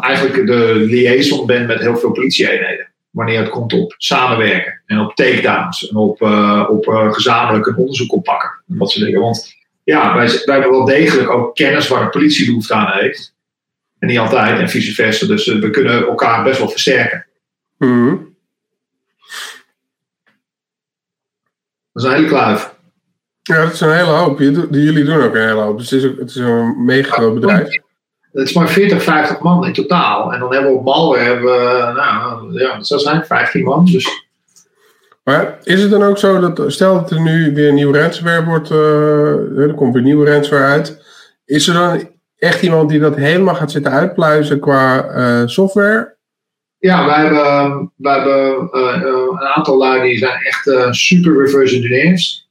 eigenlijk de liaison ben met heel veel politieeenheden. Wanneer het komt op samenwerken en op takedowns en op, op gezamenlijk een onderzoek oppakken. Want ja, wij, wij hebben wel degelijk ook kennis waar de politie behoefte aan heeft. En niet altijd, en vice versa. Dus eh, we kunnen elkaar best wel versterken. Mm. Dat is een hele kluif. Ja, dat is een hele hoop. Jullie doen ook een hele hoop. Dus het is, het is een mega groot bedrijf. Het is maar 40, 50 man in totaal. En dan hebben we op Malware, hebben we, nou, ja, dat zijn 15 man. Dus. Maar is het dan ook zo dat, stel dat er nu weer een nieuw ransomware wordt, uh, er komt weer nieuwe ransomware uit. Is er dan echt iemand die dat helemaal gaat zitten uitpluizen qua eh, software? Ja, wij hebben, wij hebben uh, een aantal lui die zijn echt super reverse engineers.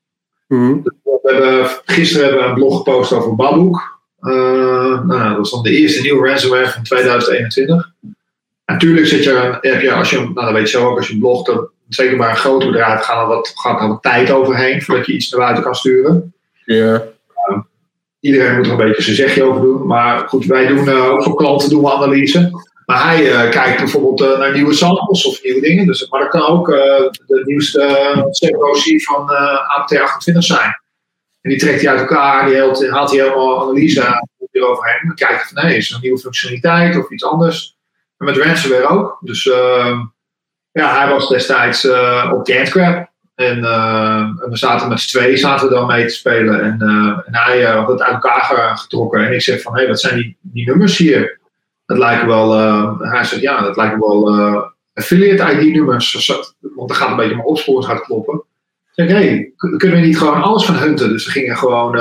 Mm. We hebben, gisteren hebben we een blog gepost over Babook. nou, dat was dan de eerste nieuwe ransomware van 2021. Natuurlijk zit je, heb je, als je, nou dat weet je zo ook, als je blogt, zeker bij een groot bedrijf gaat er wat, gaat er wat tijd overheen voordat je iets naar buiten kan sturen. Ja. Iedereen moet er een beetje zijn zegje over doen. Maar goed, wij doen uh, ook voor klanten doen analyse. Maar hij uh, kijkt bijvoorbeeld uh, naar nieuwe samples of nieuwe dingen. Dus, maar dat kan ook de nieuwste COC van APT28 zijn. En die trekt hij uit elkaar, die haalt, hij helemaal analyse eroverheen. Dan kijkt hij van nee, is er een nieuwe functionaliteit of iets anders. En met ransomware ook. Dus ehm, ja, hij was destijds op GetCrab. En, uh, en, we zaten met z'n twee zaten dan mee te spelen. En, en hij had het uit elkaar getrokken. En ik zeg van, hé, hey, wat zijn die, die nummers hier? Dat lijken wel, hij zegt, ja, dat lijken wel affiliate ID-nummers. Want dan gaat een beetje mijn opsporing gaat kloppen. Ik zeg, hé, hey, kunnen we niet gewoon alles van hunten? Dus we gingen gewoon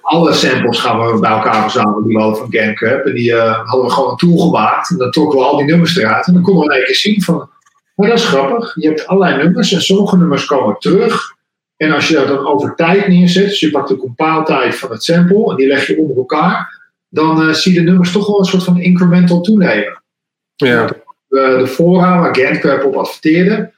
alle samples gaan we bij elkaar verzamelen die we hadden van GameCrab. En die hadden we gewoon een tool gemaakt. En dan trokken we al die nummers eruit. En dan konden we één keer zien van maar dat is grappig. Je hebt allerlei nummers en sommige nummers komen terug. En als je dat dan over tijd neerzet, dus je pakt de compaaltijd van het sample en die leg je onder elkaar, dan uh, zie je de nummers toch wel een soort van incremental toenemen. Ja. De, de fora waar GetCrab op adverteerde.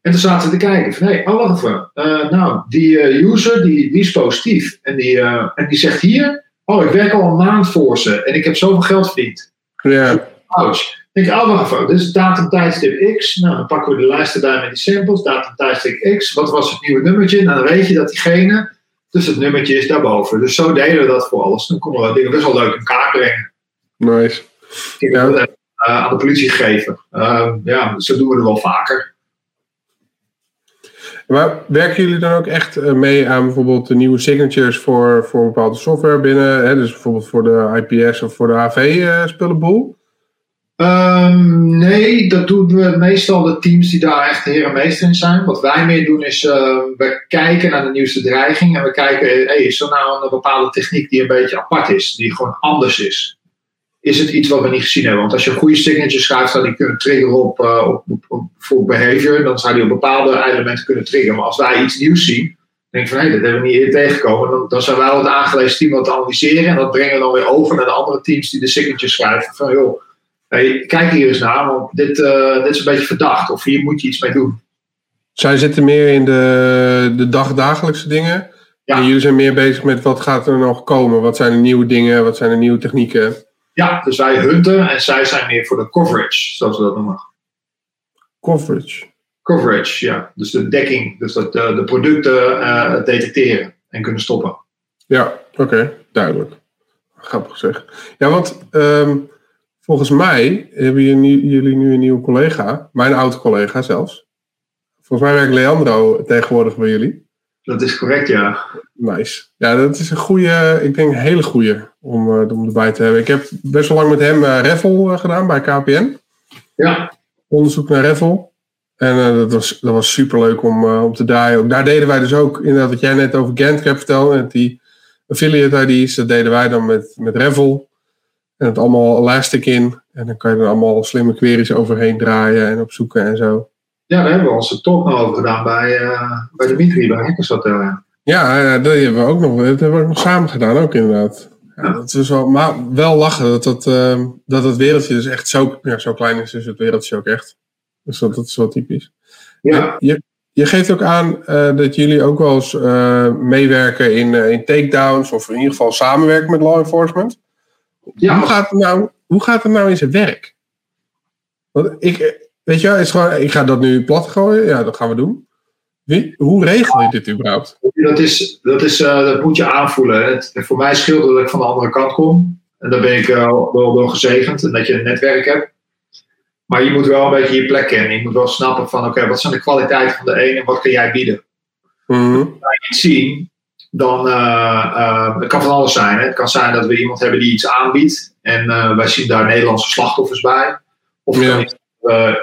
En toen zaten we te kijken van, hé, hey, oh wacht even. Uh, nou, die uh, user, die, die is positief. En die, en die zegt hier, oh, ik werk al een maand voor ze en ik heb zoveel geld verdiend. Ja. Ouch denk ik, oh wacht even, dit is datum tijdstip X. Nou, dan pakken we de lijst erbij met die samples, datum tijdstip X. Wat was het nieuwe nummertje? Nou, dan weet je dat diegene, dus het nummertje is daarboven. Dus zo deden we dat voor alles. Dan konden we dingen best wel leuk in kaart brengen. Nice. Ik ja. dat uh, aan de politie geven. Uh, ja, zo doen we het wel vaker. Maar werken jullie dan ook echt eh, mee aan bijvoorbeeld de nieuwe signatures voor, voor bepaalde software binnen? Hè? Dus bijvoorbeeld voor de IPS of voor de AV-spullenboel? Um, nee, dat doen we meestal de teams die daar echt de heer en meester in zijn. Wat wij meer doen is, uh, we kijken naar de nieuwste dreiging en we kijken, hey, is er nou een bepaalde techniek die een beetje apart is, die gewoon anders is? Is het iets wat we niet gezien hebben? Want als je een goede signature schrijft, zou die kunnen triggeren op, uh, op, op, voor behavior, dan zou die op bepaalde elementen kunnen triggeren. Maar als wij iets nieuws zien, denk van hé, hey, dat hebben we niet eerder tegengekomen, dan, dan zijn wij wel het aangelezen team wat analyseren en dat brengen we dan weer over naar de andere teams die de signature schrijven. Van joh, hey, kijk hier eens naar, want dit, uh, dit is een beetje verdacht. Of hier moet je iets mee doen. Zij zitten meer in de, de dagdagelijkse dingen. Ja. En jullie zijn meer bezig met wat gaat er nog komen? Wat zijn de nieuwe dingen? Wat zijn de nieuwe technieken? Ja, dus wij hunten en zij zijn meer voor de coverage, zoals we dat noemen. Coverage? Coverage, ja. Dus de dekking. Dus dat de, eh, de producten uh, detecteren en kunnen stoppen. Ja, oké. Duidelijk. Grappig zeg. Ja, want um, Volgens mij hebben jullie nu een nieuwe collega, mijn oude collega zelfs. Volgens mij werkt Leandro tegenwoordig bij jullie. Dat is correct, ja. Nice. Ja, dat is een goede, ik denk een hele goede om, uh, om erbij te hebben. Ik heb best wel lang met hem uh, Reffel uh, gedaan bij KPN. Ja. Onderzoek naar Reffel. En dat, was, dat was super leuk om, om te draaien. daar deden wij dus ook, inderdaad, wat jij net over Gantcap vertelde, die affiliate ID's, dat deden wij dan met, met Reffel. En het allemaal elastic in. En dan kan je er allemaal slimme queries overheen draaien en opzoeken en zo. Ja, daar hebben we onze talk nog over gedaan bij, uh, bij Dimitri, bij Hackers Hotel. Ja, dat hebben we ook nog, dat hebben we ook nog samen gedaan, ook inderdaad. Ja, Dat is wel, maar wel lachen dat, dat, uh, dat het wereldje dus echt zo, ja, zo klein is, is het wereldje ook echt. Dus dat, dat is wel typisch. Ja. Je, je geeft ook aan uh, dat jullie ook wel eens meewerken in, in takedowns of in ieder geval samenwerken met law enforcement. Ja. Hoe, gaat het nou, hoe gaat het nou in zijn werk? Want ik, weet je, is gewoon, ik ga dat nu plat gooien. Ja, dat gaan we doen. Wie, hoe regel je dit überhaupt? Dat, is, dat, is, uh, dat moet je aanvoelen. Het, voor mij scheelt dat ik van de andere kant kom. En daar ben ik uh, wel, wel gezegend. En dat je een netwerk hebt. Maar je moet wel een beetje je plek kennen. Je moet wel snappen van, oké, wat zijn de kwaliteiten van de ene en wat kun jij bieden? Mm -hmm. Als je iets zien, dan uh, het kan van alles zijn. Hè. Het kan zijn dat we iemand hebben die iets aanbiedt en uh, wij zien daar Nederlandse slachtoffers bij. Of ja.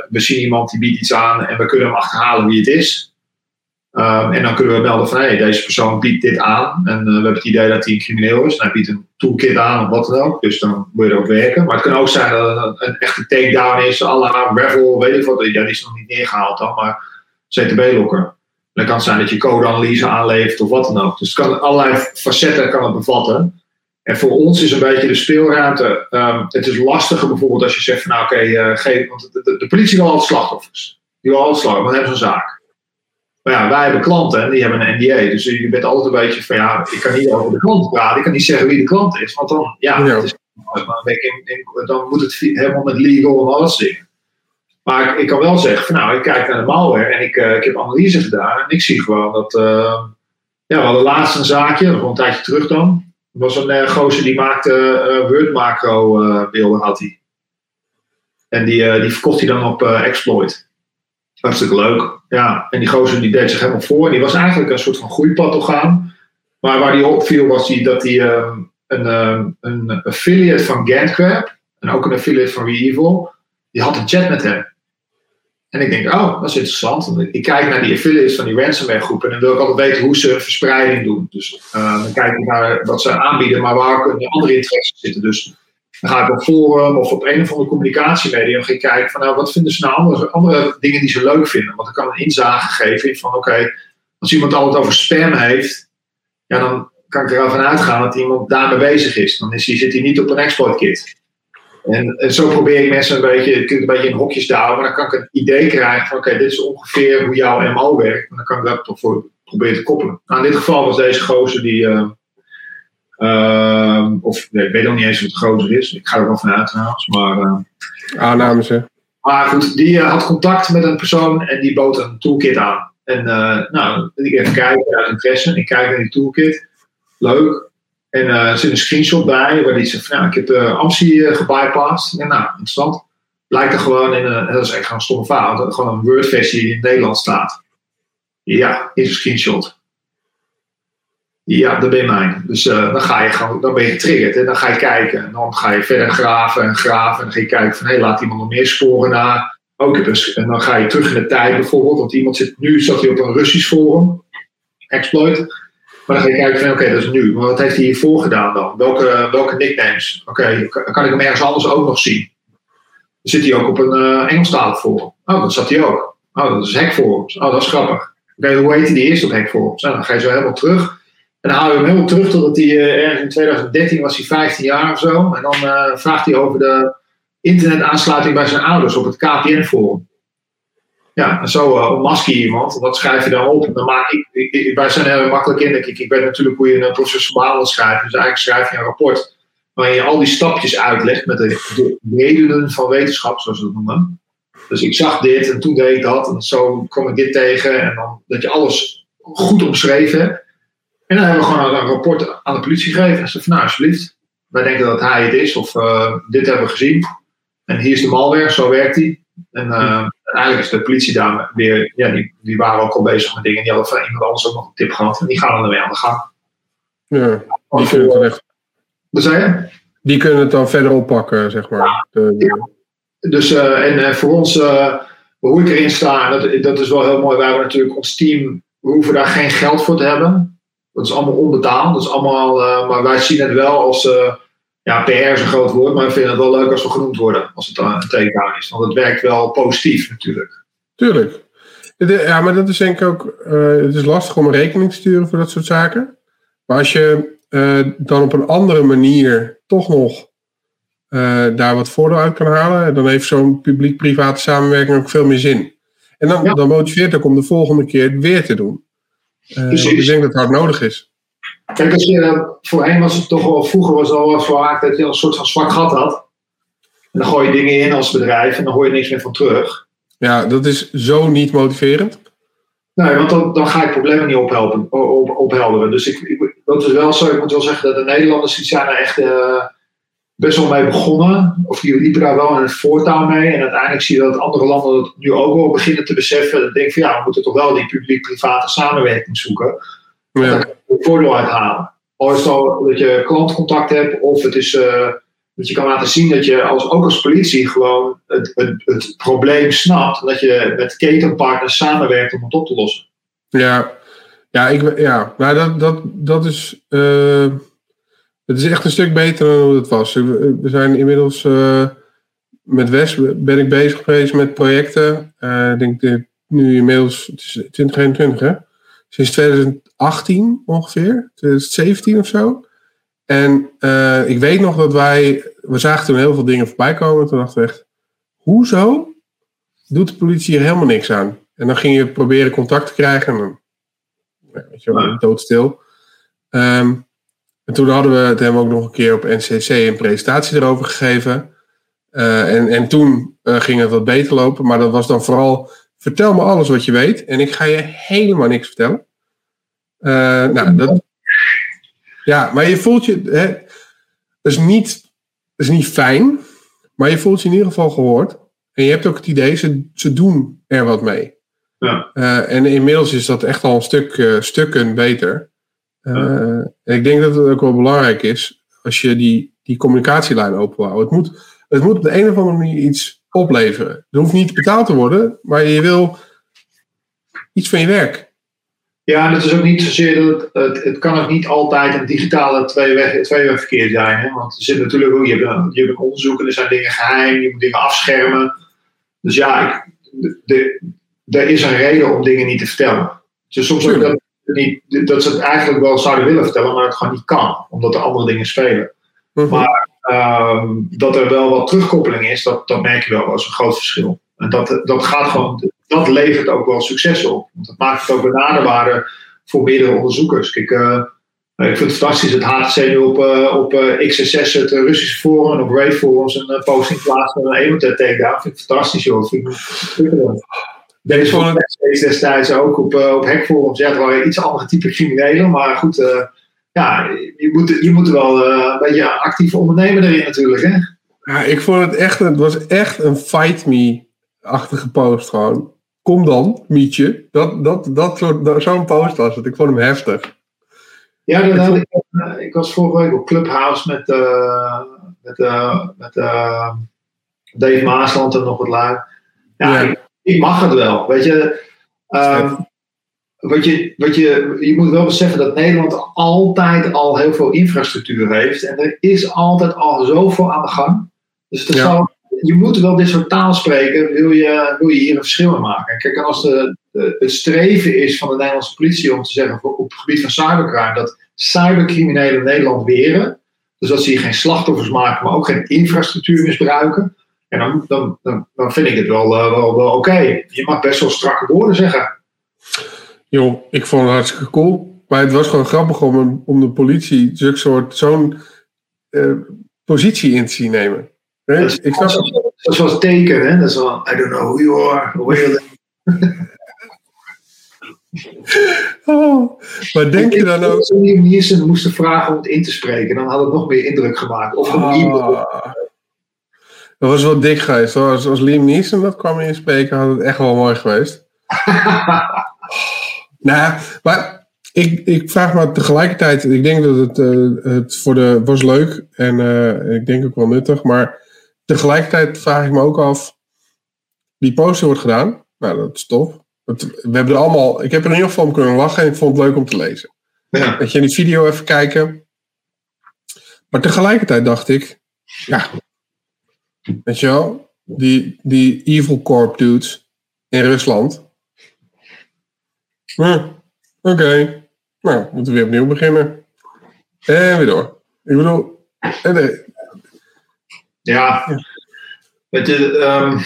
we zien iemand die biedt iets aan en we kunnen hem achterhalen wie het is. En dan kunnen we melden van hey, deze persoon biedt dit aan. En we hebben het idee dat hij een crimineel is. En hij biedt een toolkit aan of wat dan ook. Dus dan moet je erop werken. Maar het kan ook zijn dat het een, echte takedown is. Alla Revel, weet ik wat. Ja, die is nog niet neergehaald dan. Maar CTB-lokker. Dan kan het zijn dat je codeanalyse aanlevert of wat dan ook. Dus het kan allerlei facetten kan het bevatten. En voor ons is een beetje de speelruimte. Um, het is lastiger bijvoorbeeld als je zegt van nou oké, okay, uh, want de, de, de, politie wil altijd slachtoffers. Die wil altijd slachtoffers, want hebben een zaak. Maar ja, wij hebben klanten en die hebben een NDA. Dus je bent altijd een beetje van ja, ik kan niet over de klant praten. Ik kan niet zeggen wie de klant is. Want dan, ja, ja. Het is, dan, dan moet het helemaal met legal en alles dingen. Maar ik, kan wel zeggen van nou, ik kijk naar de malware en ik, uh, ik heb analyse gedaan. En ik zie gewoon dat, uh, ja, we hadden laatst een zaakje, nog een tijdje terug dan. Er was een uh, gozer die maakte Word macro beelden had hij. En die, die verkocht hij dan op exploit. Hartstikke leuk. Ja, en die gozer die deed zich helemaal voor. En die was eigenlijk een soort van groeipad gaan. Maar waar die opviel was die, dat hij uh, een, uh, een affiliate van Gantcrab en ook een affiliate van ReEvil, die had een chat met hem. En ik denk, oh, dat is interessant. Ik kijk naar die affiliates van die ransomware groepen en dan wil ik altijd weten hoe ze verspreiding doen. Dus uh, dan kijk ik naar wat ze aanbieden, maar waar ook andere interesses zitten. Dus dan ga ik op forum of op een of andere ik kijken van nou, wat vinden ze nou andere, andere dingen die ze leuk vinden. Want ik kan een inzage geven van oké, als iemand altijd over spam heeft, ja, dan kan ik ervan uitgaan dat iemand daarmee bezig is. Dan is, zit hij niet op een exploit kit. En, en, zo probeer ik mensen een beetje, ik een beetje in hokjes te houden, maar dan kan ik een idee krijgen van oké, dit is ongeveer hoe jouw MO werkt. En dan kan ik dat toch voor proberen te koppelen. Nou, in dit geval was deze gozer die, uh, uh, of nee, ik weet ook niet eens wat de gozer is, ik ga er wel vanuit trouwens, maar... Uh, Aannames hè? Maar goed, die had contact met een persoon en die bood een toolkit aan. En nou, ik even kijken uit interesse, ik kijk naar die toolkit, leuk. En uh, er zit een screenshot bij waar die zegt van, nou, ik heb de uh, AMSI uh, gebypast. En nou, interessant. Blijkt er gewoon in een, dat is echt een stomme fout, gewoon een Word-versie in Nederland staat. Ja, is een screenshot. Ja, dat ben je mijn. Dus dan ga je gewoon, dan ben je getriggerd en dan ga je kijken. En dan ga je verder graven en graven. En dan ga je kijken van, hé, hey, laat iemand nog meer sporen na. Ook en dan ga je terug in de tijd bijvoorbeeld. Want iemand zit, nu zat hij op een Russisch forum. Exploit. Maar dan ga je kijken van oké, dat is nu. Maar wat heeft hij hiervoor gedaan dan? Welke, welke nicknames? Oké, kan ik hem ergens anders ook nog zien? Zit hij ook op een uh, Engelstalig forum. Oh, dat zat hij ook. Oh, dat is Hackforums. Oh, dat is grappig. Oké, hoe heet hij die eerst op Hackforums? Nou, dan ga je zo helemaal terug. En dan hou je hem helemaal terug totdat hij uh, ergens in 2013 was hij 15 jaar of zo. En dan uh, vraagt hij over de internetaansluiting bij zijn ouders op het KPN-forum. Ja, en zo uh, ontmasker je iemand. Wat schrijf je dan op? Dan maak ik, ik, wij zijn heel makkelijk in. Ik, ik weet natuurlijk hoe je een processuaal schrijft. Dus eigenlijk schrijf je een rapport waarin je al die stapjes uitlegt met de, de redenen van wetenschap, zoals we dat noemen. Dus ik zag dit en toen deed ik dat en zo kwam ik dit tegen. En dan dat je alles goed omschreven hebt. En dan hebben we gewoon een rapport aan de politie gegeven. En ze van nou, alsjeblieft. Wij denken dat hij het is of uh, dit hebben we gezien. En hier is de malware, zo werkt die. En uh, eigenlijk is de politie daar weer, ja, die, die waren ook al bezig met dingen. Die hadden van iemand anders ook nog een tip gehad. En die gaan dan weer aan de gang. Ja, die kunnen het echt. Wat zei je? Die kunnen het dan verder oppakken, zeg maar. Ja. Dus, uh, en uh, voor ons, uh, hoe ik erin sta, dat, dat is wel heel mooi. Wij hebben natuurlijk ons team, we hoeven daar geen geld voor te hebben. Dat is allemaal onbetaald. Dat is allemaal, maar wij zien het wel als ja, PR is een groot woord, maar we vinden het wel leuk als we genoemd worden. Als het een takedown is. Want het werkt wel positief natuurlijk. Tuurlijk. Ja, maar dat is denk ik ook. Uh, het is lastig om een rekening te sturen voor dat soort zaken. Maar als je uh, dan op een andere manier toch nog uh, daar wat voordeel uit kan halen, dan heeft zo'n publiek-private samenwerking ook veel meer zin. En dan, ja. dan motiveert het ook om de volgende keer het weer te doen. Dus ik denk dat het hard nodig is. Kijk, als je, voorheen was het toch wel, vroeger was het al wel vaak dat je een soort van zwak gat had. En dan gooi je dingen in als bedrijf en dan hoor je niks meer van terug. Ja, dat is zo niet motiverend. Nee, want dan, dan ga ik problemen niet ophelpen, op, ophelderen. Dus ik, ik, dat is wel zo. Ik moet wel zeggen dat de Nederlanders die zijn er echt uh, best wel mee begonnen. Of die liepen daar wel in het voortouw mee. En uiteindelijk zie je dat andere landen dat nu ook wel beginnen te beseffen. Dan denk ik van ja, we moeten toch wel die publiek-private samenwerking zoeken. Ja. Daar voordeel uithalen. Al is het al dat je klantcontact hebt, of het is uh, dat je kan laten zien dat je als, ook als politie gewoon het, het, het probleem snapt. Dat je met ketenpartners samenwerkt om het op te lossen. Ja, ja, ik, ja maar dat, dat, dat is. Uh, het is echt een stuk beter dan hoe het was. We zijn inmiddels. Uh, met Wes ben ik bezig geweest met projecten. Ik denk nu inmiddels. Het is 2021, hè? Sinds 2018 ongeveer. 2017 of zo. En ik weet nog dat wij. We zagen toen heel veel dingen voorbij komen. Toen dachten we echt. Hoezo doet de politie hier helemaal niks aan? En dan ging je proberen contact te krijgen. En dan weet je wel, doodstil. Um, en toen hadden we, het we ook nog een keer op NCC een presentatie erover gegeven. Uh, en, en toen uh, ging het wat beter lopen, maar dat was dan vooral, vertel me alles wat je weet en ik ga je helemaal niks vertellen. Uh, nou, dat, ja, maar je voelt je, hè, dat, is niet, dat is niet fijn, maar je voelt je in ieder geval gehoord. En je hebt ook het idee, ze, ze doen er wat mee. Ja. Uh, en inmiddels is dat echt al een stuk, uh, stukken beter. En ik denk dat het ook wel belangrijk is als je die, die communicatielijn openhoudt. Het moet, het moet op de een of andere manier iets opleveren. Er hoeft niet betaald te worden, maar je wil iets van je werk. Ja, en het is ook niet zozeer dat het, het, kan ook niet altijd een digitale tweeweg, tweewegverkeer zijn. Hè? Want er zit natuurlijk ook, je hebt, een, je hebt een onderzoek en er zijn dingen geheim, je moet dingen afschermen. Dus ja, ik, de, er is een reden om dingen niet te vertellen. Dus soms ook dat, niet, dat ze het eigenlijk wel zouden willen vertellen, maar het gewoon niet kan, omdat er andere dingen spelen. Mhm. Maar uh, dat er wel wat terugkoppeling is, dat, dat merk je wel als een groot verschil. En dat, dat gaat gewoon, dat levert ook wel succes op. Want dat maakt het ook benaderbaarder voor meerdere onderzoekers. Kijk, uh, ik vind het fantastisch dat HTC nu op, uh, op uh, XSS, het Russische forum en op Ray forums een posting plaatst met een Emotet takedown. Vind ik fantastisch joh. Vind ik, deze het destijds ook op, op hackforums. Ja, het waren iets andere type criminelen. Maar goed, ja, je moet, je moet wel uh, een beetje actief ondernemen erin natuurlijk. Hè? Ja, ik vond het echt, het was echt een fight me-achtige post gewoon. Kom dan, Mietje. Dat, dat, dat soort, zo'n post was het. Ik vond hem heftig. Ja, dat had ik, ik was vorige week op Clubhouse met, met, met Dave Maasland en nog wat laag. Ja, ja ik mag het wel. Weet je, um, wat je, wat je, je moet wel beseffen dat Nederland altijd al heel veel infrastructuur heeft. En er is altijd al zoveel aan de gang. Dus ja. zal, je moet wel dit soort taal spreken, wil je, wil je hier een verschil in maken. Kijk, als de, de, het streven is van de Nederlandse politie om te zeggen op het gebied van cybercrime dat cybercriminelen Nederland weren. Dus dat ze hier geen slachtoffers maken, maar ook geen infrastructuur misbruiken. En dan, dan, dan, dan vind ik het wel, uh, wel, wel oké. Je mag best wel strakke woorden zeggen. Joh, ik vond het hartstikke cool. Maar het was gewoon grappig om, om de politie zo'n soort zo'n uh, positie in te zien nemen. Dat is, ik snap... dat is zoals teken, hè? Dat is wel, I don't know who you are, who you oh, maar denk je dan ook... Als Liam Neeson moesten vragen om het in te spreken, dan had het nog meer indruk gemaakt. Of een e-mail. Dat was wel dik geweest. Als, als Liam Neeson dat kwam inspreken, had het echt wel mooi geweest. nou, maar ik, ik vraag me tegelijkertijd. Ik denk dat het, uh, het voor de was leuk en uh, ik denk ook wel nuttig. Maar tegelijkertijd vraag ik me ook af. Die poster wordt gedaan. Nou, dat is tof. we hebben er allemaal. Ik heb er in ieder geval om kunnen lachen en ik vond het leuk om te lezen. Ja. Dat je in die video even kijken. Maar tegelijkertijd dacht ik. Ja, Weet je wel? Die, die Evil Corp dudes in Rusland. Hm, Oké. Nou, moeten we weer opnieuw beginnen. En weer door. Ik bedoel. En de, ja. ja. Weet je, um,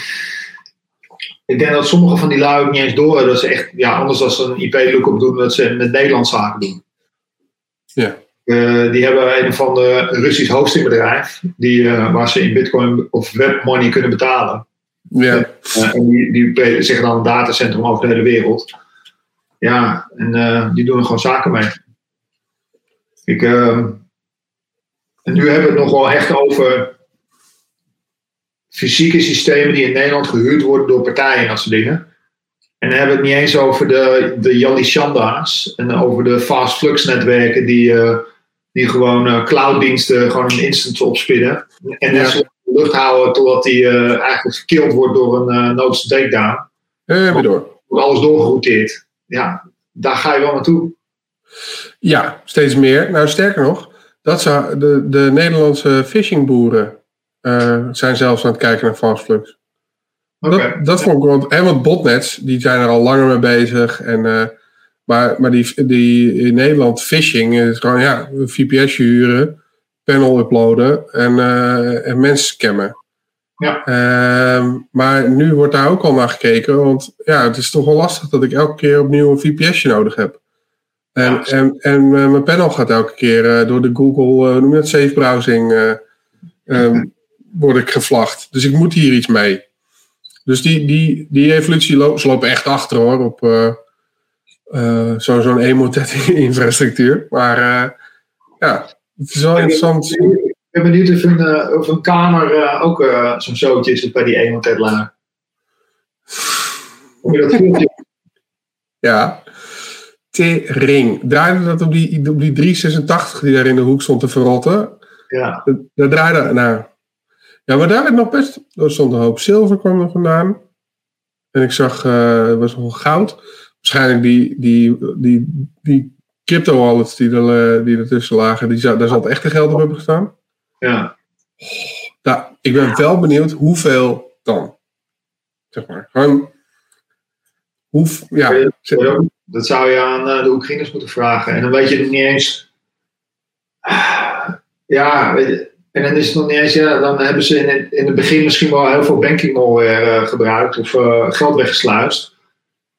ik denk dat sommige van die lui ook niet eens door hebben dat ze echt, ja, anders als ze een IP-lookup doen, dat ze met Nederland zaken doen. Ja. Uh, die hebben een van de Russisch hostingbedrijf die, uh, waar ze in bitcoin of webmoney kunnen betalen. Ja. Uh, en die, die zeggen dan een datacentrum over de hele wereld. Ja, en die doen er gewoon zaken mee. Ik, ehm, en nu hebben we het nog wel echt over fysieke systemen die in Nederland gehuurd worden door partijen en dat soort dingen. En dan hebben we het niet eens over de, de Yalishanda's en over de fast flux netwerken die, die gewoon uh, clouddiensten gewoon een instance opspinnen. En net zo in de lucht houden totdat die uh, eigenlijk gekild wordt door een uh, noodse takedown. Uh, door. Wordt alles doorgerouteerd. Ja, daar ga je wel naartoe. Ja, steeds meer. Nou, sterker nog, dat zou, de, de Nederlandse phishingboeren uh, zijn zelfs aan het kijken naar Fastflux. Okay. Dat, dat vond ik wel. En want botnets, die zijn er al langer mee bezig. En, uh, maar maar die, die in Nederland phishing is gewoon ja, VPS huren, panel uploaden en, uh, en mensen scammen. Ja. Uh, maar nu wordt daar ook al naar gekeken, want ja, het is toch wel lastig dat ik elke keer opnieuw een VPSje nodig heb. En, ja, en, en uh, mijn panel gaat elke keer uh, door de Google, uh, noem je het, safe browsing, um, word ik gevlacht. Dus ik moet hier iets mee. Dus die, die, die evolutie lo ze lopen echt achter hoor, op zo'n zo'n emotet-infrastructuur. Maar ja, het is wel interessant. Ik ben benieuwd of een, of een kamer ook zo'n zootje is bij die emotet-laag. Ja. T-ring. Draaide dat op die, op die 386 die daar in de hoek stond te verrotten? Ja. Dat draaide, nou. Ja, maar daar werd nog best. Er stond een hoop zilver kwam er vandaan. En ik zag, uh, was nog goud. Waarschijnlijk die, die, die, die crypto wallets die, er, die ertussen lagen, die, daar zat echt geld op hebben gestaan. Ja. Nou, ik ben wel benieuwd hoeveel dan. Zeg maar. Gewoon. Hoe, ja. Dat zou je aan de Oekraïners moeten vragen. En dan weet je het niet eens. Ja, en dan is het nog niet eens. Ja, dan hebben ze in het, in het begin misschien wel heel veel banking malware uh, gebruikt of uh, geld weggesluist.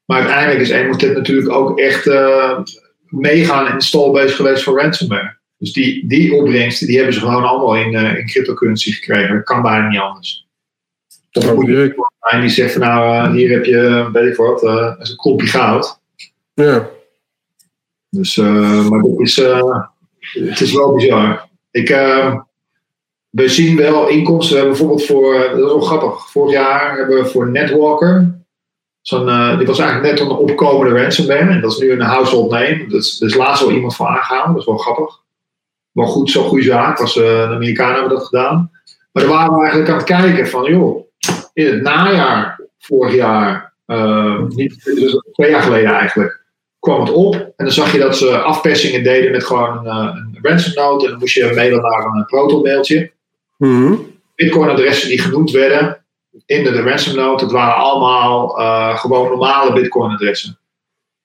Maar uiteindelijk is Emotet natuurlijk ook echt uh, meegaan install bezig geweest voor ransomware. Dus die, die opbrengsten die hebben ze gewoon allemaal in, in cryptocurrency gekregen. Dat kan bijna niet anders. Of moet je en die zegt van nou, hier heb je, weet ik wat, een kopje goud. Ja. Dus, uh, maar dit is, uh, het is wel bizar. Ik, uh, we zien wel inkomsten. We hebben bijvoorbeeld voor, dat is wel grappig, vorig jaar hebben we voor Netwalker, zo'n, die was eigenlijk net een opkomende ransomware. En dat is nu een household name. Dat is, is laatst al iemand voor aangehaald. Dat is wel grappig. Wel goed, zo'n goede zaak. Was, de Amerikanen hebben dat gedaan. Maar dan waren we eigenlijk aan het kijken van, joh, in het najaar vorig jaar, niet, dus twee jaar geleden eigenlijk, kwam het op. En dan zag je dat ze afpersingen deden met gewoon een, een ransom note. En dan moest je mailen naar een proton mailtje. Mm -hmm. Bitcoin adressen die genoemd werden in de, de ransom note, dat waren allemaal uh, gewoon normale Bitcoin adressen.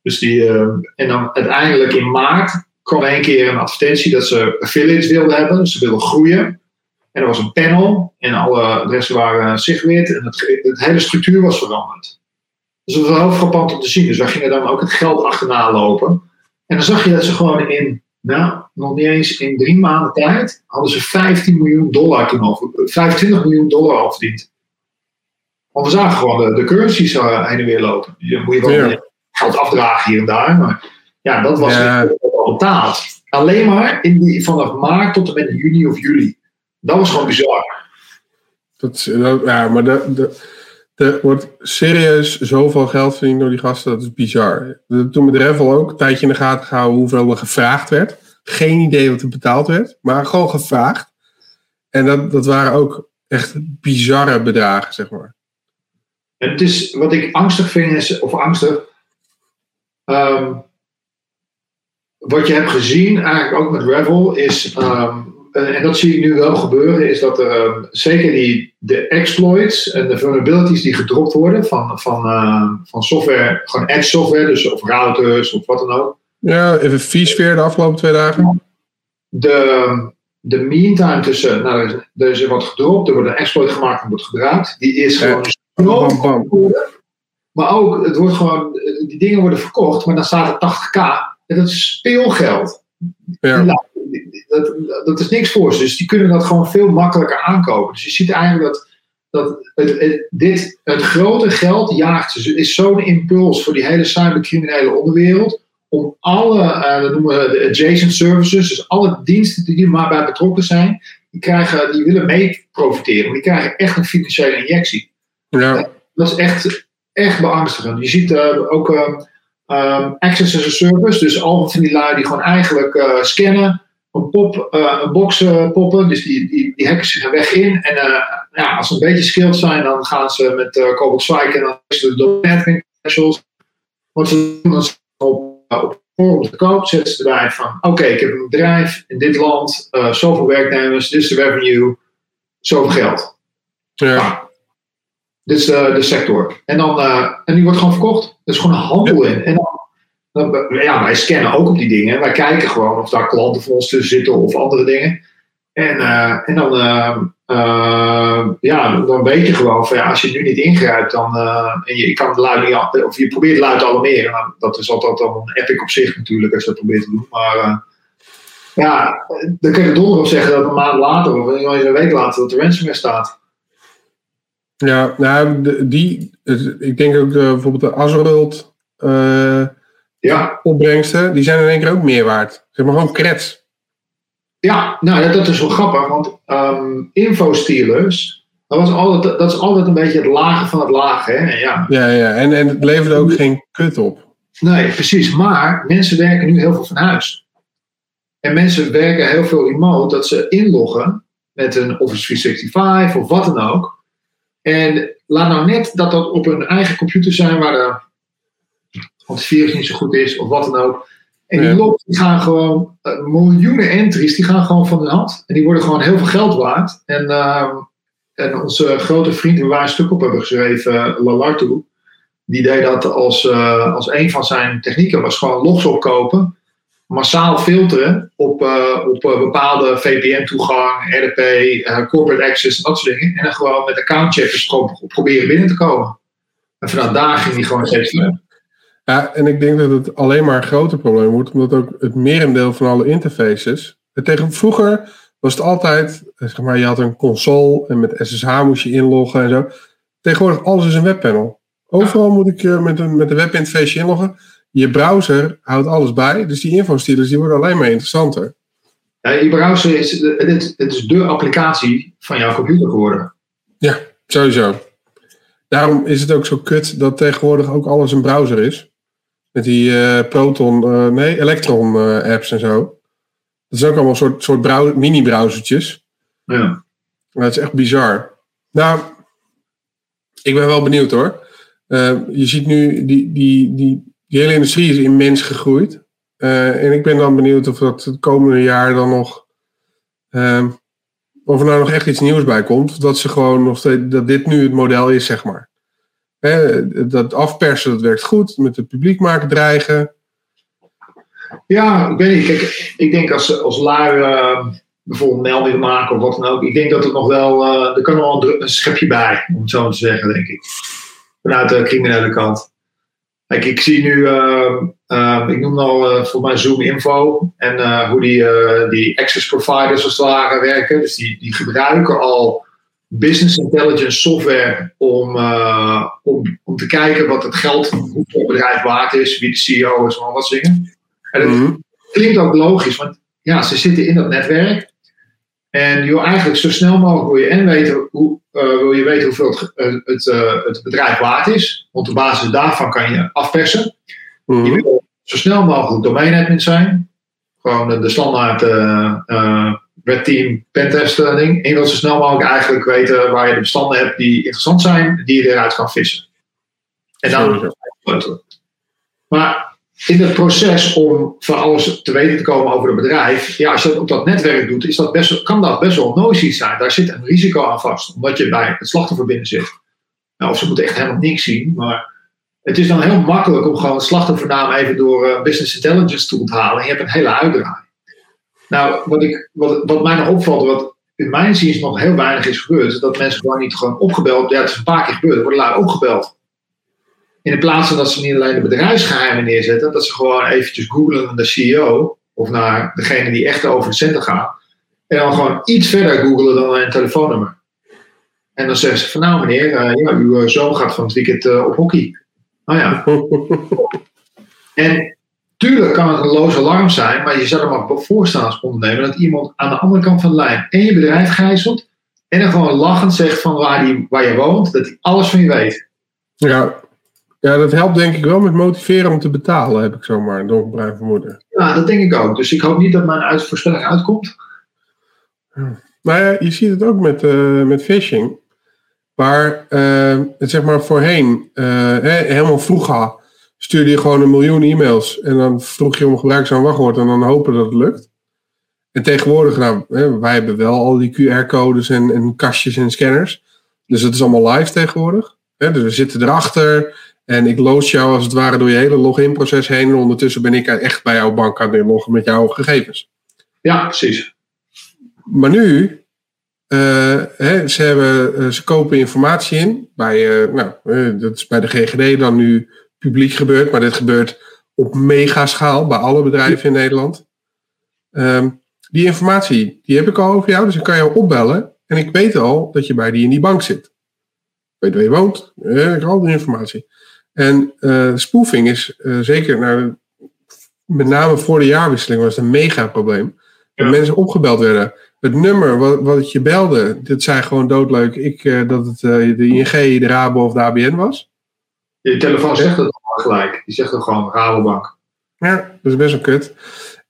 Dus die, uh, en dan uiteindelijk in maart kwam een keer een advertentie dat ze affiliates wilden hebben. Dus ze wilden groeien. En er was een panel en alle adressen waren sigweerd en het, het hele structuur was veranderd. Dus dat was heel frappant om te zien. Dus wij gingen dan ook het geld achterna lopen. En dan zag je dat ze gewoon in, nou, nog niet eens in drie maanden tijd, hadden ze 15 miljoen dollar toen al, 25 miljoen dollar al verdiend. Want we zagen gewoon de, de currencies uh, heen en weer lopen. Je moet je wel ja. geld afdragen hier en daar. Maar ja, dat was Ja. Al betaald. Alleen maar in die, vanaf maart tot en met juni of juli. Dat was gewoon bizar. Dat, ja, maar er wordt serieus zoveel geld verdiend door die gasten. Dat is bizar. Toen met Revel ook een tijdje in de gaten gehouden hoeveel er gevraagd werd. Geen idee wat er betaald werd, maar gewoon gevraagd. En dat, dat waren ook echt bizarre bedragen, zeg maar. En het is, wat ik angstig vind, is, of angstig, ehm, wat je hebt gezien, eigenlijk ook met Revel, is, ehm, en en dat zie ik nu wel gebeuren, is dat er ehm, zeker die, de exploits en de vulnerabilities die gedropt worden van, van, ehm, van software, gewoon edge software, dus of routers of wat dan ook, Ja, even vSphere de afgelopen twee dagen. de, de mean time tussen, nou, er is, er is wat gedropt, er wordt een exploit gemaakt en wordt gebruikt, die is Ja. gewoon Bam, bam. Maar ook, het wordt gewoon, die dingen worden verkocht, maar dan staat er 80k. En dat is speelgeld. Ja. Dat, dat is niks voor ze. Dus die kunnen dat gewoon veel makkelijker aankopen. Dus je ziet eigenlijk dat, dat het, het- dit, het grote geld jaagt. Dus het is zo'n impuls voor die hele cybercriminele onderwereld. Om alle, eh, dat noemen we de adjacent services, dus alle diensten die er maar bij betrokken zijn, die, krijgen, die willen mee profiteren. Die krijgen echt een financiële injectie. Ja, Dat is echt, echt beangstigend. Je ziet eh, ook ehm, access as a service. Dus al van die lui die gewoon eigenlijk eh, scannen, een, pop, eh, een box eh, poppen. Dus die, die, die hacken zich er weg in. En ja, als ze een beetje skilled zijn, dan gaan ze met uh, Cobalt Strike en dan is de domain admin credentials. Wat ze doen, dan ze op op forum te koop, zetten ze erbij van, oké, ik heb een bedrijf in dit land, zoveel werknemers, dit is de revenue, zoveel geld. Ja. Nou, dit is de, de sector. En, dan, uh, en die wordt gewoon verkocht. Er is gewoon een handel in. En dan, dan, ja, wij scannen ook op die dingen. Wij kijken gewoon of daar klanten voor ons tussen zitten of andere dingen. En, uh, en dan, uh, ja, dan weet je gewoon van ja, als je nu niet ingrijpt, dan en je, je kan het luid niet, of je probeert luid te alarmeren. Nou, dat is altijd dan een epic op zich natuurlijk als je dat probeert te doen. Maar ja, dan kun je donder op zeggen dat een maand later of een week later dat de ransomware staat. Ja, nou, die, ik denk ook uh, bijvoorbeeld de Azerult uh, ja. opbrengsten, die zijn in één keer ook meer waard. Zeg maar gewoon krets. Ja, nou dat is wel grappig, want um, infostealers, dat, was altijd, dat is altijd een beetje het lage van het lage. Hè? Ja, ja, ja. En, en het leverde ook geen kut op. Nee, precies. Maar mensen werken nu heel veel van huis. En mensen werken heel veel remote, dat ze inloggen met een Office 365 of wat dan ook. En laat nou net dat dat op hun eigen computer zijn waar de antivirus niet zo goed is of wat dan ook. En die logs die gaan gewoon, uh, miljoenen entries, die gaan gewoon van de hand. En die worden gewoon heel veel geld waard. En, uh, en onze grote vriend, waar wij een stuk op hebben geschreven, uh, Lalartu, die deed dat als, als een van zijn technieken, was gewoon logs opkopen massaal filteren op, uh, op uh, bepaalde VPN-toegang, RDP, uh, corporate access en dat soort dingen. En dan gewoon met accountcheckers pro proberen binnen te komen. En vanuit daar ging die gewoon steeds verder. Ja, en ik denk dat het alleen maar een groter probleem wordt, omdat ook het merendeel van alle interfaces. Tegen vroeger was het altijd, zeg maar, je had een console en met SSH moest je inloggen en zo. Tegenwoordig alles is een webpanel. Overal moet ik met een, met een webinterface inloggen je browser houdt alles bij. Dus die infostealers die worden alleen maar interessanter. Ja, je browser is, het, het is de applicatie van jouw computer geworden. Ja, sowieso. Daarom is het ook zo kut dat tegenwoordig ook alles een browser is. Met die uh, Proton, uh, nee, Electron uh, apps en zo. Dat is ook allemaal een soort, soort mini-browsertjes. Ja. Dat is echt bizar. Nou, ik ben wel benieuwd hoor. je ziet nu die, die, die die hele industrie is immens gegroeid. Uh, en ik ben dan benieuwd of dat het komende jaar dan nog. Uh, of er nou nog echt iets nieuws bij komt. Dat ze gewoon nog dat dit nu het model is, zeg maar. Hè, dat afpersen, dat werkt goed. Met het publiek maken dreigen. Ja, ik ik denk als, als lui uh, bijvoorbeeld meldingen maken of wat dan ook. Ik denk dat het nog wel. Er kan wel een schepje bij, om het zo te zeggen, denk ik. Vanuit de criminele kant. Kijk, ik zie nu, uh, uh, ik noem al uh, voor mij Zoom Info en hoe die, die access providers als het ware werken. Dus die, die gebruiken al business intelligence software om, om, om te kijken wat het geld, hoe het bedrijf waard is, wie de CEO is en al dat dingen. En het mm-hmm. klinkt ook logisch, want ja, ze zitten in dat netwerk. En je wil eigenlijk zo snel mogelijk wil je en weten hoe, uh, wil je weten hoeveel het, uh, het, uh, het, bedrijf waard is. Want op basis daarvan kan je afpersen. Mm-hmm. Je wil zo snel mogelijk domain zijn. Gewoon de standaard red team pentest ding. En je wilt zo snel mogelijk eigenlijk weten waar je de bestanden hebt die interessant zijn. Die je eruit kan vissen. En dan... Maar in het proces om van alles te weten te komen over een bedrijf, ja, als je dat op dat netwerk doet, is dat best, kan dat best wel noisy zijn. Daar zit een risico aan vast, omdat je bij het slachtoffer binnen zit. Nou, of ze moeten echt helemaal niks zien, maar het is dan heel makkelijk om gewoon het slachtoffernaam even door uh, business intelligence te onthalen en je hebt een hele uitdraai. Nou, wat, ik, wat, wat mij nog opvalt, wat in mijn zin nog heel weinig is gebeurd, is dat mensen gewoon niet gewoon opgebeld, ja, het is een paar keer gebeurd, er worden lui opgebeld in plaats van dat ze niet alleen de bedrijfsgeheimen neerzetten, dat ze gewoon eventjes googlen naar de CEO of naar degene die echt over de centen gaat. En dan gewoon iets verder googlen dan een telefoonnummer. En dan zeggen ze van nou meneer, uh, ja, uw eh, zoon gaat van het weekend uh, op hockey. Nou ja. en tuurlijk kan het een loze alarm zijn, maar je zou er maar voorstellen als ondernemer dat iemand aan de andere kant van de lijn en je bedrijf gijzelt en dan gewoon lachend zegt van waar, die, waar je woont, dat hij alles van je weet. Ja, ja, dat helpt denk ik wel met motiveren om te betalen, heb ik zomaar een donkerbruin vermoeden. Ja, dat denk ik ook. Dus ik hoop niet dat mijn voorspelling uitkomt. Maar ja, je ziet het ook met, uh, met phishing. Waar uh, het zeg maar voorheen, uh, helemaal vroeger, stuurde je gewoon een miljoen e-mails. En dan vroeg je om gebruiksnaam wachtwoord en dan hopen dat het lukt. En tegenwoordig, nou, wij hebben wel al die QR-codes en, en kastjes en scanners. Dus het is allemaal live tegenwoordig. Dus we zitten erachter en ik loos jou als het ware door je hele login-proces heen. En ondertussen ben ik echt bij jouw bank aan het inloggen met jouw gegevens. Ja, precies. Maar nu, uh, hè, ze, hebben, uh, ze kopen informatie in. Bij, uh, nou, dat is bij de GGD dan nu publiek gebeurd. Maar dit gebeurt op megaschaal bij alle bedrijven in Nederland. Um, die informatie, die heb ik al over jou. Dus ik kan jou opbellen. En ik weet al dat je bij die in die bank zit. Ik weet waar je woont. ik heb al die informatie. En spoofing is zeker, nou, met name voor de jaarwisseling was het een mega probleem. Dat mensen opgebeld werden het nummer wat, wat je belde, dat zei gewoon doodleuk ik, uh, dat het uh, de ING, de Rabo of de ABN was. Je telefoon zegt het gelijk. Die zegt het gewoon Rabobank. Ja, dat is best wel kut.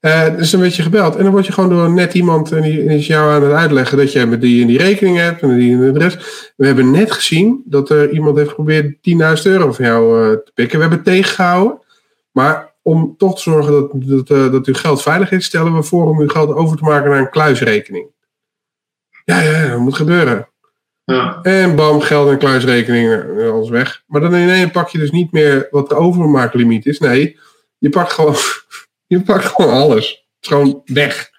Uh, dus dan werd je gebeld. En dan word je gewoon door net iemand en die, is jou aan het uitleggen dat je met die en die rekening hebt en die en adres. We hebben net gezien dat er iemand heeft geprobeerd 10.000 euro van jou te pikken. We hebben tegengehouden. Maar om toch te zorgen dat, dat, uh, dat uw geld veilig is, stellen we voor om uw geld over te maken naar een kluisrekening. Ja, ja, dat moet gebeuren. Ja. En bam, geld en kluisrekening, eh, alles weg. Maar dan ineens pak je dus niet meer wat de overmaaklimiet is. Nee, je pakt gewoon, je pakt gewoon alles. Het is gewoon weg.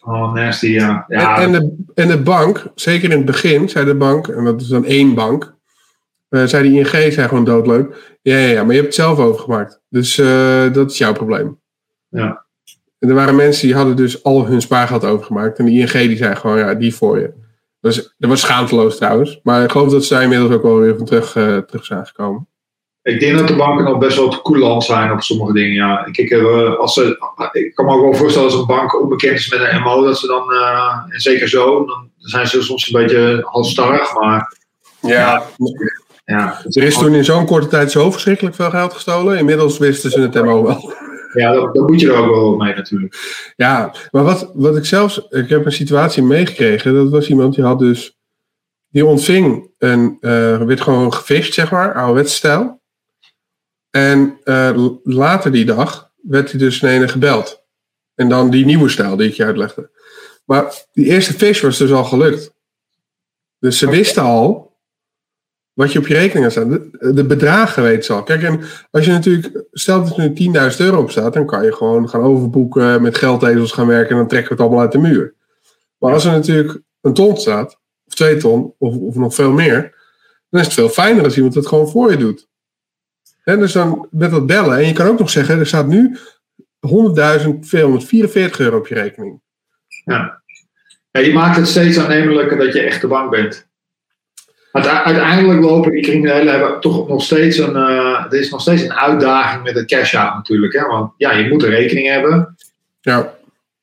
Oh, nasty, ja. ja. En, en, de, en de bank, zeker in het begin, zei de bank, en dat is dan één bank, uh, zei de ING, zei gewoon doodleuk. Ja, ja, ja, maar je hebt het zelf overgemaakt. Dus uh, dat is jouw probleem. Ja. En er waren mensen die hadden dus al hun spaargeld overgemaakt. En de ING die zei gewoon, ja, die voor je. Dus, dat was schaamteloos trouwens. Maar ik geloof dat ze daar inmiddels ook wel weer van terug, uh, terug zijn gekomen. Ik denk dat de banken nog best wel coulant zijn op sommige dingen. Ja. Ik, ik, als ze, ik kan me ook wel voorstellen als een bank onbekend is met een MO, dat ze dan, uh, en zeker zo, dan zijn ze soms een beetje halstarrig. Maar ja, ja, er is toen in zo'n korte tijd zo verschrikkelijk veel geld gestolen. Inmiddels wisten ze het MO wel. Ja, dat, moet je er ook wel mee natuurlijk. Ja, maar wat, wat ik zelfs... Ik heb een situatie meegekregen. Dat was iemand die had dus... Die ontving een... Uh, werd gewoon gefisht, zeg maar. Ouderwetse stijl. En uh, later die dag werd hij dus naar gebeld. En dan die nieuwe stijl die ik je uitlegde. Maar die eerste fish was dus al gelukt. Dus ze wisten al wat je op je rekening hebt staan. De, de, bedragen weet ze al. Kijk, en als je natuurlijk, stel dat er nu 10.000 euro op staat, dan kan je gewoon gaan overboeken, met geldezels gaan werken en dan trekken we het allemaal uit de muur. Maar als er natuurlijk een ton staat, of twee ton, of, of nog veel meer, dan is het veel fijner als iemand het gewoon voor je doet. En dus dan met dat bellen, en je kan ook nog zeggen, er staat nu 100.444 euro op je rekening. Ja. ja, je maakt het steeds aannemelijker dat je echt de bank bent uiteindelijk lopen die criminelen hebben toch nog steeds een, uh, er is nog steeds een uitdaging met het cash-out natuurlijk. Hè? Want ja, je moet een rekening hebben. Ja.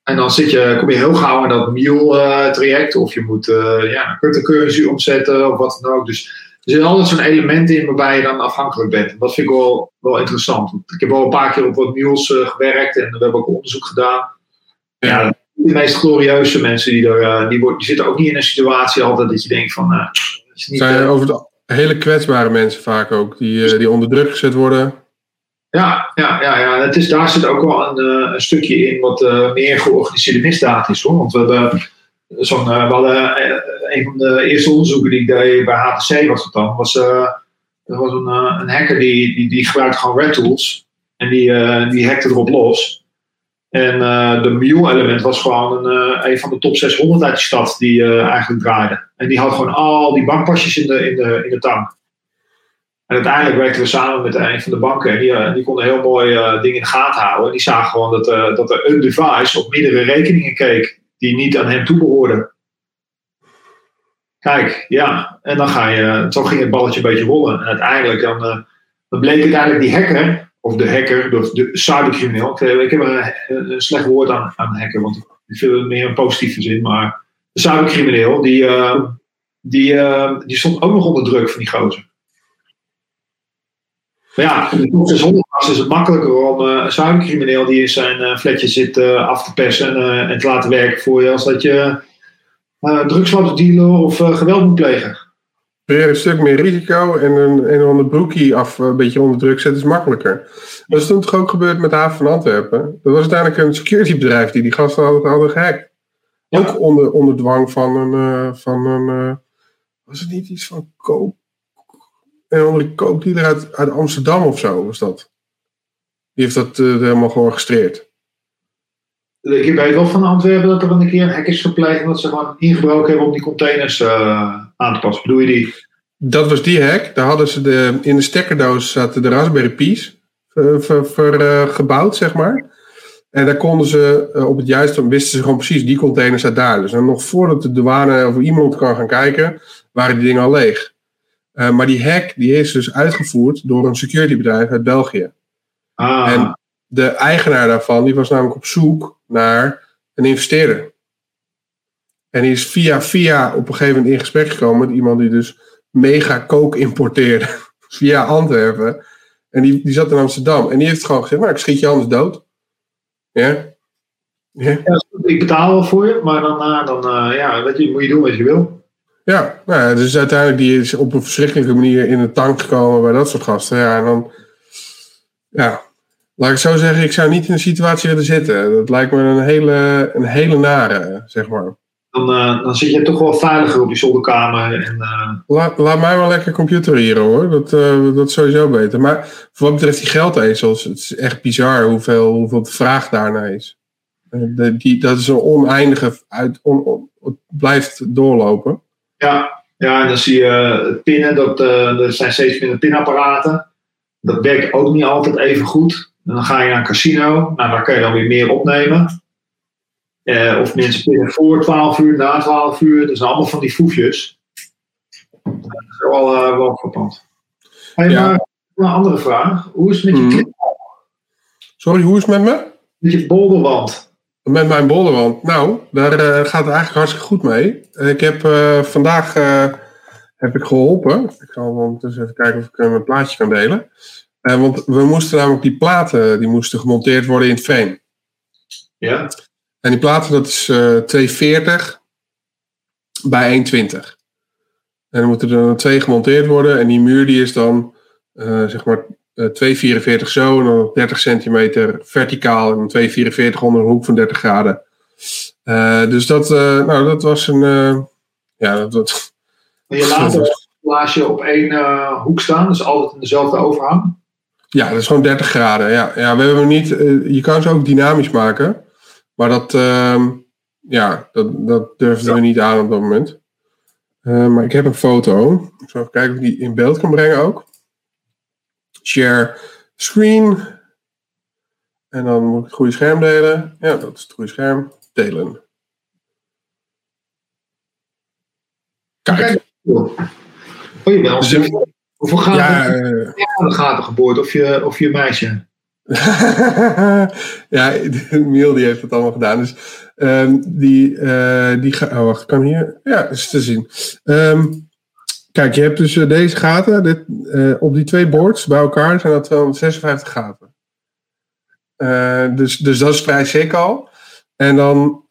En dan zit je, kom je heel gauw in dat mule-traject. of je moet uh, ja, een cryptocurrency omzetten of wat dan ook. Dus er zitten altijd zo'n elementen in waarbij je dan afhankelijk bent. dat vind ik wel, wel interessant. Ik heb al een paar keer op wat mules uh, gewerkt en we hebben ook onderzoek gedaan. Ja, de meest glorieuze mensen die er, die, die, zitten ook niet in een situatie altijd dat je denkt van zijn over de hele kwetsbare mensen vaak ook, die, eh, die onder druk gezet worden. Ja, ja, ja, ja. Het is, daar zit ook wel een, eh, een stukje in wat uh, meer georganiseerde misdaad is hoor. Want we hebben zo'n, we hadden een van de eerste onderzoeken die ik deed bij HTC was het dan, was, er was een, een hacker die, die, die gebruikte gewoon red tools en die, die hackte erop los. En de Mule-element was gewoon een, een van de top 600 uit die stad die eigenlijk draaide. En die had gewoon al die bankpasjes in de, in de, in de tank. En uiteindelijk werkten we samen met een van de banken. En die, die konden heel mooi dingen in de gaten houden. En die zagen gewoon dat, dat er een device op meerdere rekeningen keek die niet aan hem toebehoorden. Kijk, ja. En dan ga je, zo ging het balletje een beetje rollen. En uiteindelijk dan, dan bleek die hacker of de hacker, de, de cybercrimineel. Ik heb een, een, slecht woord aan, aan hacker, want ik vind het meer een positieve zin. Maar de cybercrimineel, die, uh, die, uh, die stond ook nog onder druk van die gozer. Maar ja, top 600 is het makkelijker om uh, een cybercrimineel die in zijn fletje zit af te persen en te laten werken voor je, als dat je laat dealen of geweld moet plegen. een stuk meer risico en een, een ander broekie af een beetje onder druk zetten is makkelijker. Dat is toen toch ook gebeurd met de haven van Antwerpen. Dat was uiteindelijk een securitybedrijf die die gasten hadden, hadden gehackt. Ook onder, onder dwang van een, uh, van een uh, was het niet iets van koop? Een andere koopdealer uit, uit Amsterdam of zo was dat. Die heeft dat uh, helemaal georchestreerd. Ik weet wel van Antwerpen dat er een keer een hack is gepleegd omdat ze gewoon ingebroken hebben om die containers aan te passen. Bedoel je die? Dat was die hack. Daar hadden ze de, in de stekkerdoos zaten de Raspberry Pi's gebouwd, zeg maar. En daar konden ze op het juiste wisten ze gewoon precies, die containers uit daar. Dus nog voordat de douane of iemand kan gaan kijken, waren die dingen al leeg. Uh, maar die hack die is dus uitgevoerd door een securitybedrijf uit België. Ah. En de eigenaar daarvan die was namelijk op zoek naar een investeerder. En die is via via op een gegeven moment in gesprek gekomen met iemand die dus mega kook importeerde. via Antwerpen. En die, die zat in Amsterdam. En die heeft gewoon gezegd, maar ik schiet je anders dood. Ja. ja. ja ik betaal wel voor je, maar dan, uh, dan uh, ja, weet je, moet je doen wat je wil. Ja, nou dus uiteindelijk die is op een verschrikkelijke manier in de tank gekomen bij dat soort gasten. Ja, en dan, ja, laat ik zo zeggen, ik zou niet in een situatie willen zitten. Dat lijkt me een hele, een hele nare, zeg maar. Dan, uh, dan zit je toch wel veiliger op die zolderkamer. En, uh... laat, laat mij maar lekker computer hier hoor. Dat, uh, dat is sowieso beter. Maar voor wat betreft die geldezels, het is echt bizar hoeveel, hoeveel vraag daarna is. De, die, dat is een oneindige, uit, on, on, het blijft doorlopen. Ja, ja en dan zie je pinnen, dat, er zijn steeds minder pinapparaten. Dat werkt ook niet altijd even goed. En dan ga je naar een casino, nou daar kan je dan weer meer opnemen. Uh, of mensen pinnen voor 12 uur, na 12 uur. Dat zijn allemaal van die foefjes. Dat is wel, uh, wel frappant. Hey, ja. maar een andere vraag. Hoe is het met je mm. Sorry, hoe is het met me? Met je bolderwand. Met mijn bolderwand? Nou, daar uh, gaat het eigenlijk hartstikke goed mee. Ik heb vandaag heb ik geholpen. Ik zal ondertussen even kijken of ik mijn plaatje kan delen. want we moesten namelijk die platen, die moesten gemonteerd worden in het frame. Ja. En die platen, dat is uh, 240 bij 120. En dan moeten er dan twee gemonteerd worden. En die muur die is dan zeg maar 244 zo en dan 30 centimeter verticaal. En 244 onder een hoek van 30 graden. Uh, dus dat, nou, dat was een. ja, dat, dat, je laat het glaasje op één hoek staan, dus altijd in dezelfde overhang. Ja, dat is gewoon 30 graden. Ja, ja we hebben niet. je kan ze ook dynamisch maken. Maar dat, uh, ja, dat, dat durfden we niet aan op dat moment. Maar ik heb een foto. Ik zal even kijken of ik die in beeld kan brengen ook. Share screen. En dan moet ik het goede scherm delen. Ja, dat is het goede scherm. Delen. Kijk. Oh, bent dus, Hoeveel gaten, ja, uh, gaten geboord? Of je, of je meisje? ja, Miel die heeft het allemaal gedaan. Dus um, die, uh, die oh wacht, kan hier? Ja, is te zien. Um, kijk, je hebt dus uh, deze gaten. Dit, uh, op die twee boards bij elkaar zijn dat 256 gaten. dus, dus dat is vrij zeker al. En dan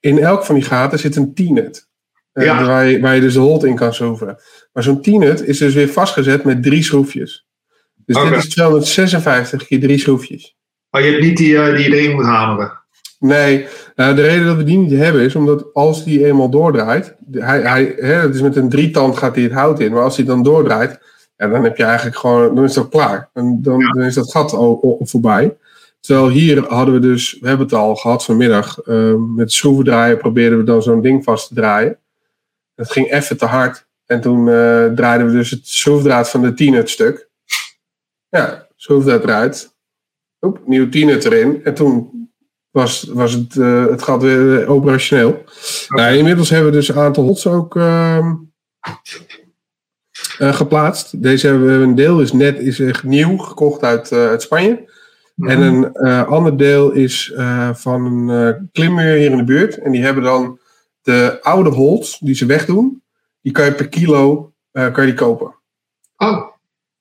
in elk van die gaten zit een T-net. Ja. Waar, je, waar je dus de holt in kan schroeven. Maar zo'n T-net is dus weer vastgezet met drie schroefjes. Dus okay. dit is 256 keer drie schroefjes. Maar je hebt niet die, die erin moet hameren? Nee, uh, de reden dat we die niet hebben is omdat als die eenmaal doordraait, hij, hij, hè, het is met een drietand gaat hij het hout in, maar als hij dan doordraait, ja, dan heb je eigenlijk gewoon, dan is dat klaar. En dan, ja. dan is dat gat al, al, voorbij. Terwijl hier hadden we dus, we hebben het al gehad vanmiddag, uh, met schroeven draaien probeerden we dan zo'n ding vast te draaien. Dat ging even te hard. En toen uh, draaiden we dus het schroefdraad van de tien het stuk. Ja, schroef dat eruit. Oep, nieuw tiener erin. En toen was, was het, uh, het gat weer operationeel. Okay. Nou, inmiddels hebben we dus een aantal hots ook uh, uh, geplaatst. Deze hebben we, een deel is net is echt nieuw, gekocht uit, uit Spanje. Mm. En een ander deel is van een klimmuur hier in de buurt. En die hebben dan de oude holt die ze wegdoen. Die kan je per kilo kan je die kopen. Oh.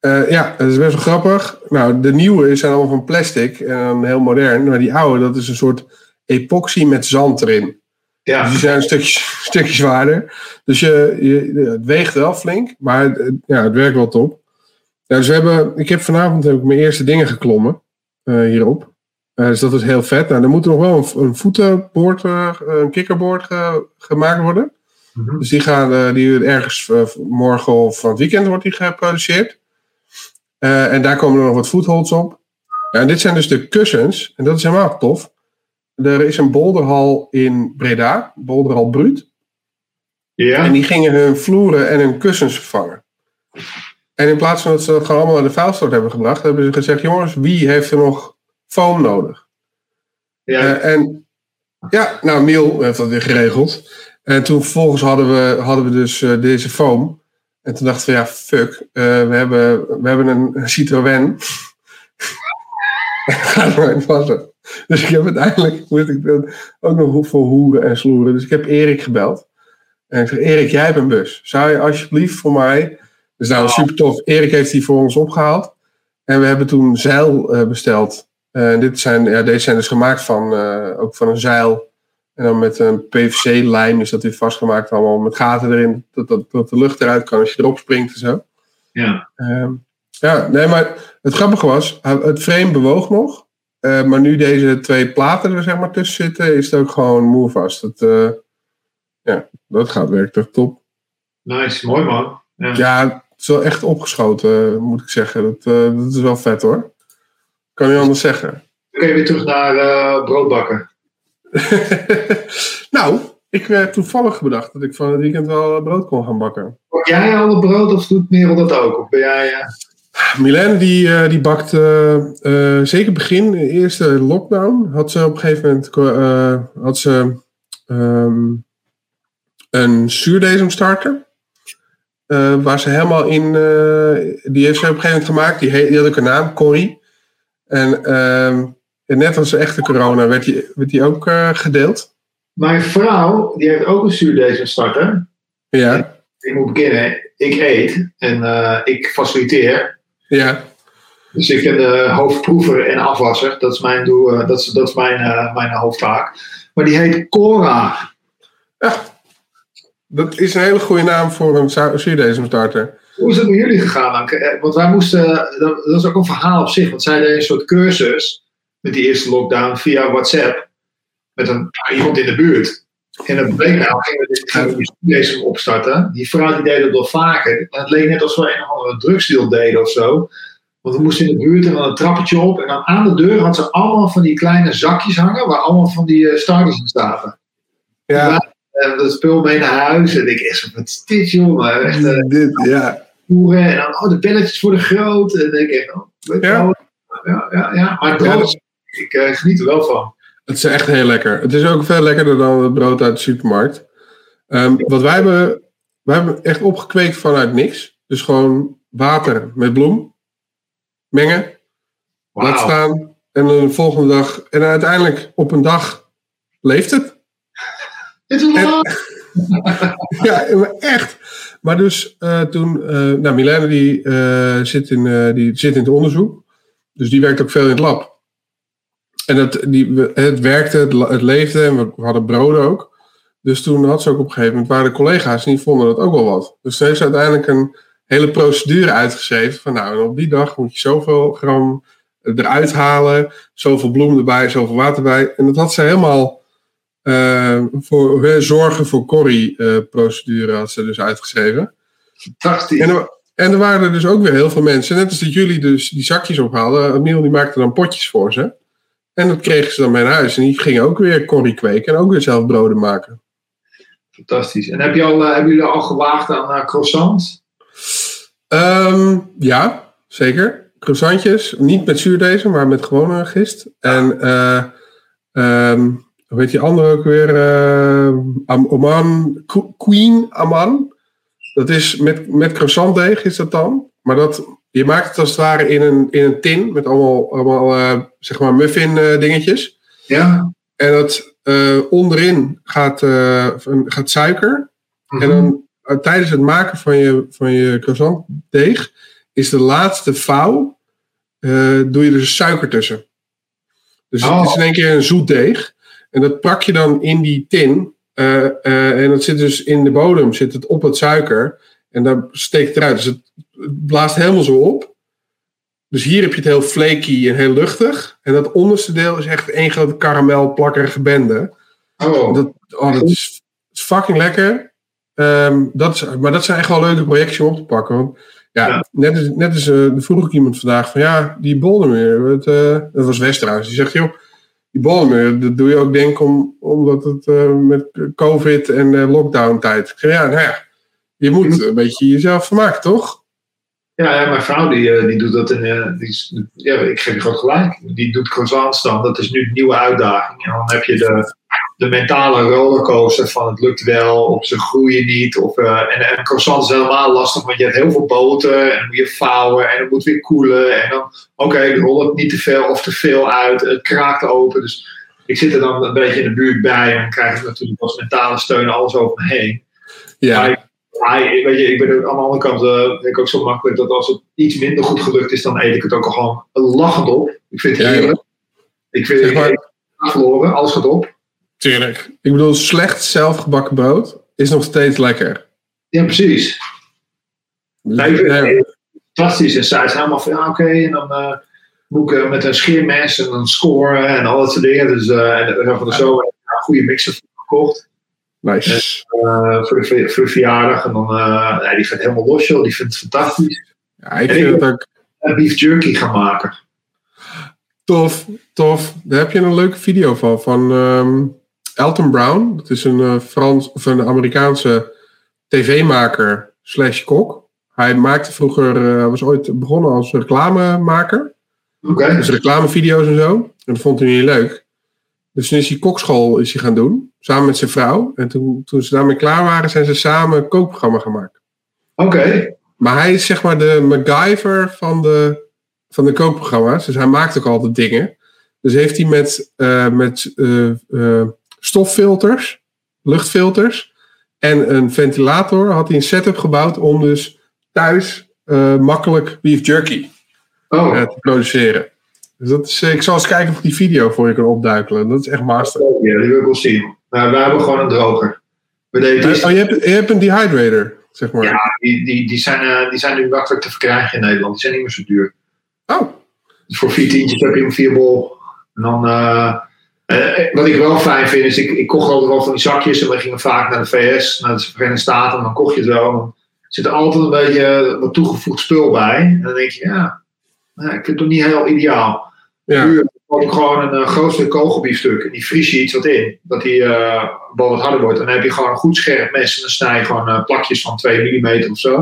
Uh, ja, dat is best wel grappig. Nou, de nieuwe zijn allemaal van plastic en heel modern. Maar die oude, dat is een soort epoxy met zand erin. Ja. Dus die zijn een stukje, stukje zwaarder. Dus je, je, het weegt wel flink, maar het, ja, het werkt wel top. Ja, dus we hebben, ik heb vanavond heb ik mijn eerste dingen geklommen eh, hierop. Eh, dus dat is heel vet. Nou, er moet nog wel een, een voetenboord, eh, een kikkerboord ge- gemaakt worden. Mhm. Dus die gaan eh, die ergens eh, morgen of van het weekend wordt die geproduceerd. Eh, en daar komen er nog wat footholds op. Ja, en dit zijn dus de kussens. En dat is helemaal tof. Er is een boulderhal in Breda, Boulderhal Bruut. Ja. En die gingen hun vloeren en hun kussens vervangen. En in plaats van dat ze dat gewoon allemaal naar de vuilstort hebben gebracht, hebben ze gezegd: jongens, wie heeft er nog foam nodig? ja. Eh, en ja, nou, Miel heeft dat weer geregeld. En toen vervolgens hadden we, hadden we dus eh, deze foam. En toen dachten we, ja, fuck, eh, we, hebben, we hebben een, Citroën. Ga er maar in passen. Dus ik heb uiteindelijk, moet ik ook nog voor hoeren en sloeren. Dus ik heb Erik gebeld. En ik zeg, Erik, jij hebt een bus. Zou je alsjeblieft voor mij... Dus nou, super tof. Erik heeft die voor ons opgehaald. En we hebben toen zeil eh, besteld. En dit zijn, ja, deze zijn dus gemaakt van, ook van een zeil. En dan met een PVC-lijm is dat weer vastgemaakt. Allemaal met gaten erin. Dat, dat, dat de lucht eruit kan als je erop springt en zo. ja. Ehm, ja, nee, maar het grappige was, het frame bewoog nog. Eh, maar nu deze twee platen er zeg maar tussen zitten, is het ook gewoon moervast. Het, eh, ja, dat gaat werkt toch top. Nice, mooi man. Ja. Ja, het is wel echt opgeschoten, moet ik zeggen. Dat, eh, dat is wel vet hoor. Kan niet anders zeggen. Kun je weer terug naar broodbakken. nou, ik werd toevallig bedacht dat ik van het weekend wel brood kon gaan bakken. Bak jij al het brood of doet Merel dat ook? Of ben jij... eh, Milène die, eh, die bakt eh, eh, zeker begin, de eerste lockdown, had ze op een gegeven moment eh, had ze, ehm, een zuurdesem Eh, waar ze helemaal in, eh, die heeft ze op een gegeven moment gemaakt. Die, he- die had ook een naam, Corrie. En, ehm, en net als de echte corona werd die, werd die ook eh, gedeeld. Mijn vrouw, die heeft ook een zuurdesemstarter. Ja, Ik moet beginnen, ik eet en eh, ik faciliteer. ja. Dus ik ben de hoofdproever en afwasser. Dat is mijn, doel, eh, dat is, dat is mijn, mijn hoofdtaak. Maar die heet Cora. Dat is een hele goede naam voor een zu- zuurdesemstarter. Hoe is het met jullie gegaan? Want wij moesten, dat dat is ook een verhaal op zich. Want zij deden een soort cursus met die eerste lockdown via WhatsApp. Met een, iemand in de buurt. En dat bleek nou, gingen we dit- deze opstarten. Die vrouw die deed dat wel vaker. En het leek net alsof we een of andere drugsdeal deden of zo. Want we moesten in de buurt en dan een trappetje op. En dan aan de deur had ze allemaal van die kleine zakjes hangen. Waar allemaal van die eh, starters in zaten. Ja, En dat spul mee naar huis. En ik echt wat is dit jongen? Echt, eh, dit, ja. En dan, oh, de belletjes voor de groot. En dan denk ik, oh, weet je Ja. wel. Ja, ja, ja. Maar het Ja, ik eh, geniet er wel van. Het is echt heel lekker. Het is ook veel lekkerder dan het brood uit de supermarkt. Ehm, wat wij hebben, wij hebben echt opgekweekt vanuit niks. Dus gewoon water met bloem. Mengen, laat Wauw. staan. En dan de volgende dag. En uiteindelijk op een dag leeft het. Dit is wel Ja, echt. Maar dus eh, toen, eh nou, Milena die, zit in, die zit in het onderzoek. Dus die werkt ook veel in het lab. En het, die, we- het werkte, het, leefde en we hadden broden ook. Dus toen had ze ook op een gegeven moment, waren de collega's en die vonden dat ook wel wat. Dus toen heeft ze uiteindelijk een hele procedure uitgeschreven. Van nou, en op die dag moet je zoveel gram eruit halen. Zoveel bloem erbij, zoveel water erbij. En dat had ze helemaal eh, voor eh, zorgen voor Corrie eh, procedure had ze dus uitgeschreven. fantastisch. En er, en er waren er dus ook weer heel veel mensen. Net als dat jullie dus die zakjes ophaalden. Emiel die maakte dan potjes voor ze. En dat kregen ze dan naar huis. En die gingen ook weer Corrie kweken. En ook weer zelf broden maken. Fantastisch. En heb je al, eh, hebben jullie al gewaagd aan eh, croissants? Ehm, ja, zeker. Croissantjes. Niet met zuurdezen, maar met gewone gist. En eh ehm, hoe heet die andere ook weer? Oman, Qu- Queen Aman. Dat is met, met croissantdeeg is dat dan. Maar dat, je maakt het als het ware in een, in een tin. Met allemaal, allemaal eh, zeg maar muffin eh, dingetjes. Ja. En dat eh, onderin gaat, gaat suiker. Mhm. En dan eh, tijdens het maken van je, van je croissantdeeg is de laatste vouw, doe je dus suiker tussen. Dus Oh. het is in één keer een zoet deeg. En dat pak je dan in die tin. En dat zit dus in de bodem, zit het op het suiker. En dan steekt het eruit. Dus het, het blaast helemaal zo op. Dus hier heb je het heel flaky en heel luchtig. En dat onderste deel is echt één grote karamel plakkerige bende. Oh, Dat, oh, dat is, is fucking lekker. Ehm, dat is, maar dat zijn echt wel leuke projectjes om op te pakken. Want ja, Ja. net als, net als eh, vroeg ik iemand vandaag van ja, die Boldermeer, het, eh, dat was West trouwens, die zegt joh, die Boldermeer, dat doe je ook denk om, omdat het eh, met COVID en lockdown tijd. Ik zeg ja, nou ja, je moet een beetje jezelf vermaken, toch? Ja, ja, mijn vrouw die, eh, die doet dat in. eh, die, is- ja, ik geef je gewoon gelijk. Die doet croissants dan. Dat is nu een nieuwe uitdaging. En dan heb je de, de mentale rollercoaster van het lukt wel, of ze groeien niet. Of, eh, en, en croissants is helemaal lastig, want je hebt heel veel boter en dan moet je vouwen en dan moet het weer koelen. En dan, oké, dan rolt het niet te veel of te veel uit. Het kraakt open. Dus ik zit er dan een beetje in de buurt bij en dan krijg ik natuurlijk als mentale steun alles over me heen. Ja, Maar maar weet je, ik ben ook aan de andere kant eh, vind ik ook zo makkelijk dat als het iets minder goed gelukt is, dan eet ik het ook al gewoon lachend op. Ik vind het Ja, ja. heerlijk. Ik vind Zeg maar- heb verloren, alles gaat op. tuurlijk. Ik bedoel, slecht zelfgebakken brood is nog steeds lekker. Ja, precies. Ik vind het fantastisch. En zij is helemaal van, ja, oké, en dan eh, moet ik eh, met een scheermes en dan scoren en al dat soort dingen. Dus eh, en van de ik een goede mixer gekocht. Nice. eh, voor, de, voor de verjaardag. En dan, eh, ja, die gaat helemaal los, joh. Die vindt het fantastisch. Ja, ik vind het ook beef jerky gaan maken. tof, tof. Daar heb je een leuke video van, van ehm, Elton Brown. Dat is een, eh, Frans, of een Amerikaanse tv-maker slash kok. Hij maakte vroeger, was ooit begonnen als reclamemaker. Oké. Dus reclamevideo's en zo. En dat vond hij niet leuk. Dus toen is hij kokschool is hij gaan doen. Samen met zijn vrouw. En toen, toen ze daarmee klaar waren, zijn ze samen een kookprogramma gemaakt. Oké. Maar hij is zeg maar de MacGyver van de, van de kookprogramma's. Dus hij maakt ook altijd dingen. Dus heeft hij met, eh, met eh, eh, stoffilters, luchtfilters en een ventilator had hij een setup gebouwd om dus thuis makkelijk beef jerky Oh, te produceren. Dus dat is, eh, ik zal eens kijken of ik die video voor je kan opduikelen. Dat is echt master. ja, die wil ik wel zien. Maar wij hebben gewoon een droger. We deden Oh, je, hebt, je hebt een dehydrator, zeg maar. ja, die, die, die, zijn, eh, die zijn nu makkelijk te verkrijgen in Nederland. Die zijn niet meer zo duur. Oh, Dus voor vier tientjes heb je hem vier bol. En dan, eh, wat ik wel fijn vind, is ik, ik kocht altijd wel van die zakjes. En we gingen vaak naar de VS, naar de Verenigde Staten. En dan kocht je het wel. Dan zit er altijd een beetje wat toegevoegd spul bij. En dan denk je, ja, nou, ik vind het toch niet heel ideaal. Ja. Nu koop ik gewoon een uh, groot stuk kogelbiefstuk. En die vries je iets wat in. Dat die eh wel wat harder wordt. En dan heb je gewoon een goed scherp mes. En dan snij je gewoon eh, plakjes van 2 mm of zo.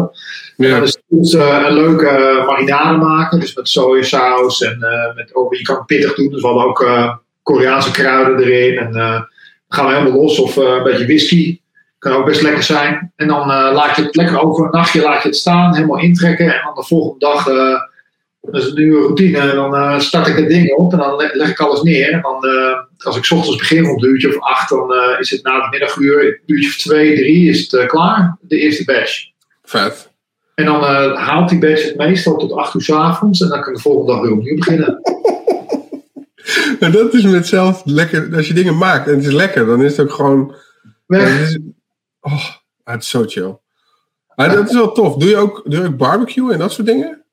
En ja. dan is het eh, een leuke eh, marinade maken. Dus met sojasaus. En eh, met, oh, je kan het pittig doen. Dus we hadden ook eh, Koreaanse kruiden erin. En eh, dan gaan we helemaal los. Of eh, een beetje whisky. Kan ook best lekker zijn. En dan eh, laat je het lekker over een nachtje laat je het staan. Helemaal intrekken. En dan de volgende dag... eh, dat is een nieuwe routine. En dan eh, start ik het ding op en dan le- leg ik alles neer. En dan, eh, als ik 's ochtends begin om een uurtje of acht, dan eh, is het na het middaguur, een uurtje of twee, drie, is het klaar. De eerste batch. Vet. En dan haalt die batch het meestal tot acht uur 's avonds. En dan kan ik de volgende dag weer opnieuw beginnen. En dat is met zelf lekker. Als je dingen maakt en het is lekker, dan is het ook gewoon. Weg. het is- oh, het is zo chill. Maar dat is wel tof. Doe je ook, doe je ook barbecue en dat soort dingen?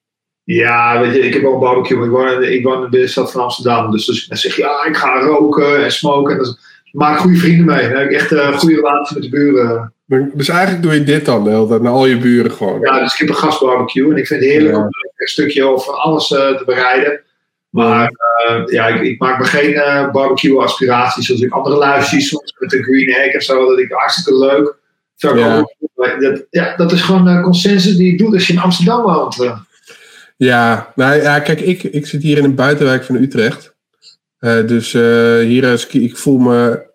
Ja, weet je, ik heb een barbecue. maar Ik woon, in- ik woon in de stad van Amsterdam. Dus, dus dan zeg ja, ik ga roken en smoken. En maak ik goede vrienden mee. Dan heb ik echt een goede relatie met de buren. Dus eigenlijk doe je dit dan de hele tijd naar al je buren gewoon. Ja, dus ik heb een gasbarbecue en ik vind het heerlijk Ja. om een stukje van alles eh, te bereiden. Maar eh, ja, ik, ik maak me geen eh, barbecue aspiraties zoals ik andere lui zie, soms met een green egg of zo. Dat ik hartstikke leuk. Zou ik Ja. ook- dat, ja, dat is gewoon een consensus die je doet als je in Amsterdam woont. Ja, nou ja, kijk, ik, ik zit hier in een buitenwijk van Utrecht. Eh, dus eh, hier is, ik voel me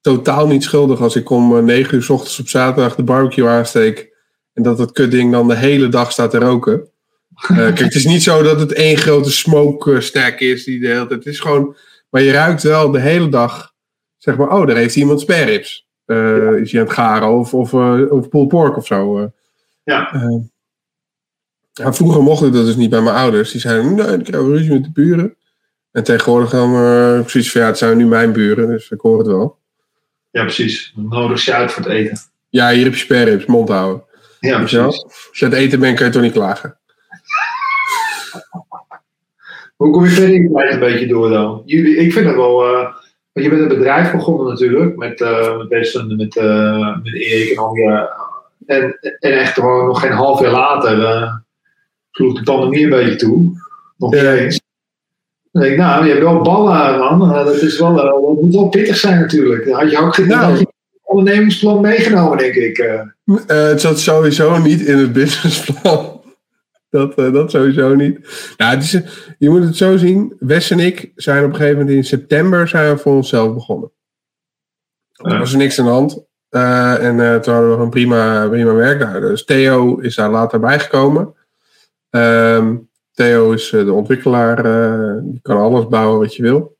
totaal niet schuldig als ik om eh, 9 uur s ochtends op zaterdag de barbecue aansteek. En dat dat kutding dan de hele dag staat te roken. Kijk, het is niet zo dat het één grote smoke stack is die de hele tijd. Het is gewoon, maar je ruikt wel de hele dag, zeg maar, oh, daar heeft iemand spare ribs. Eh, Is hij aan het garen of, of, of pulled pork of zo. Ja. Eh, ja, vroeger mocht ik dat dus niet bij mijn ouders. Die zeiden, nee, ik krijg ruzie met de buren. En tegenwoordig dan uh, zoiets van, ja, het zijn nu mijn buren, dus ik hoor het wel. Ja, precies. Dan nodig je uit voor het eten. Ja, hier heb je sperrips, mond houden. Ja, precies. Als je aan het eten bent, kan je toch niet klagen. Hoe kom je verder in een beetje door dan? Jullie, ik vind het wel. eh, want je bent een bedrijf begonnen natuurlijk. Met, eh met met, eh met Erik en al je. En, en echt gewoon nog geen half jaar later eh sloeg de pandemie een beetje toe. Nog Ja. eens. Dan denk ik, nou, je hebt wel ballen, man. Eh, dat, is wel, eh, dat moet wel pittig zijn natuurlijk. Dan had je ook geen Nou. je ondernemingsplan meegenomen, denk ik. eh. Het zat sowieso niet in het businessplan. Dat, dat sowieso niet. Nou, het is, je moet het zo zien. Wes en ik zijn op een gegeven moment in september zijn we voor onszelf begonnen. Er was er niks aan de hand. En toen hadden we een prima, prima werk daar. Dus Theo is daar later bijgekomen. Ehm, Theo is eh, de ontwikkelaar. eh, die kan alles bouwen wat je wil.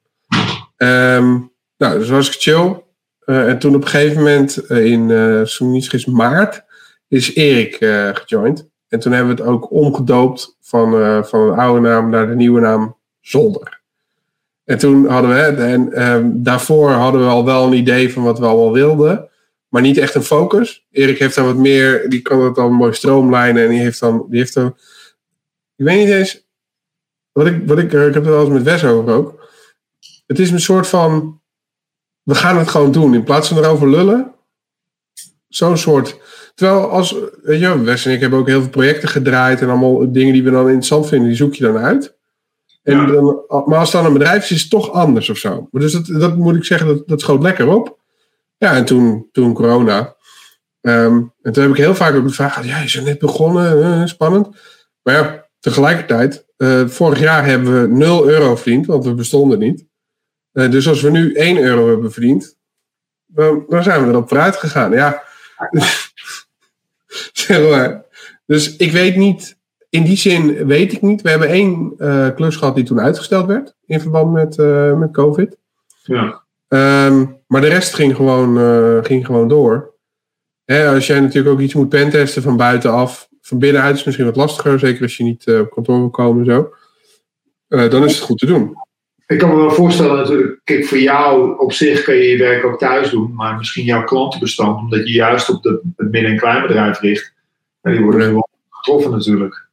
Ehm, nou, dus was ik chill. Eh, en toen op een gegeven moment, eh, in vergis, maart, is Erik gejoind. En toen hebben we het ook omgedoopt van, van een oude naam naar de nieuwe naam Zolder. En toen hadden we, en ehm, daarvoor hadden we al wel een idee van wat we allemaal wilden, maar niet echt een focus. Erik heeft dan wat meer, die kan het dan mooi stroomlijnen en die heeft dan, die heeft dan, ik weet niet eens, wat ik, wat ik, ik heb het wel eens met Wes over ook. Het is een soort van, we gaan het gewoon doen. In plaats van erover lullen. Zo'n soort. Terwijl als, weet je, Wes en ik hebben ook heel veel projecten gedraaid. En allemaal dingen die we dan interessant vinden, die zoek je dan uit. En Ja. dan, maar als het dan een bedrijf is, is het toch anders of zo. Maar dus dat, dat moet ik zeggen, dat, dat schoot lekker op. Ja, en toen, toen corona. Ehm, en toen heb ik heel vaak ook de vraag ja, je bent net begonnen, eh, spannend. Maar ja, tegelijkertijd, eh, vorig jaar hebben we 0 euro verdiend, want we bestonden niet. Eh, dus als we nu 1 euro hebben verdiend, dan, dan zijn we erop vooruit gegaan. Ja, zeg maar. Dus ik weet niet, in die zin weet ik niet. We hebben één eh, klus gehad die toen uitgesteld werd in verband met, met COVID. Ja. Ehm, maar de rest ging gewoon, ging gewoon door. Hè, als jij natuurlijk ook iets moet pentesten van buitenaf, van binnenuit is misschien wat lastiger, zeker als je niet eh, op kantoor wil komen en zo. Eh, dan is het goed te doen. Ik kan me wel voorstellen natuurlijk, kijk, voor jou op zich kun je je werk ook thuis doen, maar misschien jouw klantenbestand, omdat je juist op de, het midden- en kleinbedrijf richt, ja, die worden wel getroffen natuurlijk.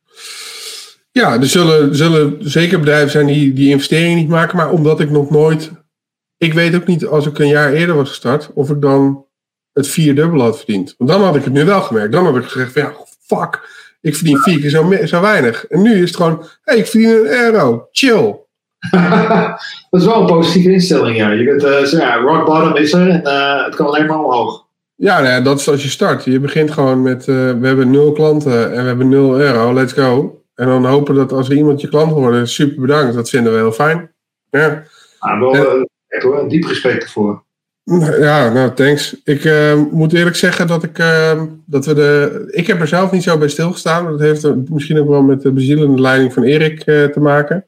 Ja, er zullen, zullen zeker bedrijven zijn die die investeringen niet maken, maar omdat ik nog nooit. Ik weet ook niet als ik een jaar eerder was gestart, of ik dan het vierdubbel had verdiend. Want dan had ik het nu wel gemerkt. Dan had ik gezegd: van, ja, fuck, ik verdien vier keer zo, zo weinig. En nu is het gewoon: hey, ik verdien een euro, chill. dat is wel een positieve instelling, ja. Je bent, eh, ja, rock bottom is er en eh, het kan alleen maar omhoog. Ja, nou ja, dat is als je start. Je begint gewoon met: eh, we hebben nul klanten en we hebben nul euro, let's go. En dan hopen dat als er iemand je klant wordt, super bedankt, dat vinden we heel fijn. Ja. Maar wel hoor, diep respect ervoor. Ja, nou, thanks. Ik eh, moet eerlijk zeggen dat ik, eh, dat we de. Ik heb er zelf niet zo bij stilgestaan. Dat heeft misschien ook wel met de bezielende leiding van Erik eh, te maken.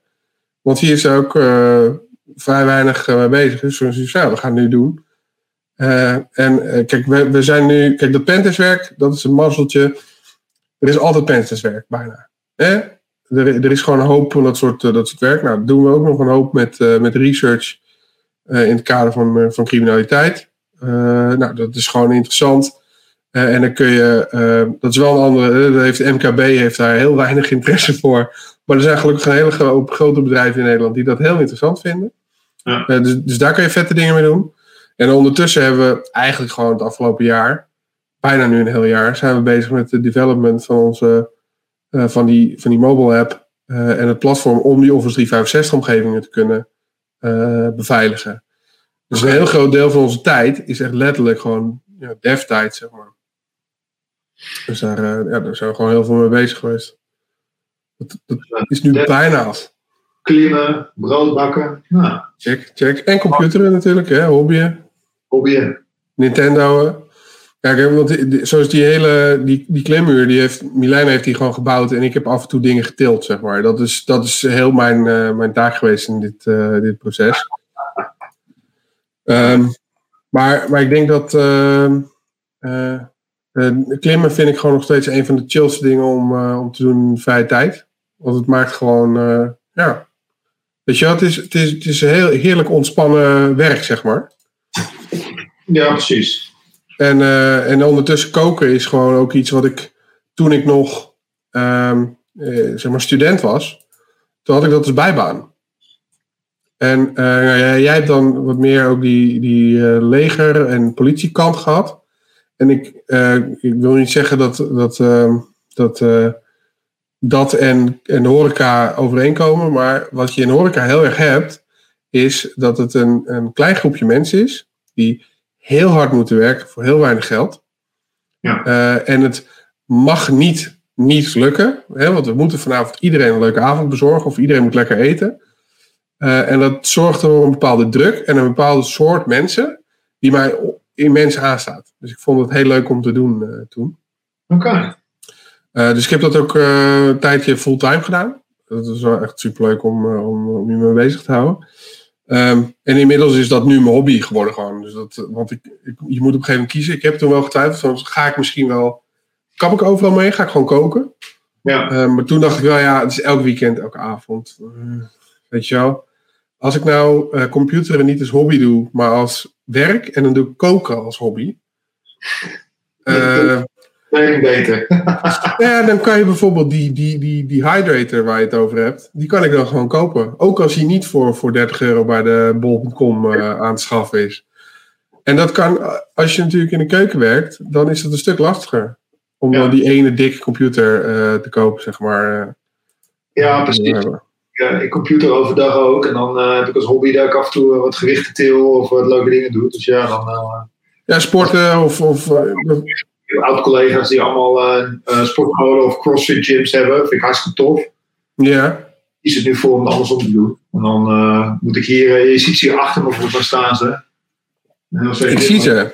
Want hier is ook eh, vrij weinig eh, mee bezig. Dus zei, we gaan nu doen. Eh, en eh, kijk, we, we zijn nu. Kijk, dat pentestwerk, dat is een mazzeltje. Er is altijd pentestwerk, bijna. Hè? Er, er is gewoon een hoop van dat soort, eh, dat soort werk. Nou, dat doen we ook nog een hoop met, eh, met research eh, in het kader van, eh, van criminaliteit. Eh, nou, dat is gewoon interessant. Eh, en dan kun je, eh, dat is wel een andere, eh, heeft MKB heeft daar heel weinig interesse voor. Maar er zijn gelukkig een hele gro- grote bedrijven in Nederland die dat heel interessant vinden. Ja. Eh, dus, dus daar kun je vette dingen mee doen. En ondertussen hebben we eigenlijk gewoon het afgelopen jaar, bijna nu een heel jaar, zijn we bezig met de development van onze, eh, van, die, van die mobile app eh, en het platform om die Office 365 omgevingen te kunnen eh, beveiligen. Dus een heel groot deel van onze tijd is echt letterlijk gewoon ja, dev-tijd, zeg maar. Dus daar, eh, ja, daar zijn we gewoon heel veel mee bezig geweest. Dat, dat is nu Dev- bijna af. Klimmen, brood bakken, nou, Check, check. En computeren natuurlijk, hè, hobbyen. hobbyen. Nintendo. Ja, kijk, want zoals die hele, die, die klimmuur, die heeft, Milijn heeft die gewoon gebouwd en ik heb af en toe dingen getild, zeg maar. Dat is, dat is heel mijn, eh, mijn taak geweest in dit, eh, dit proces. Ehm, maar, maar ik denk dat ehm, eh, klimmen vind ik gewoon nog steeds een van de chillste dingen om, om te doen in vrije tijd. Want het maakt gewoon, ja. Weet je het is, het is, het is heel heerlijk ontspannen werk, zeg maar. Ja, precies. En, eh, en ondertussen koken is gewoon ook iets wat ik toen ik nog ehm, eh, zeg maar student was, toen had ik dat als bijbaan. En eh, nou ja, jij hebt dan wat meer ook die, die eh, leger- en politiekant gehad. En ik, ik wil niet zeggen dat dat, ehm, dat, dat en, en horeca overeenkomen. Maar wat je in horeca heel erg hebt, is dat het een, een klein groepje mensen is die heel hard moeten werken voor heel weinig geld. Ja. Eh, en het mag niet, niet lukken, hè, want we moeten vanavond iedereen een leuke avond bezorgen of iedereen moet lekker eten. Eh, en dat zorgt voor een bepaalde druk en een bepaalde soort mensen die mij immens aanstaat. Dus ik vond het heel leuk om te doen eh, toen. Oké. Dus ik heb dat ook een tijdje fulltime gedaan. Dat is wel echt superleuk om, om, om je mee bezig te houden. Ehm, en inmiddels is dat nu mijn hobby geworden gewoon. Dus dat, want ik, ik, je moet op een gegeven moment kiezen. Ik heb toen wel getwijfeld. Van, ga ik misschien wel... Kap ik overal mee? Ga ik gewoon koken? Ja. Eh, maar toen dacht ik wel, ja, het is elk weekend, elke avond. Eh, weet je wel. Als ik nou eh, computeren niet als hobby doe, maar als werk. En dan doe ik koken als hobby. Eh, Nee, beter. ja, dan kan je bijvoorbeeld die, die, die, die hydrator waar je het over hebt, die kan ik dan gewoon kopen. Ook als die niet voor, voor 30 euro bij de bol.com eh, aan te schaffen is. En dat kan, eh, als je natuurlijk in de keuken werkt, dan is dat een stuk lastiger. Om Ja. dan die ene dikke computer eh, te kopen, zeg maar. Ja, precies. Ja, ik computer overdag ook. En dan heb ik als hobby dat ik af en toe wat gewichten til of wat leuke dingen doe. Dus ja, dan Ja, sporten of. of oud-collega's die allemaal eh eh, sportscholen of crossfit gyms hebben. Vind ik hartstikke tof. ja. Die zit nu voor om het andersom te doen. En dan eh, moet ik hier, je ziet ze hier achter me voor staan ze. Ik zie ze.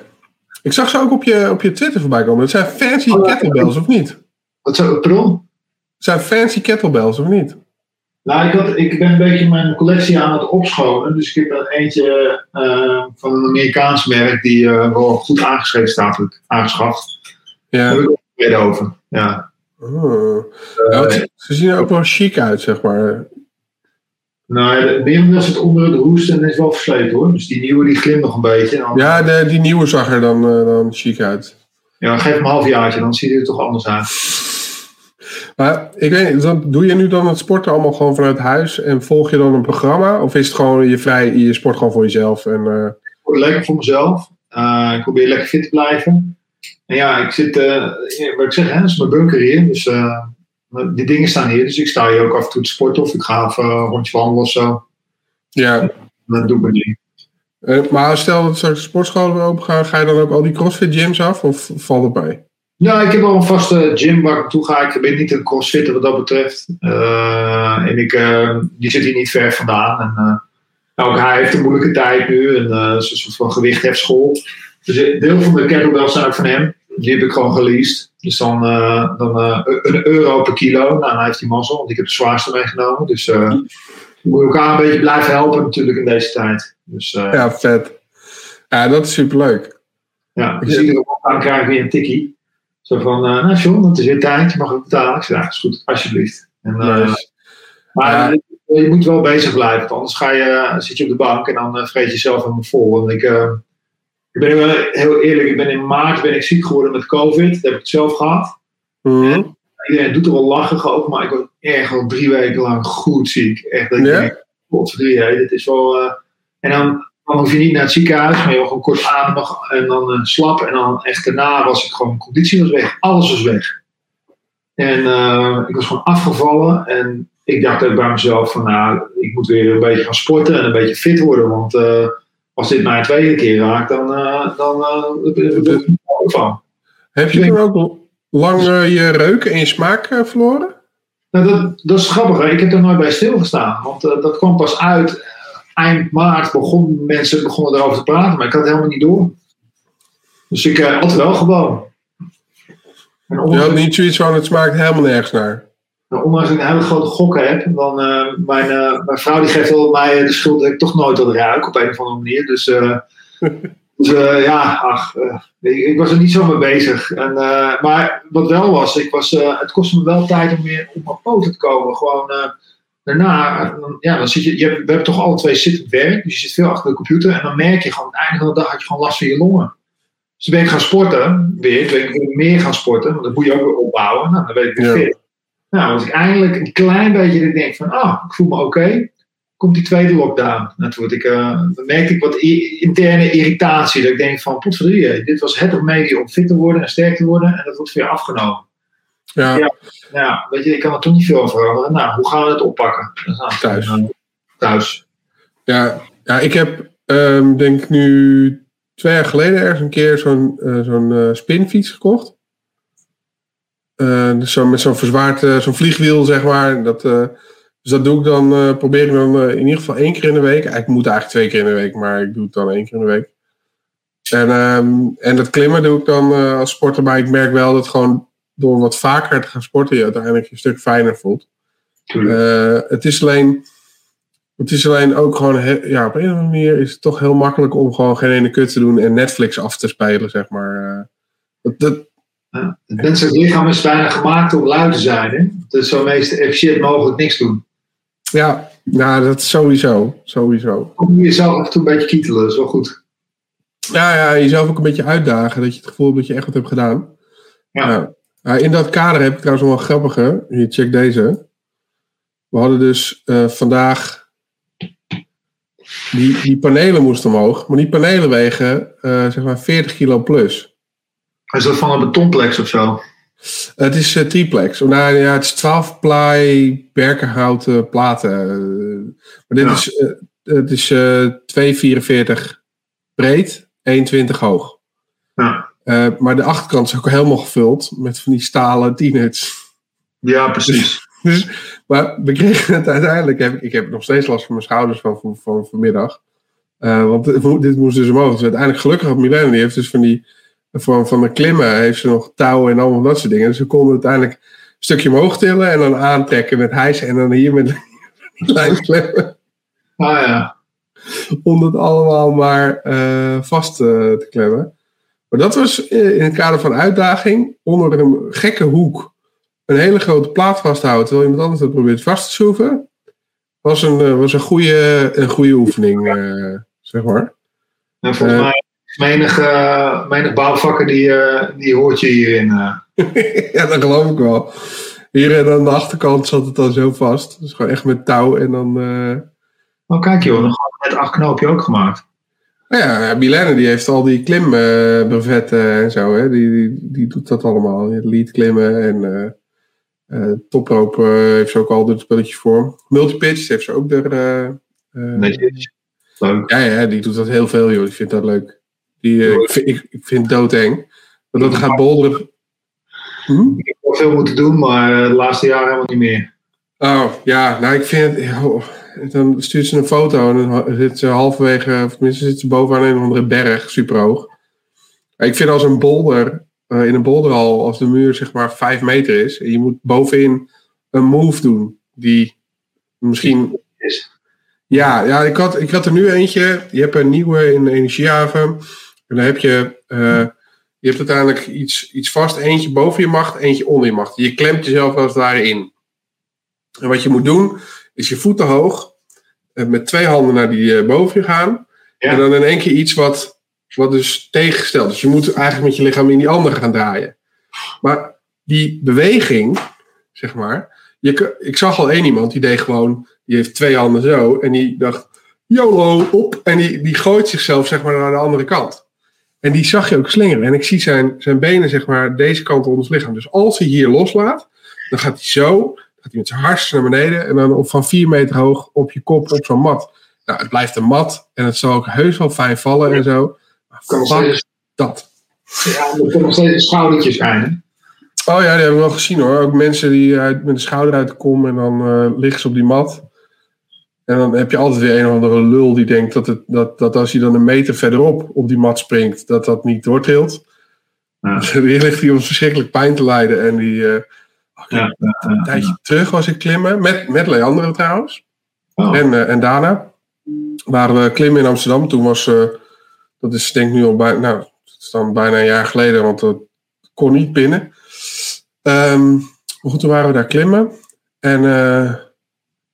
Ik zag ze ook op je, op je Twitter voorbij komen. Dat zijn fancy Oh, kettlebells, of niet? Wat zo, pardon? Het zijn fancy kettlebells, of niet? Nou, ik, had, ik ben een beetje mijn collectie aan het opschonen. Dus ik heb er eentje van een Amerikaans merk die wel goed aangeschreven staat, aangeschaft. Daar Ja. heb ik over. Ja. Oh. Want ze zien er ook wel chic uit, zeg maar. nou, de merendeel zit onder het roest en is wel versleten hoor. Dus die nieuwe die glimt nog een beetje. Dan, Ja, de, die nieuwe zag er dan, eh, dan chic uit. ja, geef hem een halfjaartje, dan ziet hij er toch anders uit. Maar ik weet niet, doe je nu dan het sporten allemaal gewoon vanuit huis en volg je dan een programma? Of is het gewoon je vrij, je sport gewoon voor jezelf? En, Ik word lekker voor mezelf. Ik probeer lekker fit te blijven. En ja, ik zit, eh, wat ik zeg, hè, dat is mijn bunker hier. Dus eh, die dingen staan hier. Dus ik sta hier ook af en toe te sporten. Of ik ga even een rondje wandelen of zo. ja. Dat doe ik mijn ding. Eh, maar stel dat straks de sportscholen weer open gaan, ga je dan ook al die CrossFit gyms af? Of valt het bij? Ja, ik heb al een vaste gym waar ik naartoe ga. Ik ben niet een crossfitter wat dat betreft. En ik, die zit hier niet ver vandaan. En, ook hij heeft een moeilijke tijd nu. En is een soort van gewichthefschool. Dus deel van de kettlebells zijn ook van hem. Die heb ik gewoon geleased. Dus dan, eh, dan eh, een euro per kilo. Nou, dan heeft hij mazzel, want ik heb de zwaarste meegenomen. Dus eh je moet elkaar een beetje blijven helpen natuurlijk in deze tijd. Dus ja, Ja, vet. Ja, dat is superleuk. dus iedere maand krijg ik weer een tikkie. Zo van, nou John, het is weer tijd, je mag het betalen. Ik zeg, ja, is goed, alsjeblieft. En, Nice. maar Ja. je, moet wel bezig blijven, want anders ga je, zit je op de bank en dan vreet je jezelf helemaal vol. En ik, ik ben wel heel eerlijk, ik ben in maart ben ik ziek geworden met COVID. Dat heb ik het zelf gehad. Mhm. Iedereen doet er wel lachen over, maar ik was echt al drie weken lang goed ziek. Echt, dat ik Ja? godverdrie, hè, dit is wel... eh, en dan, dan hoef je niet naar het ziekenhuis, maar je was gewoon kort ademig en dan eh, slap. En dan echt daarna was ik gewoon, conditie was weg. Alles was weg. En eh, ik was gewoon afgevallen en ik dacht ook bij mezelf van, nou, ik moet weer een beetje gaan sporten en een beetje fit worden. Want als dit mij een tweede keer raakt, dan, eh dan er ook van. Heb je toen ook lang eh, je reuk en je smaak verloren? Nou, dat, dat is grappig. Ik heb er nooit bij stilgestaan. Want dat kwam pas uit. eind maart begon, mensen begonnen erover te praten. Maar ik had het helemaal niet door. Dus ik had wel gewoon. En Je had niet zoiets van, het smaakt helemaal nergens naar. Nou, ondanks dat ik een hele grote gokken heb. Dan, eh, mijn, eh, mijn vrouw die geeft wel mij de schuld dat ik toch nooit wat ruik. Op een of andere manier. Dus, eh, dus eh, ja, ach. eh, ik, ik was er niet zo mee bezig. En, eh, maar wat wel was, ik was eh, het kostte me wel tijd om weer op mijn poten te komen. Gewoon... eh, daarna, dan, ja, dan zit je, je hebt, we hebben toch alle twee zittend werk, dus je zit veel achter de computer en dan merk je gewoon, aan het einde van de dag had je gewoon last van je longen. Dus ben ik gaan sporten, weer, ben ik weer meer gaan sporten, want dat moet je ook weer opbouwen, nou, dan weet ik weer Ja. fit. Nou, als ik eindelijk een klein beetje denk van, ah, ik voel me oké, komt die tweede lockdown. Nou, toen ik, eh, dan merkte ik wat interne irritatie, dat ik denk van, potverdrie, dit was het remedie om fit te worden en sterk te worden, en dat wordt weer afgenomen. Ja, Ja. Nou, weet je, ik kan er toch niet veel over veranderen. Nou, hoe gaan we het oppakken? Thuis. eh, Thuis. ja, ja ik heb ehm, denk ik nu twee jaar geleden ergens een keer zo'n eh, zo'n eh, spinfiets gekocht. Eh, dus zo, met zo'n verzwaard, eh, zo'n vliegwiel zeg maar. Dat, eh, dus dat doe ik dan, probeer ik dan in ieder geval één keer in de week. Eigenlijk moet eigenlijk twee keer in de week, maar ik doe het dan één keer in de week. En, ehm, en dat klimmen doe ik dan als sporter, maar ik merk wel dat gewoon door wat vaker te gaan sporten je uiteindelijk een stuk fijner voelt. Het is alleen. Het is alleen ook gewoon. ja, op een of andere manier is het toch heel makkelijk om gewoon geen ene kut te doen en Netflix af te spelen, zeg maar. Dat, dat, Ja. Het menselijk lichaam is bijna gemaakt om lui te zijn. Hè? Is zo meest efficiënt mogelijk niks doen. ja, nou, dat sowieso. Sowieso. Je jezelf af en toe een beetje kietelen, dat is wel goed. Ja, ja, jezelf ook een beetje uitdagen, dat je het gevoel hebt dat je echt wat hebt gedaan. Ja. Nou, in dat kader heb ik trouwens nog wel een grappige. Hier, check deze. We hadden dus eh, vandaag. Die, die panelen moesten omhoog, maar die panelen wegen eh, zeg maar 40 kilo plus. Is dat van een betonplex of zo? Het is eh, triplex. Oh, nou, ja, het is 12 ply berkenhouten platen. Eh, maar dit Ja. is, eh, het is eh 2,44 breed, 1,20 hoog. Ja, maar de achterkant is ook helemaal gevuld met van die stalen tieners. ja precies. Dus, maar we kregen het uiteindelijk. Heb, ik- ik heb nog steeds last van mijn schouders van, van, van vanmiddag. Want dit moest dus omhoog. Dus uiteindelijk gelukkig had Milena, die heeft dus van die van, van de klimmen heeft ze nog touwen en allemaal dat soort dingen. Dus ze konden uiteindelijk een stukje omhoog tillen en dan aantrekken met hijsen en dan hier met die lijn klemmen. Ah ja. Om het allemaal maar eh, vast eh, te klemmen. Maar dat was eh, in het kader van uitdaging onder een gekke hoek een hele grote plaat vasthouden terwijl iemand anders dat probeert vast te schroeven. Was een, was een, goede, een goede oefening, eh, zeg maar. En volgens mij, menig, eh menig bouwvakker die, eh, die hoort je hierin. eh. ja, dat geloof ik wel. Hier en aan de achterkant zat het dan zo vast. Dus gewoon echt met touw en dan... Oh, kijk joh, dan we net acht knoopje ook gemaakt. Nou ja, Milene die heeft al die klimbrevetten en zo. Hè? Die, die, die doet dat allemaal. Lead klimmen en eh, heeft ze ook al de spelletjes voor. Multipitch heeft ze ook er. Netjes. Leuk. ja, ja, die doet dat heel veel, joh. Ik vind dat leuk. Die, eh, ik, vind, ik, ik vind het doodeng. Want dat gaat bolderen. Hm? Ik heb wel veel moeten doen, maar eh, de laatste jaren helemaal niet meer. Oh, ja, nou ik vind dan stuurt ze een foto en dan zit ze halverwege, of tenminste zit ze bovenaan een of andere berg, super hoog. Maar ik vind als een bolder, eh, in een bolderhal, als de muur zeg maar 5 meter is, en je moet bovenin een move doen, die misschien... Is. Ja, ja ik, had, ik had er nu eentje, je hebt een nieuwe in de energiehaven, en dan heb je... eh, je hebt uiteindelijk iets, iets vast, eentje boven je macht, eentje onder je macht. Je klemt jezelf als het ware in. En wat je moet doen, is je voeten hoog, eh, met twee handen naar die eh, boven je gaan. Ja. En dan in één keer iets wat, wat dus tegengesteld is. Je moet eigenlijk met je lichaam in die andere gaan draaien. Maar die beweging, zeg maar. Je, ik zag al één iemand, die deed gewoon, die heeft twee handen zo. En die dacht, YOLO, op. En die, die gooit zichzelf, zeg maar, naar de andere kant. En die zag je ook slingeren. En ik zie zijn, zijn benen, zeg maar, deze kant onder zijn lichaam. Dus als hij hier loslaat, dan gaat hij zo, gaat hij met zijn hars naar beneden. En dan op, van vier meter hoog op je kop op zo'n mat. Nou, het blijft een mat. En het zal ook heus wel fijn vallen en zo. Maar Kan steeds, dat. ja, er kunnen nog steeds schoudertjes zijn. Hè? Oh ja, die hebben we wel gezien hoor. Ook mensen die uit, met de schouder uit de kom en dan eh, liggen ze op die mat. En dan heb je altijd weer een of andere lul die denkt dat, het, dat, dat als je dan een meter verderop op die mat springt, dat dat niet doortrilt. Ja. Die ligt hier om verschrikkelijk pijn te lijden. En die, eh, Ja, een tijdje terug was ik klimmen, met, met Leandro trouwens. Oh. En, eh, en Dana. Waren we klimmen in Amsterdam. Toen was, eh, dat is denk ik nu al bijna, nou, het is dan bijna een jaar geleden, want dat kon niet binnen. Maar goed, toen waren we daar klimmen. En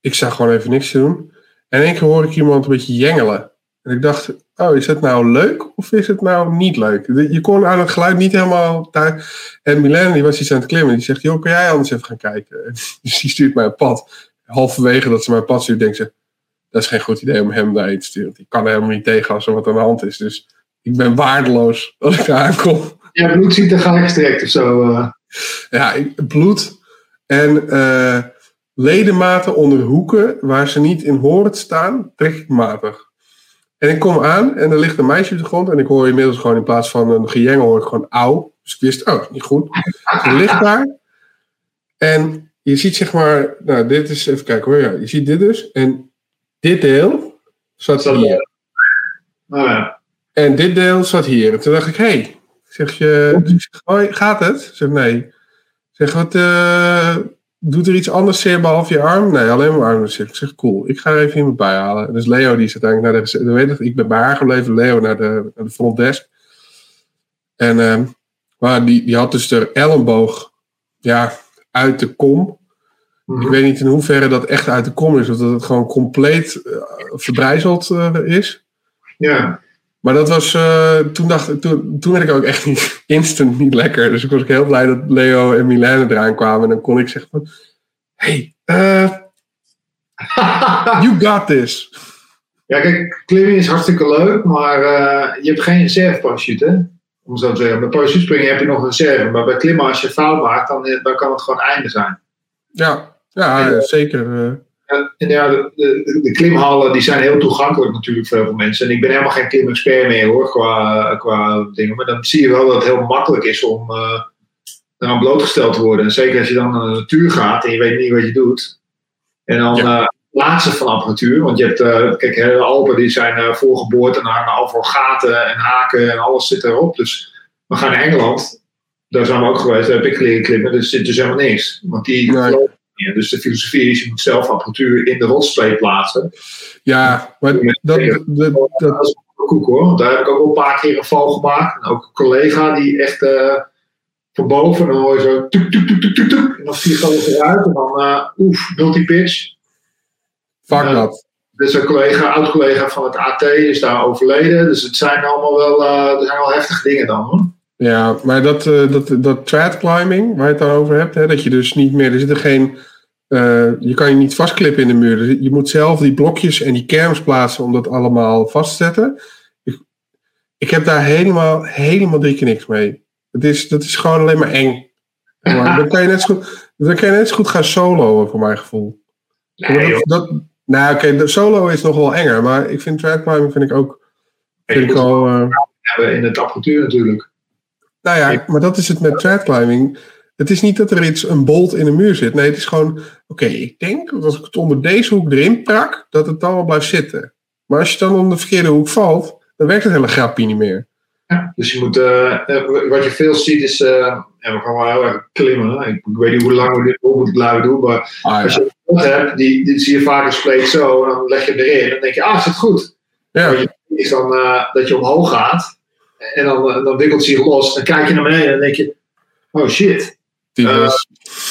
ik zag gewoon even niks te doen. En in één keer hoor ik iemand een beetje jengelen. En ik dacht, oh, is het nou leuk of is het nou niet leuk? Je kon aan het geluid niet helemaal daar. En Milan, die was iets aan het klimmen. Die zegt, joh, kan jij anders even gaan kijken? Dus die stuurt mij een pad. Halverwege dat ze mijn pad stuurt, denkt ze, dat is geen goed idee om hem daarheen te sturen. Die kan helemaal niet tegen als er wat aan de hand is. Dus ik ben waardeloos als ik daar aankom. Ja, bloed ziet er gestrekt of zo. Uh. Ja, bloed en uh, ledematen onder hoeken waar ze niet in horen te staan, trek ik matig. En ik kom aan en er ligt een meisje op de grond en ik hoor inmiddels gewoon in plaats van een gejengel hoor ik gewoon auw. Dus ik wist, oh, niet goed. Ze ligt daar. En je ziet zeg maar, nou dit is, even kijken hoor, ja, je ziet dit dus. En dit deel zat hier. Oh, ja. En dit deel zat hier. En toen dacht ik, hé, hey. zeg je, hoi, gaat het? Zeg nee. Zeg, wat, uh, doet er iets anders zeer behalve je arm? Nee, alleen mijn arm. Ik zeg, cool, ik ga even iemand bij halen. Dus Leo die is uiteindelijk naar de, weet ik, ik ben bij haar gebleven, Leo naar de, naar de front desk. En, uh, maar die, die had dus de elleboog, ja, uit de kom. Ik mhm. weet niet in hoeverre dat echt uit de kom is, of dat het gewoon compleet uh, verbrijzeld uh, is. Ja. Maar dat was, uh, toen, dacht, toen, toen werd ik ook echt niet, instant niet lekker. Dus ik was ook heel blij dat Leo en Milene eraan kwamen. En dan kon ik zeggen van, hey, uh, you got this. Ja, kijk, klimmen is hartstikke leuk, maar uh, je hebt geen reserveparachute, hè? Om zo te zeggen. Bij parachutespringen heb je nog een reserve. Maar bij klimmen, als je fout maakt, dan, dan kan het gewoon einde zijn. Ja, ja zeker. En ja, de, de, de, klimhallen die zijn heel toegankelijk natuurlijk voor heel veel mensen. En ik ben helemaal geen klimexpert meer hoor, qua, qua dingen. Maar dan zie je wel dat het heel makkelijk is om uh, eraan blootgesteld te worden. En zeker als je dan naar de natuur gaat en je weet niet wat je doet. En dan ja. uh, plaatsen van apparatuur. Want je hebt, uh, kijk, de Alpen die zijn uh, voorgeboord en hangen al voor gaten en haken en alles zit erop. Dus we gaan naar Engeland. Daar zijn we ook geweest, daar heb ik leren klimmen. Dus zit dus helemaal niks. Want die nee. Dus de filosofie is, je moet zelf apparatuur in de rotspleet plaatsen. Ja, maar dat, dat, dat, dat koek hoor. Daar heb ik ook al een paar keer een val gemaakt. En ook een collega die echt uh, van boven, dan hoor je zo tuk, tuk, tuk, tuk, tuk, tuk. En dan vliegt alles eruit. En dan, uh, oef, multi-pitch. Fuck uh, dat. Dus een collega, oud-collega van het AT is daar overleden. Dus het zijn allemaal wel, uh, er zijn wel heftige dingen dan hoor. Ja, maar dat, uh, dat, dat trad climbing, waar je het dan over hebt, hè, dat je dus niet meer, er zitten geen, uh, je kan je niet vastklippen in de muur. Dus je moet zelf die blokjes en die kerms plaatsen om dat allemaal vast te zetten. Ik, ik heb daar helemaal, helemaal drie keer niks mee. Het is, dat is gewoon alleen maar eng. Maar dan, kan je net zo goed, dan kan je net zo goed gaan soloen, voor mijn gevoel. Nee, dat, dat, nou, oké, okay, solo is nog wel enger, maar ik vind trad climbing vind ik ook. Vind ik al, uh, in het apparatuur natuurlijk. Nou ja, maar dat is het met trad climbing. Het is niet dat er iets, een bolt in de muur zit. Nee, het is gewoon, oké, ik denk dat als ik het onder deze hoek erin prak, dat het dan wel blijft zitten. Maar als je dan onder de verkeerde hoek valt, dan werkt het hele grapje niet meer. Ja, dus je moet, uh, wat je veel ziet is, uh, en we gaan wel heel erg klimmen. Ik, ik, weet niet hoe lang we dit op moeten blijven doen, maar ah, ja. als je een hebt, die, die zie je vaak een spleet zo, en dan leg je erin, en dan denk je, ah, zit goed. Ja. Is dan uh, dat je omhoog gaat, en dan, uh, dan wikkelt zich los. Dan kijk je naar beneden en dan denk je: oh shit. Uh,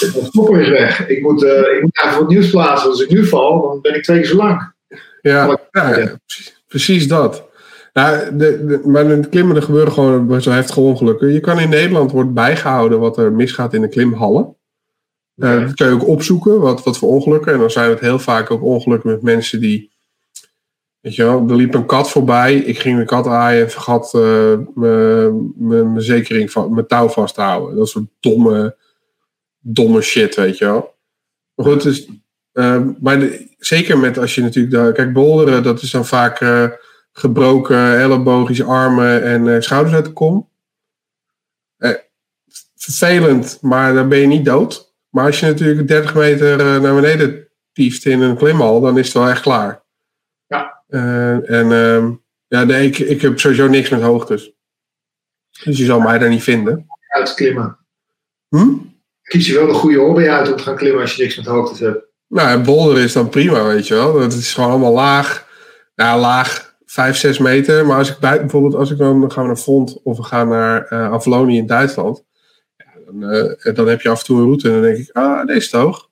de stopper is weg. Ik moet, uh, ik moet even wat nieuws plaatsen. Als ik nu val, dan ben ik twee keer zo lang. Ja, ja precies dat. Nou, de, de, maar in het klimmen er gebeuren gewoon zo heftige ongelukken. Je kan in Nederland wordt bijgehouden wat er misgaat in de klimhallen. Ja. dat kun je ook opzoeken, wat, wat voor ongelukken. En dan zijn het heel vaak ook ongelukken met mensen die Weet je wel, er liep een kat voorbij. Ik ging de kat aaien en vergat uh, mijn zekering van mijn touw vast te houden. Dat soort domme, domme shit, weet je wel. Maar goed, dus, uh, maar zeker met als je natuurlijk... Daar, kijk, boulderen, dat is dan vaak uh, gebroken elleboogjes, armen en schouders uit de kom. vervelend, maar dan ben je niet dood. Maar als je natuurlijk 30 meter naar beneden tieft in een klimhal, dan is het wel echt klaar. Uh, en uh, ja, nee, ik, ik heb sowieso niks met hoogtes. Dus je zal mij daar niet vinden. Uitklimmen. Hm? Kies je wel de goede hobby uit om te gaan klimmen als je niks met hoogtes hebt. Nou, en bolder is dan prima, weet je wel. Dat is gewoon allemaal laag. Nou, laag, 5, 6 meter. Maar als ik bij, bijvoorbeeld, als ik dan, gaan we naar Font of we gaan naar uh, in Duitsland. Ja, dan, uh, dan heb je af en toe een route en dan denk ik, ah, deze is hoog.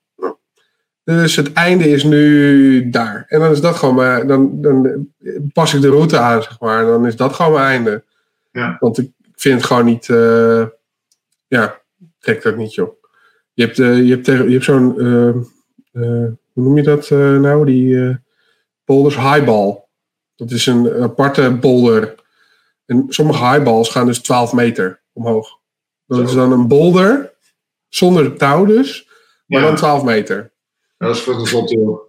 Dus het einde is nu daar. En dan is dat gewoon mijn, dan, dan pas ik de route aan, zeg maar. En dan is dat gewoon mijn einde. Ja. Want ik vind het gewoon niet, eh, ja, trek dat niet, joh. Je hebt, eh, je hebt, tegen- je hebt zo'n, eh, hoe noem je dat nou? Die boulders highball. Dat is een aparte boulder. En sommige highballs gaan dus 12 meter omhoog. Dat is dan een boulder, zonder touw dus, maar Ja. dan 12 meter. Dat is voor de slot, joh.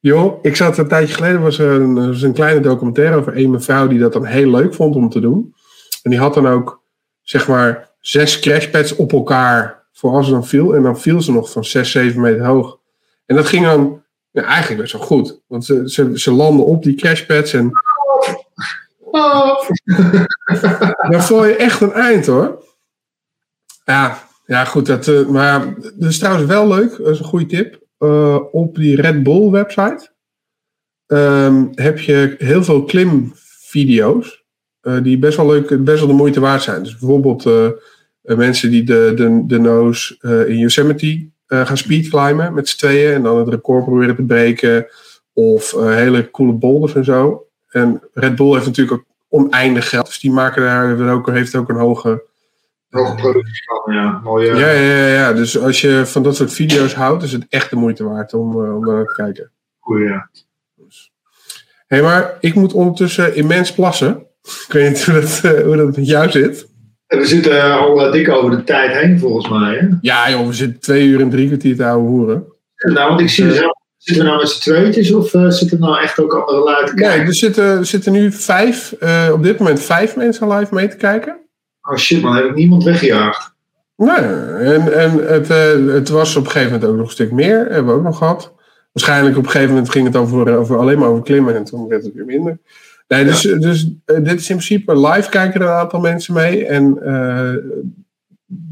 Joh, ik zat een tijdje geleden, was er een, was een kleine documentaire over een mevrouw die dat dan heel leuk vond om te doen. En die had dan ook, zeg maar, zes crashpads op elkaar voor als ze dan viel. En dan viel ze nog van 6, 7 meter hoog. En dat ging dan ja, eigenlijk best wel goed. Want ze, ze, ze landen op die crashpads en Oh. dan val je echt een eind hoor. Ja, ja goed. Dat, eh, maar dat is trouwens wel leuk. Dat is een goede tip. Eh, op die Red Bull website ehm, heb je heel veel klimvideo's. eh, die best wel leuk, best wel de moeite waard zijn. Dus bijvoorbeeld mensen die de, de, de nose in Yosemite gaan speedclimben met z'n tweeën. En dan het record proberen te breken. Of hele coole boulders en zo. En Red Bull heeft natuurlijk ook oneindig geld. Dus die maken daar ook, heeft ook een hoge. Hoge productie van, ja. Mooie. Ja, ja, ja, ja. Dus als je van dat soort video's houdt, is het echt de moeite waard om, eh, om naar te kijken. Goeie, ja. Hé, maar ik moet ondertussen immens plassen. Ik weet niet hoe dat, eh, hoe dat met jou zit. We zitten eh, al eh, dik over de tijd heen, volgens mij. Hè? Ja, joh, we zitten twee uur en drie kwartier te ouwe hoeren. Nou, want ik zie dus wel- Zitten we nou met z'n tweetjes of eh, zitten er nou echt ook andere lui te Nee, kijken? er zitten, er zitten nu vijf, eh, op dit moment vijf mensen live mee te kijken. Oh shit man, heb ik niemand weggejaagd. Nee, en, en het, eh, het was op een gegeven moment ook nog een stuk meer. Hebben we ook nog gehad. Waarschijnlijk op een gegeven moment ging het over, over alleen maar over klimmen en toen werd het weer minder. Nee, dus, dus eh, dit is in principe live kijken er een aantal mensen mee. En eh,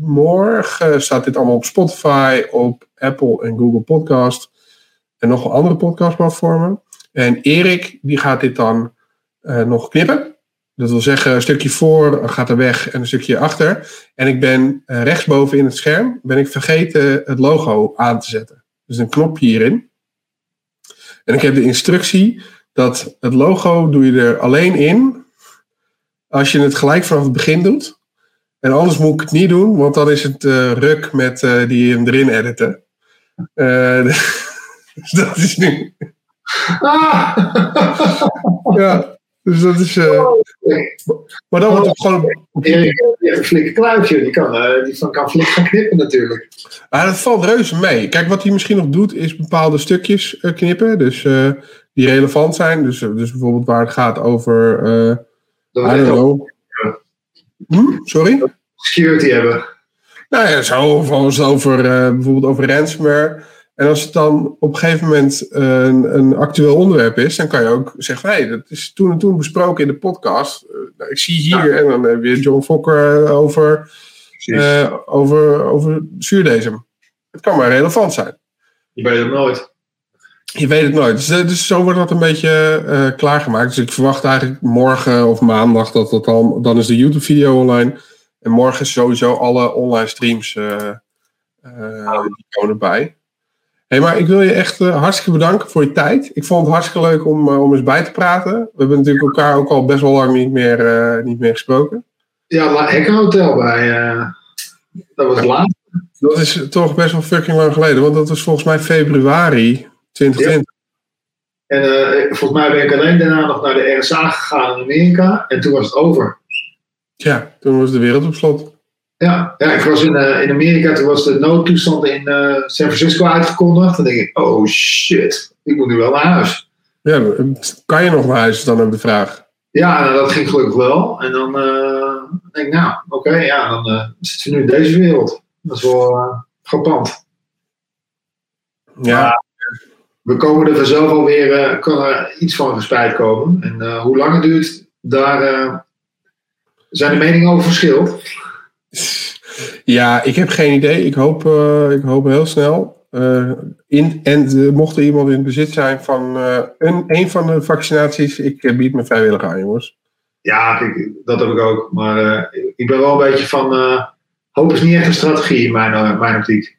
morgen staat dit allemaal op Spotify, op Apple en Google Podcast. En nog wel andere podcastplatformen. En Erik, die gaat dit dan nog knippen. Dat wil zeggen, een stukje voor gaat er weg en een stukje achter. En ik ben eh, rechtsboven in het scherm, ben ik vergeten het logo aan te zetten. Dus een knopje hierin. En ik heb de instructie dat het logo doe je er alleen in als je het gelijk vanaf het begin doet. En anders moet ik het niet doen, want dan is het eh, ruk met eh, die hem erin editen. Dus dat is nu. Ah! Ja, dus dat is. eh, maar dan wordt het gewoon. Die heeft een flinke kluitje. Die kan, eh, die van, kan flink gaan knippen natuurlijk. Maar dat valt reuze mee. Kijk, wat hij misschien nog doet, is bepaalde stukjes eh, knippen. Dus die relevant zijn. Dus, dus bijvoorbeeld waar het gaat over. I don't. Hm? Sorry? security hebben. Nou ja, zo of als het over bijvoorbeeld over ransomware. En als het dan op een gegeven moment eh, een, een actueel onderwerp is, dan kan je ook zeggen: hé, dat is toen en toen besproken in de podcast. Eh, nou, ik zie hier, en dan heb je John Fokker eh, over, eh, over, over zuurdesem. Het kan maar relevant zijn. Je weet het nooit. Je weet het nooit. Dus, dus zo wordt dat een beetje klaargemaakt. Dus ik verwacht eigenlijk morgen of maandag dat dat dan... Dan is de YouTube-video online. En morgen is sowieso alle online streams die komen erbij. Hey, maar ik wil je echt eh, hartstikke bedanken voor je tijd. Ik vond het hartstikke leuk om, eh, om eens bij te praten. We hebben natuurlijk elkaar ook al best wel lang niet meer, eh, niet meer gesproken. Ja, La Hekken Hotel bij. dat was laat. Dat is toch best wel fucking lang geleden. Want dat was volgens mij februari 2020. En eh, volgens mij ben ik alleen daarna nog naar de RSA gegaan in Amerika. En toen was het over. Ja, toen was de wereld op slot. Ja, ja ik was in, eh, in Amerika. Toen was de noodtoestand in eh, San Francisco uitgekondigd. Dan denk ik, oh shit, ik moet nu wel naar huis. Ja, kan je nog naar huis, is dan ook de vraag. Ja, nou, dat ging gelukkig wel. En dan eh, denk ik, nou, oké, ja, dan zitten we nu in deze wereld. Dat is wel frappant. Ja, We komen er vanzelf alweer, kan er iets van respijt komen. En hoe lang het duurt, daar zijn de meningen over verschillend. Ja ik heb geen idee. Ik hoop, eh, ik hoop heel snel. Eh, in, en mocht er iemand in bezit zijn van eh, een, een van de vaccinaties, ik bied me vrijwillig aan, jongens. Ja, dat heb ik ook. Maar ik ben wel een beetje van, hoop is niet echt een strategie in mijn, mijn optiek.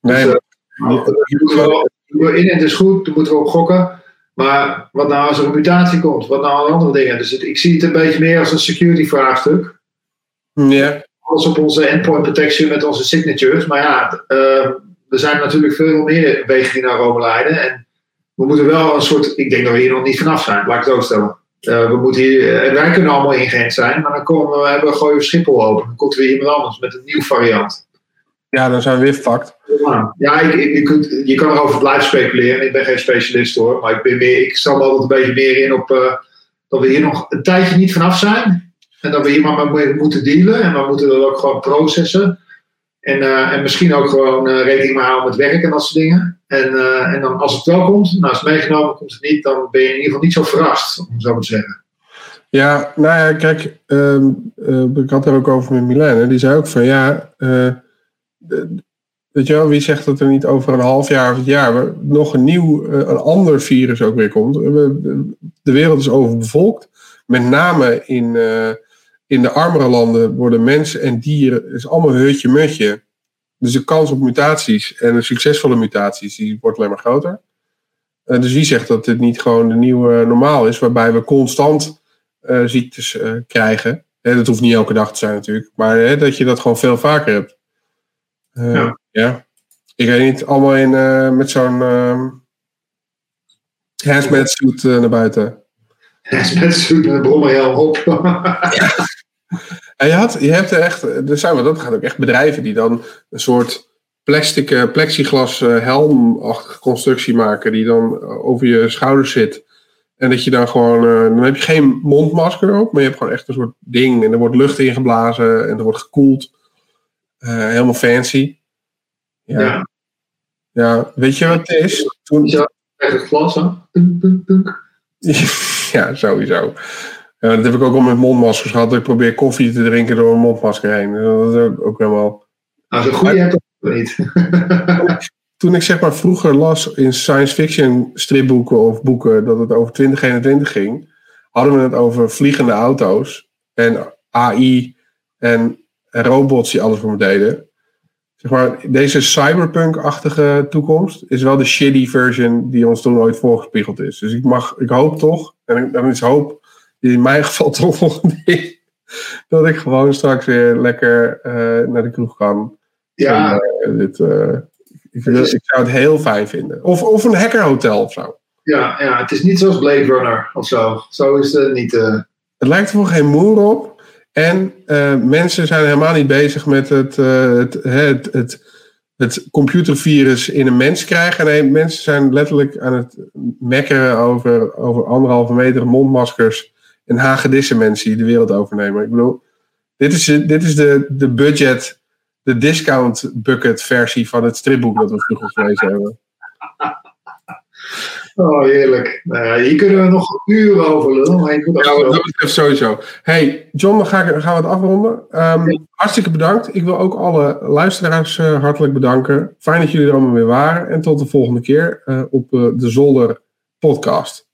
Nee, Dus, we wel- in het is goed, daar moeten we op gokken. Maar wat nou als er een mutatie komt? Wat nou aan andere dingen? Dus het- ik zie het een beetje meer als een security vraagstuk. Ja, Alles op onze endpoint protection met onze signatures. Maar ja, eh, er zijn natuurlijk veel meer wegen die naar Rome leiden. En we moeten wel een soort. Ik denk dat we hier nog niet vanaf zijn, laat ik het zo stellen. Eh, we moeten hier, eh, wij kunnen allemaal ingeënt zijn, maar dan komen we, hebben we gooien we Schiphol open. Dan komt er weer iemand anders met een nieuw variant. ja, dan zijn we weer fucked. Ja, ja ik, ik, je, kunt, je kan erover blijven speculeren. Ik ben geen specialist hoor, maar ik, ben meer, ik stel altijd een beetje meer in op eh, dat we hier nog een tijdje niet vanaf zijn. En dat we hier maar mee moeten dealen en we moeten dat ook gewoon processen. En, eh, en misschien ook gewoon eh, rekening mee houden met werk en dat soort dingen. En, eh, en dan als het wel komt, nou als het meegenomen komt het niet, dan ben je in ieder geval niet zo verrast, om het zo te zeggen. Ja, nou ja, kijk, eh, ik had er ook over met Milène. Die zei ook van ja, de- weet je wel, wie zegt dat er niet over een half jaar of het jaar nog een nieuw, een ander virus ook weer komt. De- wereld is overbevolkt. Met name in, in de armere landen worden mensen en dieren, het is allemaal hutje-mutje. Dus de kans op mutaties en de succesvolle mutaties, die wordt alleen maar groter. Eh, dus wie zegt dat dit niet gewoon de nieuwe normaal is, waarbij we constant eh, ziektes eh, krijgen. Hè, dat hoeft niet elke dag te zijn natuurlijk, maar hè, dat je dat gewoon veel vaker hebt. Ja. ja. Ik weet niet, allemaal in, met zo'n ehm hazmat suit naar buiten. Met een brommerhelm op. En je, had, je hebt er echt, er zijn, maar dat gaat ook echt bedrijven die dan een soort plastic, eh, plexiglas eh, helmachtige constructie maken, die dan eh, over je schouders zit. En dat je dan gewoon, dan heb je geen mondmasker op, maar je hebt gewoon echt een soort ding en er wordt lucht ingeblazen en er wordt gekoeld. Helemaal fancy. Ja. ja. Ja. weet je wat het is? Toen, Zo, Echt het glas, hè? ja, sowieso. Ja, dat heb ik ook al met mondmaskers gehad. dat Ik probeer koffie te drinken door een mondmasker heen. Dat is ook, ook helemaal... Nou, zo'n goede heb ik ook niet. Toen ik zeg maar vroeger las in science fiction stripboeken of boeken dat het over 2021 ging, hadden we het over vliegende auto's en AI en robots die alles voor me deden. Zeg maar, deze cyberpunk-achtige toekomst is wel de shitty version die ons toen ooit voorgespiegeld is. Dus ik, mag, ik hoop toch, en dan is hoop in mijn geval toch nog ding, dat ik gewoon straks weer lekker eh, naar de kroeg kan. Ja, En, eh, dit, eh, ik, zou het heel fijn vinden. Of, of een hackerhotel of zo. ja, ja, het is niet zoals Blade Runner of zo. Zo is het niet. Het lijkt er voor geen moer op. En eh, mensen zijn helemaal niet bezig met het, eh, het, het, het, het computervirus in een mens krijgen. Nee, mensen zijn letterlijk aan het mekkeren over, over anderhalve meter mondmaskers en hagedissen mensen die de wereld overnemen. Ik bedoel, dit is, dit is de, de budget, de discount bucket versie van het stripboek dat we vroeger gelezen hebben. Oh, heerlijk. Nou hier kunnen we nog uren over lullen. Maar je moet Ja, ook wat zo- dat betreft sowieso. Hey, John, dan, ga ik, dan gaan we het afronden. Ehm, hartstikke bedankt. Ik wil ook alle luisteraars eh, hartelijk bedanken. Fijn dat jullie er allemaal weer waren. En tot de volgende keer eh, op eh, de Zolder podcast.